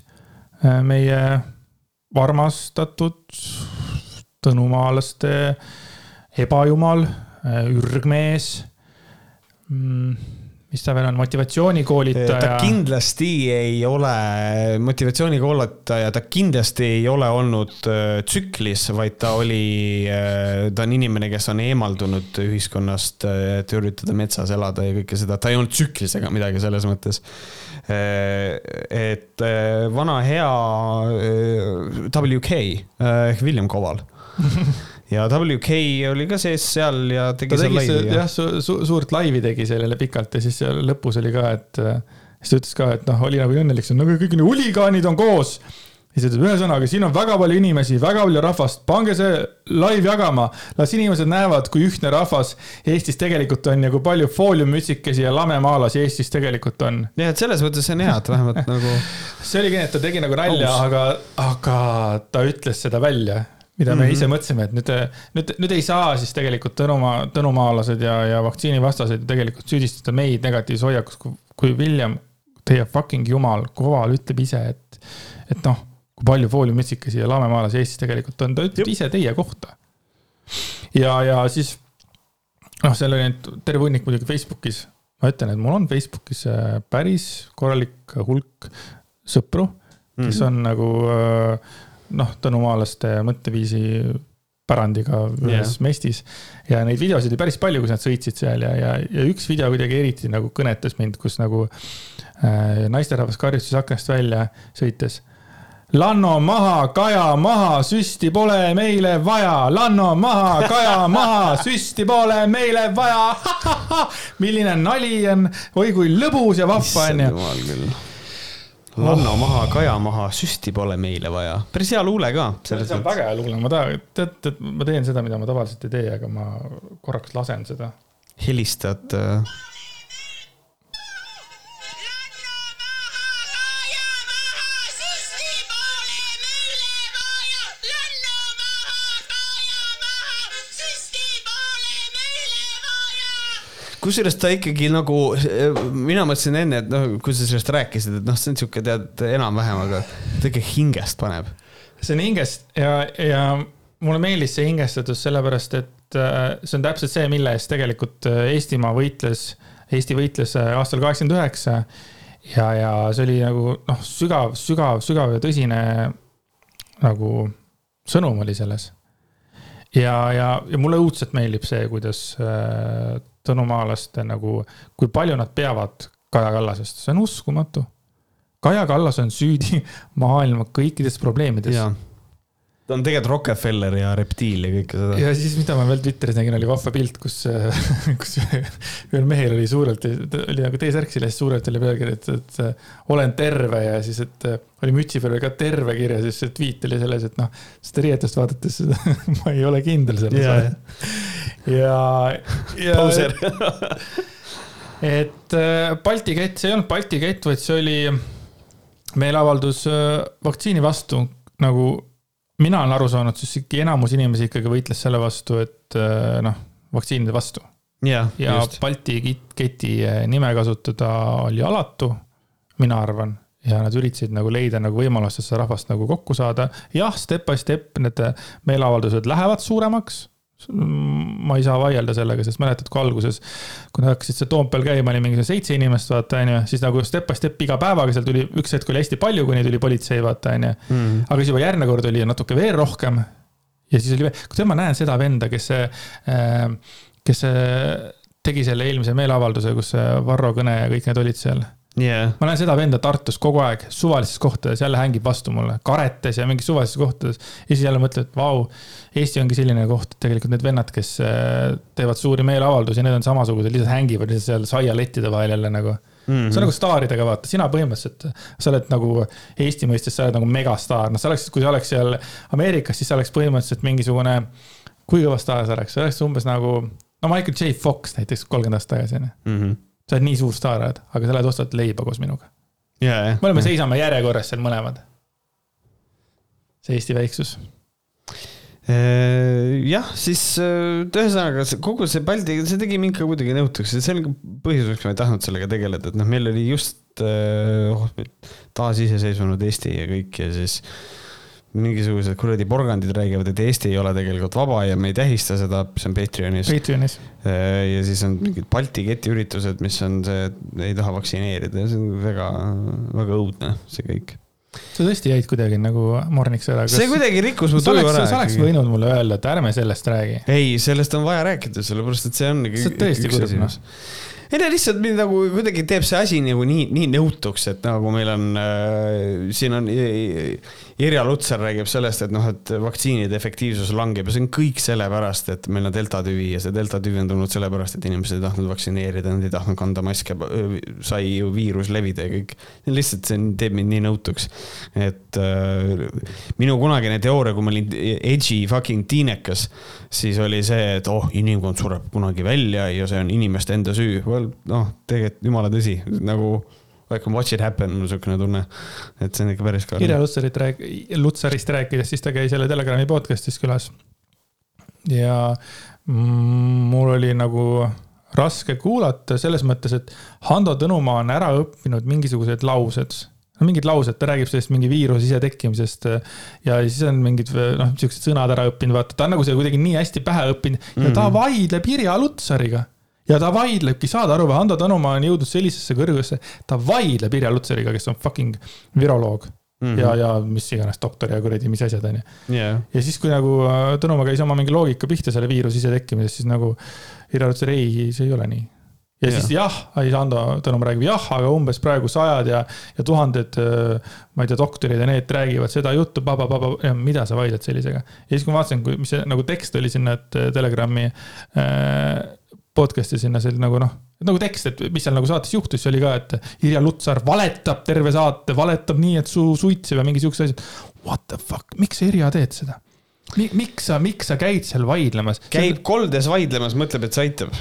Speaker 1: äh, meie armastatud tõnumaalaste ebajumal, äh, ürgmees. Mm, mis ta veel on, motivatsioonikoolitaja.
Speaker 2: ta kindlasti ei ole motivatsioonikoolitaja, ta kindlasti ei ole olnud äh, tsüklis, vaid ta oli, äh, ta on inimene, kes on eemaldunud ühiskonnast, et üritada metsas elada ja kõike seda, ta ei olnud tsüklis ega midagi selles mõttes. et vana hea WK ehk William Koval ja WK oli ka sees seal ja tegi
Speaker 1: ta
Speaker 2: seal
Speaker 1: tegi
Speaker 2: laivi.
Speaker 1: jah su, su, suurt laivi tegi sellele pikalt ja siis seal lõpus oli ka, et äh, siis ta ütles ka, et noh, oli nagu õnnelik, no kõik need huligaanid on koos. ja siis ta ütleb, ühesõnaga, siin on väga palju inimesi, väga palju rahvast, pange see live jagama. las inimesed näevad, kui ühtne rahvas Eestis tegelikult on ja kui palju fooliummütsikesi ja lamemaalasi Eestis tegelikult on.
Speaker 2: jah, et selles mõttes on hea, et vähemalt nagu.
Speaker 1: see oligi nii, et ta tegi nagu nalja, aga, aga ta ütles seda välja mida me mm -hmm. ise mõtlesime, et nüüd, nüüd, nüüd ei saa siis tegelikult Tõnumaa, tõnumaalased ja, ja vaktsiinivastased tegelikult süüdistada meid negatiivses hoiakus, kui William, teie fucking jumal, Koval ütleb ise, et, et noh, kui palju fooliumütsikesi ja lamemaalasi Eestis tegelikult on, ta ütleb ise teie kohta. ja, ja siis noh, seal oli terve hunnik muidugi Facebookis. ma ütlen, et mul on Facebookis äh, päris korralik hulk sõpru, kes mm -hmm. on nagu äh, noh, tõnumaalaste mõtteviisi pärandiga ühes yeah. mestis. ja neid videosid oli päris palju, kus nad sõitsid seal ja, ja, ja üks video kuidagi eriti nagu kõnetas mind, kus nagu äh, naisterahvas karjus siis aknast välja sõites. Lanno maha, Kaja maha, süsti pole meile vaja, Lanno maha, Kaja maha, süsti pole meile vaja. milline nali on, oi kui lõbus ja vahva on
Speaker 2: Lanno maha, Kaja maha, süsti pole meile vaja. päris hea luule ka.
Speaker 1: see on väga hea luule, ma tahan, tead, tead, ma teen seda, mida ma tavaliselt ei tee, aga ma korraks lasen seda.
Speaker 2: helistad äh, kusjuures ta ikkagi nagu, mina mõtlesin enne, et noh, kui sa sellest rääkisid, et noh, see on sihuke tead enam-vähem, aga ta ikka hingest paneb.
Speaker 1: see on hingest ja, ja mulle meeldis see hingestatus sellepärast, et äh, see on täpselt see, mille eest tegelikult äh, Eestimaa võitles, Eesti võitles äh, aastal kaheksakümmend üheksa. ja, ja see oli nagu noh, sügav, sügav, sügav ja tõsine nagu sõnum oli selles. ja, ja, ja mulle õudselt meeldib see, kuidas tõnumaalaste nagu, kui palju nad peavad Kaja Kallasest, see on uskumatu. Kaja Kallas on süüdi maailma kõikides probleemides
Speaker 2: ta on tegelikult Rockefeller ja reptiil ja kõike seda.
Speaker 1: ja siis, mida ma veel Twitteris nägin, oli vahva pilt, kus, kus ühel mehel oli suurelt, oli nagu T-särk seljas, suurelt oli pealkiri, et, et olen terve ja siis, et oli mütsi peal ka terve kirjas ja siis see tweet oli selles, et noh, seda riietust vaadates ma ei ole kindel selles yeah.. ja, ja. Et äh, Balti kett, see ei olnud Balti kett, vaid see oli meeleavaldus äh, vaktsiini vastu nagu mina olen aru saanud, siis ikkagi enamus inimesi ikkagi võitles selle vastu, et äh, noh, vaktsiinide vastu.
Speaker 2: ja,
Speaker 1: ja just. Balti keti äh, nime kasutada oli alatu, mina arvan ja nad üritasid nagu leida nagu võimalust, et seda rahvast nagu kokku saada. jah, step by step need meeleavaldused lähevad suuremaks ma ei saa vaielda sellega, sest mäletad, kui alguses, kui nad hakkasid seal Toompeal käima, oli mingi seitse inimest, vaata, onju, siis nagu step by step iga päevaga seal tuli, üks hetk oli hästi palju, kuni tuli politsei, vaata, onju. Mhm. aga siis juba järgmine kord oli natuke veel rohkem. ja siis oli veel, kui ma näen seda venda, kes, äh, kes tegi selle eelmise meeleavalduse, kus Varro Kõne ja kõik need olid seal
Speaker 2: yeah..
Speaker 1: ma näen seda venda Tartus kogu aeg suvalistes kohtades, jälle hängib vastu mulle, karetes ja mingis suvalistes kohtades. ja siis jälle mõtled, et vau, Eesti ongi selline koht, et tegelikult need vennad, kes äh, teevad suuri meeleavaldusi, need on samasugused, lihtsalt hängivad lihtsalt seal saialettide vahel jälle nagu mm. -hmm. see on nagu staaridega, vaata, sina põhimõtteliselt, sa oled nagu Eesti mõistes, sa oled nagu megastaar, noh, sa oleks, kui sa oleks seal Ameerikas, siis sa oleks põhimõtteliselt mingisugune. kui kõva staar sa oleks, sa oleks umbes nagu, no Michael J Fox näiteks kolmkümmend aastat tagasi, onju
Speaker 2: mhm
Speaker 1: sa oled nii suur staar, oled, aga sa lähed ostad leiba koos minuga
Speaker 2: yeah,.
Speaker 1: me oleme, seisame järjekorras seal mõlemad. see Eesti väiksus.
Speaker 2: Äh, jah, siis äh, ühesõnaga kogu see Balti, see tegi mind ka kuidagi nõutuks see on põhjus, miks ma ei tahtnud sellega tegeleda, et noh, meil oli just oh, taasiseseisvunud Eesti ja kõik ja siis mingisugused kuradi porgandid räägivad, et Eesti ei ole tegelikult vaba ja me ei tähista seda, see on Patreonis.
Speaker 1: Patreonis.
Speaker 2: ja siis on mingid Balti ketiüritused, mis on see, ei taha vaktsineerida ja see on väga, väga õudne, see kõik.
Speaker 1: sa tõesti jäid kuidagi nagu morniks ära.
Speaker 2: see kuidagi rikkus mu
Speaker 1: sa
Speaker 2: tuju ära
Speaker 1: sa oleks võinud mulle öelda, et ärme sellest räägi.
Speaker 2: ei, sellest on vaja rääkida, sellepärast et see on.
Speaker 1: See on tõesti kurb, noh.
Speaker 2: ei no lihtsalt mind nagu kuidagi teeb see asi nagu nii, nii nõutuks, et nagu meil on äh,, siin on Irja Lutsar räägib sellest, et noh, et vaktsiinide efektiivsus langeb ja see on kõik sellepärast, et meil on delta tüvi ja see delta tüvi on tulnud sellepärast, et inimesed ei tahtnud vaktsineerida, nad ei tahtnud kanda maske, sai ju viirus levida ja kõik. lihtsalt see teeb mind nii nõutuks, et äh, minu kunagine teooria, kui ma olin edgy fucking tiinekas, siis oli see, et oh, inimkond sureb kunagi välja ja see on inimeste enda süü. Noh, tegelikult jumala tõsi, nagu I can watch it happen, mul siukene tunne, et see on ikka päris karm.
Speaker 1: Irja Lutsarit rääk-, Lutsarist rääkides, siis ta käis jälle Telegrami podcast'is külas. ja mul oli nagu raske kuulata selles mõttes, et Hando Tõnumaa on ära õppinud mingisugused laused no mingid laused, ta räägib sellest mingi viiruse isetekkimisest ja siis on mingid noh, siuksed sõnad ära õppinud, vaata, ta on nagu see kuidagi nii hästi pähe õppinud ja mm -hmm. ta vaidleb Irja Lutsariga ja ta vaidlebki, saad aru või, Hando Tõnumaa on jõudnud sellisesse kõrgusesse, ta vaidleb Irja Lutsariga, kes on fucking viroloog mm -hmm. ja, ja mis iganes doktor ja kuradi, mis asjad onju.
Speaker 2: yeah..
Speaker 1: ja siis, kui nagu äh, Tõnumaa käis oma mingi loogika pihta selle viiruse isetekkimisest, siis nagu Irja Lutsar, ei, see ei ole nii. ja
Speaker 2: Jah.
Speaker 1: siis jah, Hando Tõnumaa räägib jah, aga umbes praegu sajad ja, ja tuhanded, ma ei tea, doktorid ja need räägivad seda juttu, mida sa vaidled sellisega. ja siis, kui ma vaatasin, kui, mis see nagu tekst oli sinna, et äh, Telegrami äh, podcast'i sinna, see oli nagu noh, nagu tekst, et mis seal nagu saates juhtus, see oli ka, et Irja Lutsar valetab terve saate, valetab nii, et suu suitseb ja mingi siuksed asjad. What the fuck, miks sa Irja teed seda? miks sa, miks sa käid seal vaidlemas?
Speaker 2: käib koldes vaidlemas, mõtleb, et see aitab.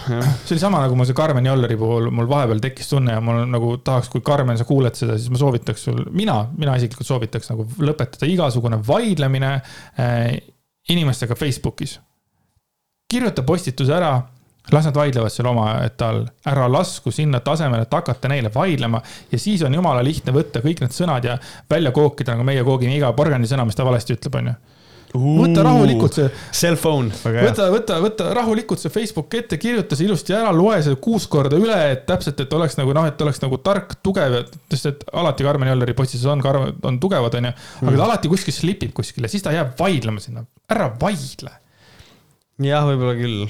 Speaker 1: see oli sama nagu mul see Karmen Jolleri puhul, mul vahepeal tekkis tunne ja mul nagu tahaks, kui Karmen, sa kuuled seda, siis ma soovitaks sul, mina, mina isiklikult soovitaks nagu lõpetada igasugune vaidlemine äh, inimestega Facebookis. kirjuta postituse ära, las nad vaidlevad seal omaette all, ära lasku sinna tasemele, et hakata neile vaidlema ja siis on jumala lihtne võtta kõik need sõnad ja välja kookida, nagu meie koogime iga porgandisõna, mis ta valesti ütleb, onju. võta rahulikult see
Speaker 2: Cell phone,
Speaker 1: võta, võta, võta rahulikult see Facebook ette, kirjuta see ilusti ära, loe see kuus korda üle, et täpselt, et oleks nagu noh, et oleks nagu tark, tugev, sest et alati Karmen Jolleri postitused on, on tugevad, onju. aga ta alati kuskil slipib kuskile, siis ta jääb vaidlema sinna, ära vaidle.
Speaker 2: jah, võib-olla küll.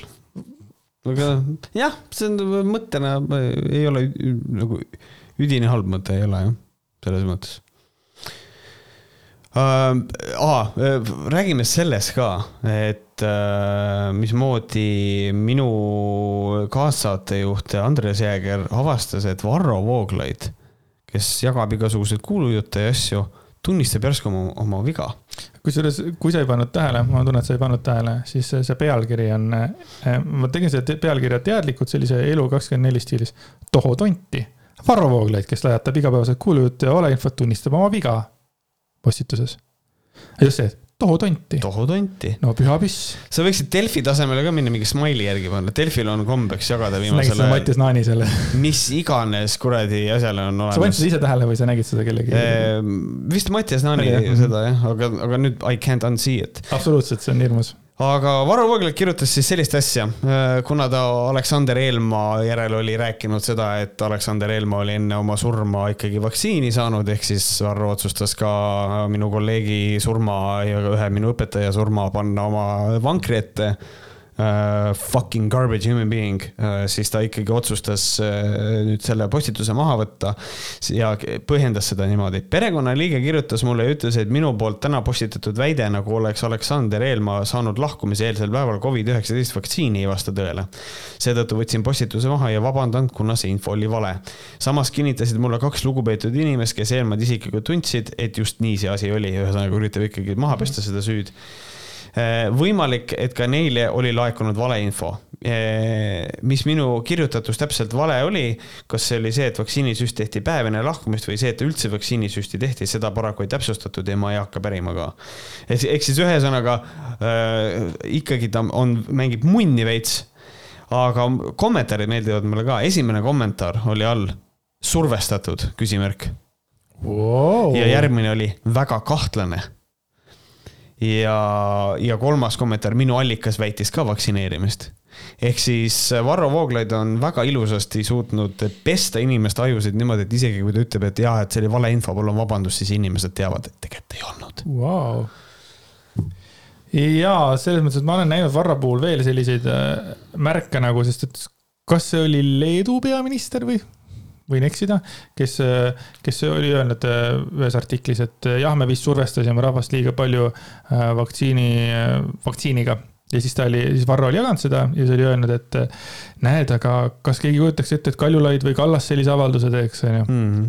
Speaker 2: Aga jah, see on mõttena ei ole nagu üdini halb mõte ei ole jah, selles mõttes uh,. aa, räägime sellest ka, et uh, mismoodi minu kaassaatejuht Andres Jääger avastas, et Varro Vooglaid, kes jagab igasuguseid kuulujutte ja asju, tunnistab järsku oma, oma viga
Speaker 1: kusjuures, kui sa ei pannud tähele, ma tunnen, et sa ei pannud tähele, siis see, pealkiri on, ma tegin te- pealkirja teadlikult sellise Elu24 stiilis, tohu tonti. Varro Vooglaid, kes lajatab igapäevaselt kuulujutte ja valeinfot, tunnistab oma viga postituses. just see, tohu tonti.
Speaker 2: tohu tonti.
Speaker 1: no püha piss.
Speaker 2: sa võiksid Delfi tasemele ka minna mingi smiley järgi panna, Delfil on kombeks jagada
Speaker 1: nägid
Speaker 2: viimasel
Speaker 1: seda
Speaker 2: ajal
Speaker 1: Mattias Naani selle,
Speaker 2: mis iganes kuradi asjale on
Speaker 1: sa panid
Speaker 2: olemas
Speaker 1: seda. ise tähele või sa nägid seda kellegi?
Speaker 2: Ehm, vist Mattias Naani
Speaker 1: Oli, jah?
Speaker 2: seda jah, aga, aga nüüd I can't unsee it.
Speaker 1: absoluutselt, see on hirmus.
Speaker 2: Aga Varro Vooglaid kirjutas siis sellist asja, kuna ta Aleksander Eelmaa järel oli rääkinud seda, et Aleksander Eelmaa oli enne oma surma ikkagi vaktsiini saanud, ehk siis Varro otsustas ka minu kolleegi surma ja ühe minu õpetaja surma panna oma vankri ette uh, fucking garbage human being uh,, siis ta ikkagi otsustas uh, nüüd selle postituse maha võtta ja põhjendas seda niimoodi. perekonnaliige kirjutas mulle ja ütles, et minu poolt täna postitatud väide, nagu oleks Aleksander Eelmaa saanud lahkumise eelsel päeval Covid-19 vaktsiini, ei vasta tõele. seetõttu võtsin postituse maha ja vabandan, kuna see info oli vale. samas kinnitasid mulle kaks lugupeetud inimest, kes Eelmaad isiklikult tundsid, et just nii see asi oli, ühesõnaga üritab ikkagi maha pesta seda süüd võimalik, et ka neile oli laekunud valeinfo. mis minu kirjutatus täpselt vale oli, kas see oli see, et vaktsiinisüst tehti päev enne lahkumist või see, et üldse vaktsiinisüsti tehti, seda paraku ei täpsustatud ja ma ei hakka pärima ka. ehk siis ühesõnaga äh, ikkagi ta on, mängib munni veits. aga kommentaarid meeldivad mulle ka, esimene kommentaar oli all survestatud küsimärk
Speaker 1: Wow.
Speaker 2: ja järgmine oli väga kahtlane ja, ja kolmas kommentaar, minu allikas väitis ka vaktsineerimist. Ehk siis Varro Vooglaid on väga ilusasti suutnud pesta inimeste ajusid niimoodi, et isegi kui ta ütleb, et jaa, et see oli valeinfo, palun vabandust, siis inimesed teavad, et tegelikult ei olnud.
Speaker 1: Wow.. ja selles mõttes, et ma olen näinud Varro puhul veel selliseid äh, märke nagu, sest et kas see oli Leedu peaminister või võin eksida, kes, kes oli öelnud äh, ühes artiklis, et äh, jah, me vist survestasime rahvast liiga palju äh, vaktsiini, vaktsiiniga. ja siis ta oli, siis Varro oli jaganud seda ja siis oli öelnud, et näed, aga kas keegi kujutaks ette, et Kaljulaid või Kallas sellise avalduse teeks, onju. Mhm.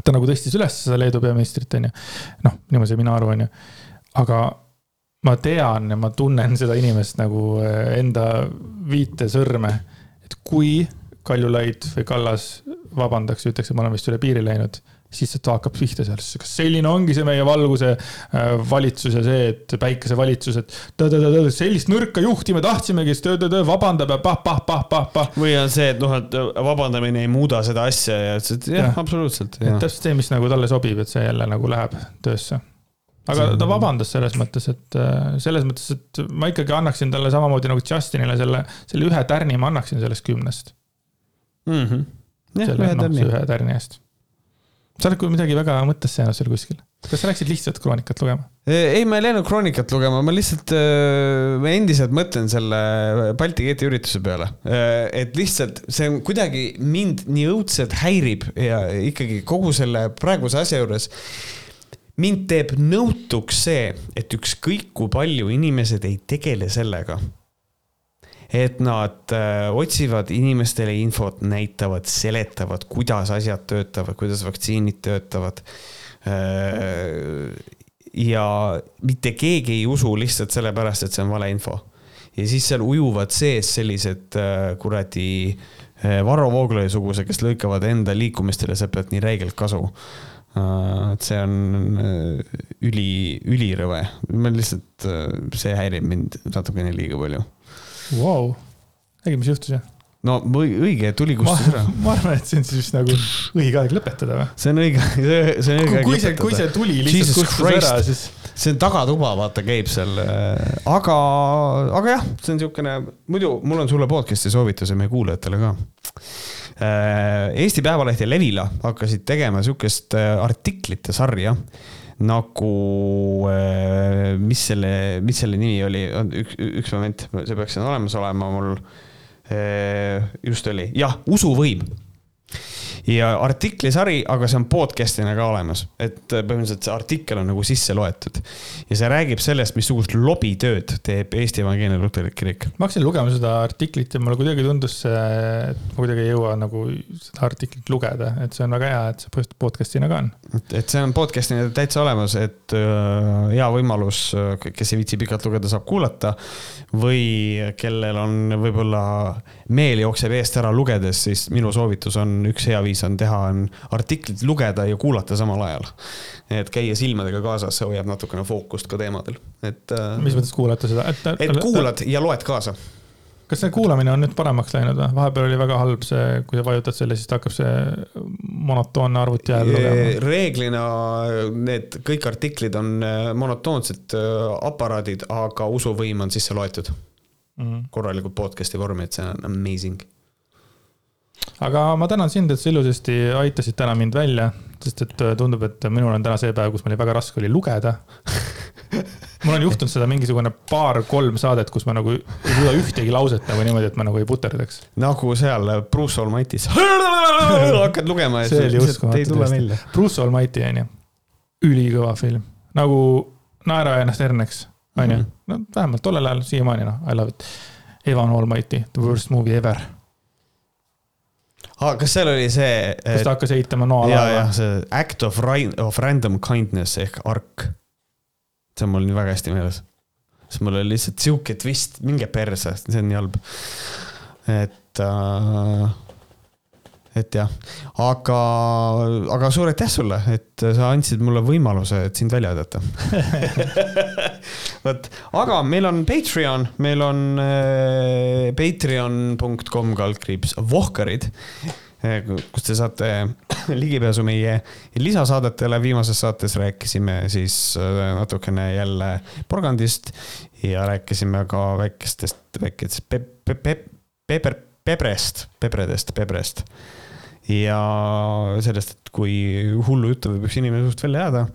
Speaker 1: ta nagu tõstis üles seda Leedu peaministrit, onju. noh, niimoodi mina arvan, onju. aga ma tean ja ma tunnen seda inimest nagu enda viite sõrme, et kui Kaljulaid või Kallas vabandaks ja ütleks, et ma olen vist üle piiri läinud, siis ta hakkab pihta seal, kas selline ongi see meie valguse äh, valitsus ja see, et päikesevalitsus, et sellist nõrka juhti me tahtsimegi, siis töö-töö-töö vabandab ja pah-pah-pah-pah-pah.
Speaker 2: või on see, et noh, et vabandamine ei muuda seda asja ja ütles, et jah ja., absoluutselt.
Speaker 1: täpselt see, mis nagu talle sobib, et see jälle nagu läheb töösse aga ta vabandas selles mõttes, et selles mõttes, et ma ikkagi annaksin talle samamoodi nagu Justinile selle, selle ühe tärni ma annaksin sellest kümnest
Speaker 2: mm. -hmm
Speaker 1: selle ühe tärni, ühe tärni eest. sa oled midagi väga mõttesse jäänud seal kuskil. kas sa läksid lihtsalt kroonikat lugema?
Speaker 2: ei, ma ei läinud kroonikat lugema, ma lihtsalt, äh, endiselt mõtlen selle Balti keeti ürituse peale. Äh, et lihtsalt see on kuidagi mind nii õudselt häirib ja ikkagi kogu selle praeguse asja juures mind teeb nõutuks see, et ükskõik kui palju inimesed ei tegele sellega et nad äh, otsivad inimestele infot, näitavad, seletavad, kuidas asjad töötavad, kuidas vaktsiinid töötavad. Äh, ja mitte keegi ei usu lihtsalt sellepärast, et see on valeinfo. ja siis seal ujuvad sees sellised äh, kuradi Varro Vooglaiu suguse, kes lõikavad enda liikumistele sealt pealt nii räigelt kasu et see on üli, ülirõve, ma lihtsalt, see häirib mind natukene liiga palju
Speaker 1: wow.. räägi, mis juhtus jah?
Speaker 2: no õige, tuli kustus ära.
Speaker 1: ma arvan, et see on siis nagu õige aeg lõpetada või?
Speaker 2: see on õige, see on õige
Speaker 1: aeg lõpetada. kui see tuli lihtsalt kustus Christ. ära, siis.
Speaker 2: see on tagatuba, vaata, käib seal. Äh, aga, aga jah, see on niisugune, muidu mul on sulle podcast'i soovitus ja meie kuulajatele ka. Äh, Eesti Päevaleht ja Levila hakkasid tegema sihukest äh, artiklite sarja nagu, äh, mis selle, mis selle nimi oli, üks, üks moment, see peaks siin olemas olema mul. Äh, just oli, jah, usuvõim ja artiklisari, aga see on podcast'ina ka olemas, et põhimõtteliselt see artikkel on nagu sisse loetud. ja see räägib sellest, missugust lobitööd teeb Eesti Evangeelne Luterlik Kirik.
Speaker 1: ma hakkasin lugema seda artiklit ja mulle kuidagi tundus see, et ma kuidagi ei jõua nagu seda artiklit lugeda, et see on väga hea, et see podcast'ina ka on.
Speaker 2: et see on podcast'ina täitsa olemas, et äh, hea võimalus, kes ei viitsi pikalt lugeda, saab kuulata. või kellel on võib-olla meel jookseb eest ära lugedes, siis minu soovitus on üks hea viis on teha, on artiklit lugeda ja kuulata samal ajal. et käia silmadega kaasas, see hoiab natukene fookust ka teemadel, et.
Speaker 1: Äh, mis mõttes kuulata seda,
Speaker 2: et? et kuulad ja loed kaasa
Speaker 1: kas see kuulamine on nüüd paremaks läinud või? vahepeal oli väga halb see, kui sa vajutad selle, siis ta hakkab see monotoonne arvuti hääl lugema.
Speaker 2: reeglina need kõik artiklid on äh, monotoonsed äh, aparaadid, aga usuvõim on sisse loetud mm -hmm. korralikult podcast'i vormi, et see on amazing
Speaker 1: aga ma tänan sind, et sa ilusasti aitasid täna mind välja, sest et äh, tundub, et minul on täna see päev, kus mul väga raske oli lugeda mul on juhtunud seda mingisugune paar-kolm saadet, kus ma nagu ei suuda ühtegi lauset nagu niimoodi, et ma nagu ei puterdaks.
Speaker 2: nagu seal Bruce Almighty's hakkad lugema ja
Speaker 1: see oli uskumatu. Bruce Almighty on ju, ülikõva film, nagu Naera ennast herneks, on ju, mhm. no vähemalt tollel ajal, siiamaani noh, I love it. Evan Almighty, the worst movie ever
Speaker 2: ah,. kas seal oli see?
Speaker 1: kus ta hakkas ehitama noalaeva?
Speaker 2: ja, ja see act of, of random kindness ehk ark. see on mul nii väga hästi meeles. sest mul oli lihtsalt sihuke twist, minge perse, see on nii halb. et äh, et jah, aga, aga suur aitäh sulle, et sa andsid mulle võimaluse, et sind välja aidata vot, aga meil on Patreon, meil on äh, patreon.com kaldkriips Vohkarid kus te saate ligipääsu meie lisasaadetele. viimases saates rääkisime siis natukene jälle porgandist ja rääkisime ka väikestest, väikestest pe-, pe-, pe-, peber, pebrest, pebredest, pebrest. ja sellest, et kui hullu juttu võib üks inimene suust välja jääda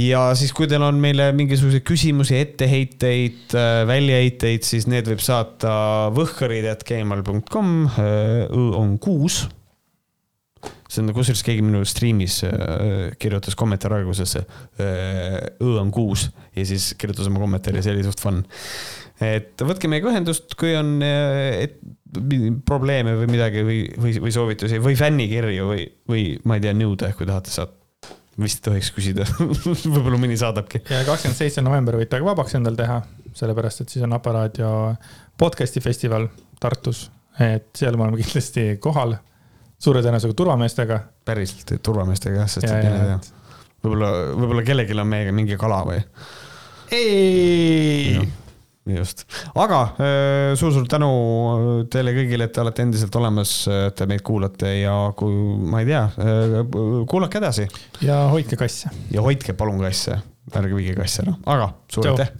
Speaker 2: ja siis, kui teil on meile mingisuguseid küsimusi, etteheiteid, äh, väljaheiteid, siis need võib saata võhkarid.gmail.com, õ on kuus. see on, kusjuures keegi minu striimis äh, kirjutas kommentaari alguses, õ on kuus ja siis kirjutas oma kommentaari, see oli suht fun. et võtke meiega ühendust, kui on et, probleeme või midagi või, või, või soovitusi või fännikirju või, või ma ei tea, nõude, kui tahate saata vist ei tohiks küsida võib-olla mõni saadabki.
Speaker 1: ja kakskümmend seitse november võite ka vabaks endal teha, sellepärast et siis on Aparaadio podcast'i festival Tartus, et seal me oleme kindlasti kohal, suure tõenäosusega turvameestega.
Speaker 2: päriselt, turvameestega jah, sest ja, et mine tea. võib-olla, võib-olla kellelgi on meiega mingi kala või?
Speaker 1: ei
Speaker 2: just, aga suur-suur äh, tänu teile kõigile, et te olete endiselt olemas, et te meid kuulate ja kui ma ei tea, äh, kuulake edasi.
Speaker 1: ja hoidke kasse.
Speaker 2: ja hoidke palun kasse, ärge viige kasse ära, aga suur aitäh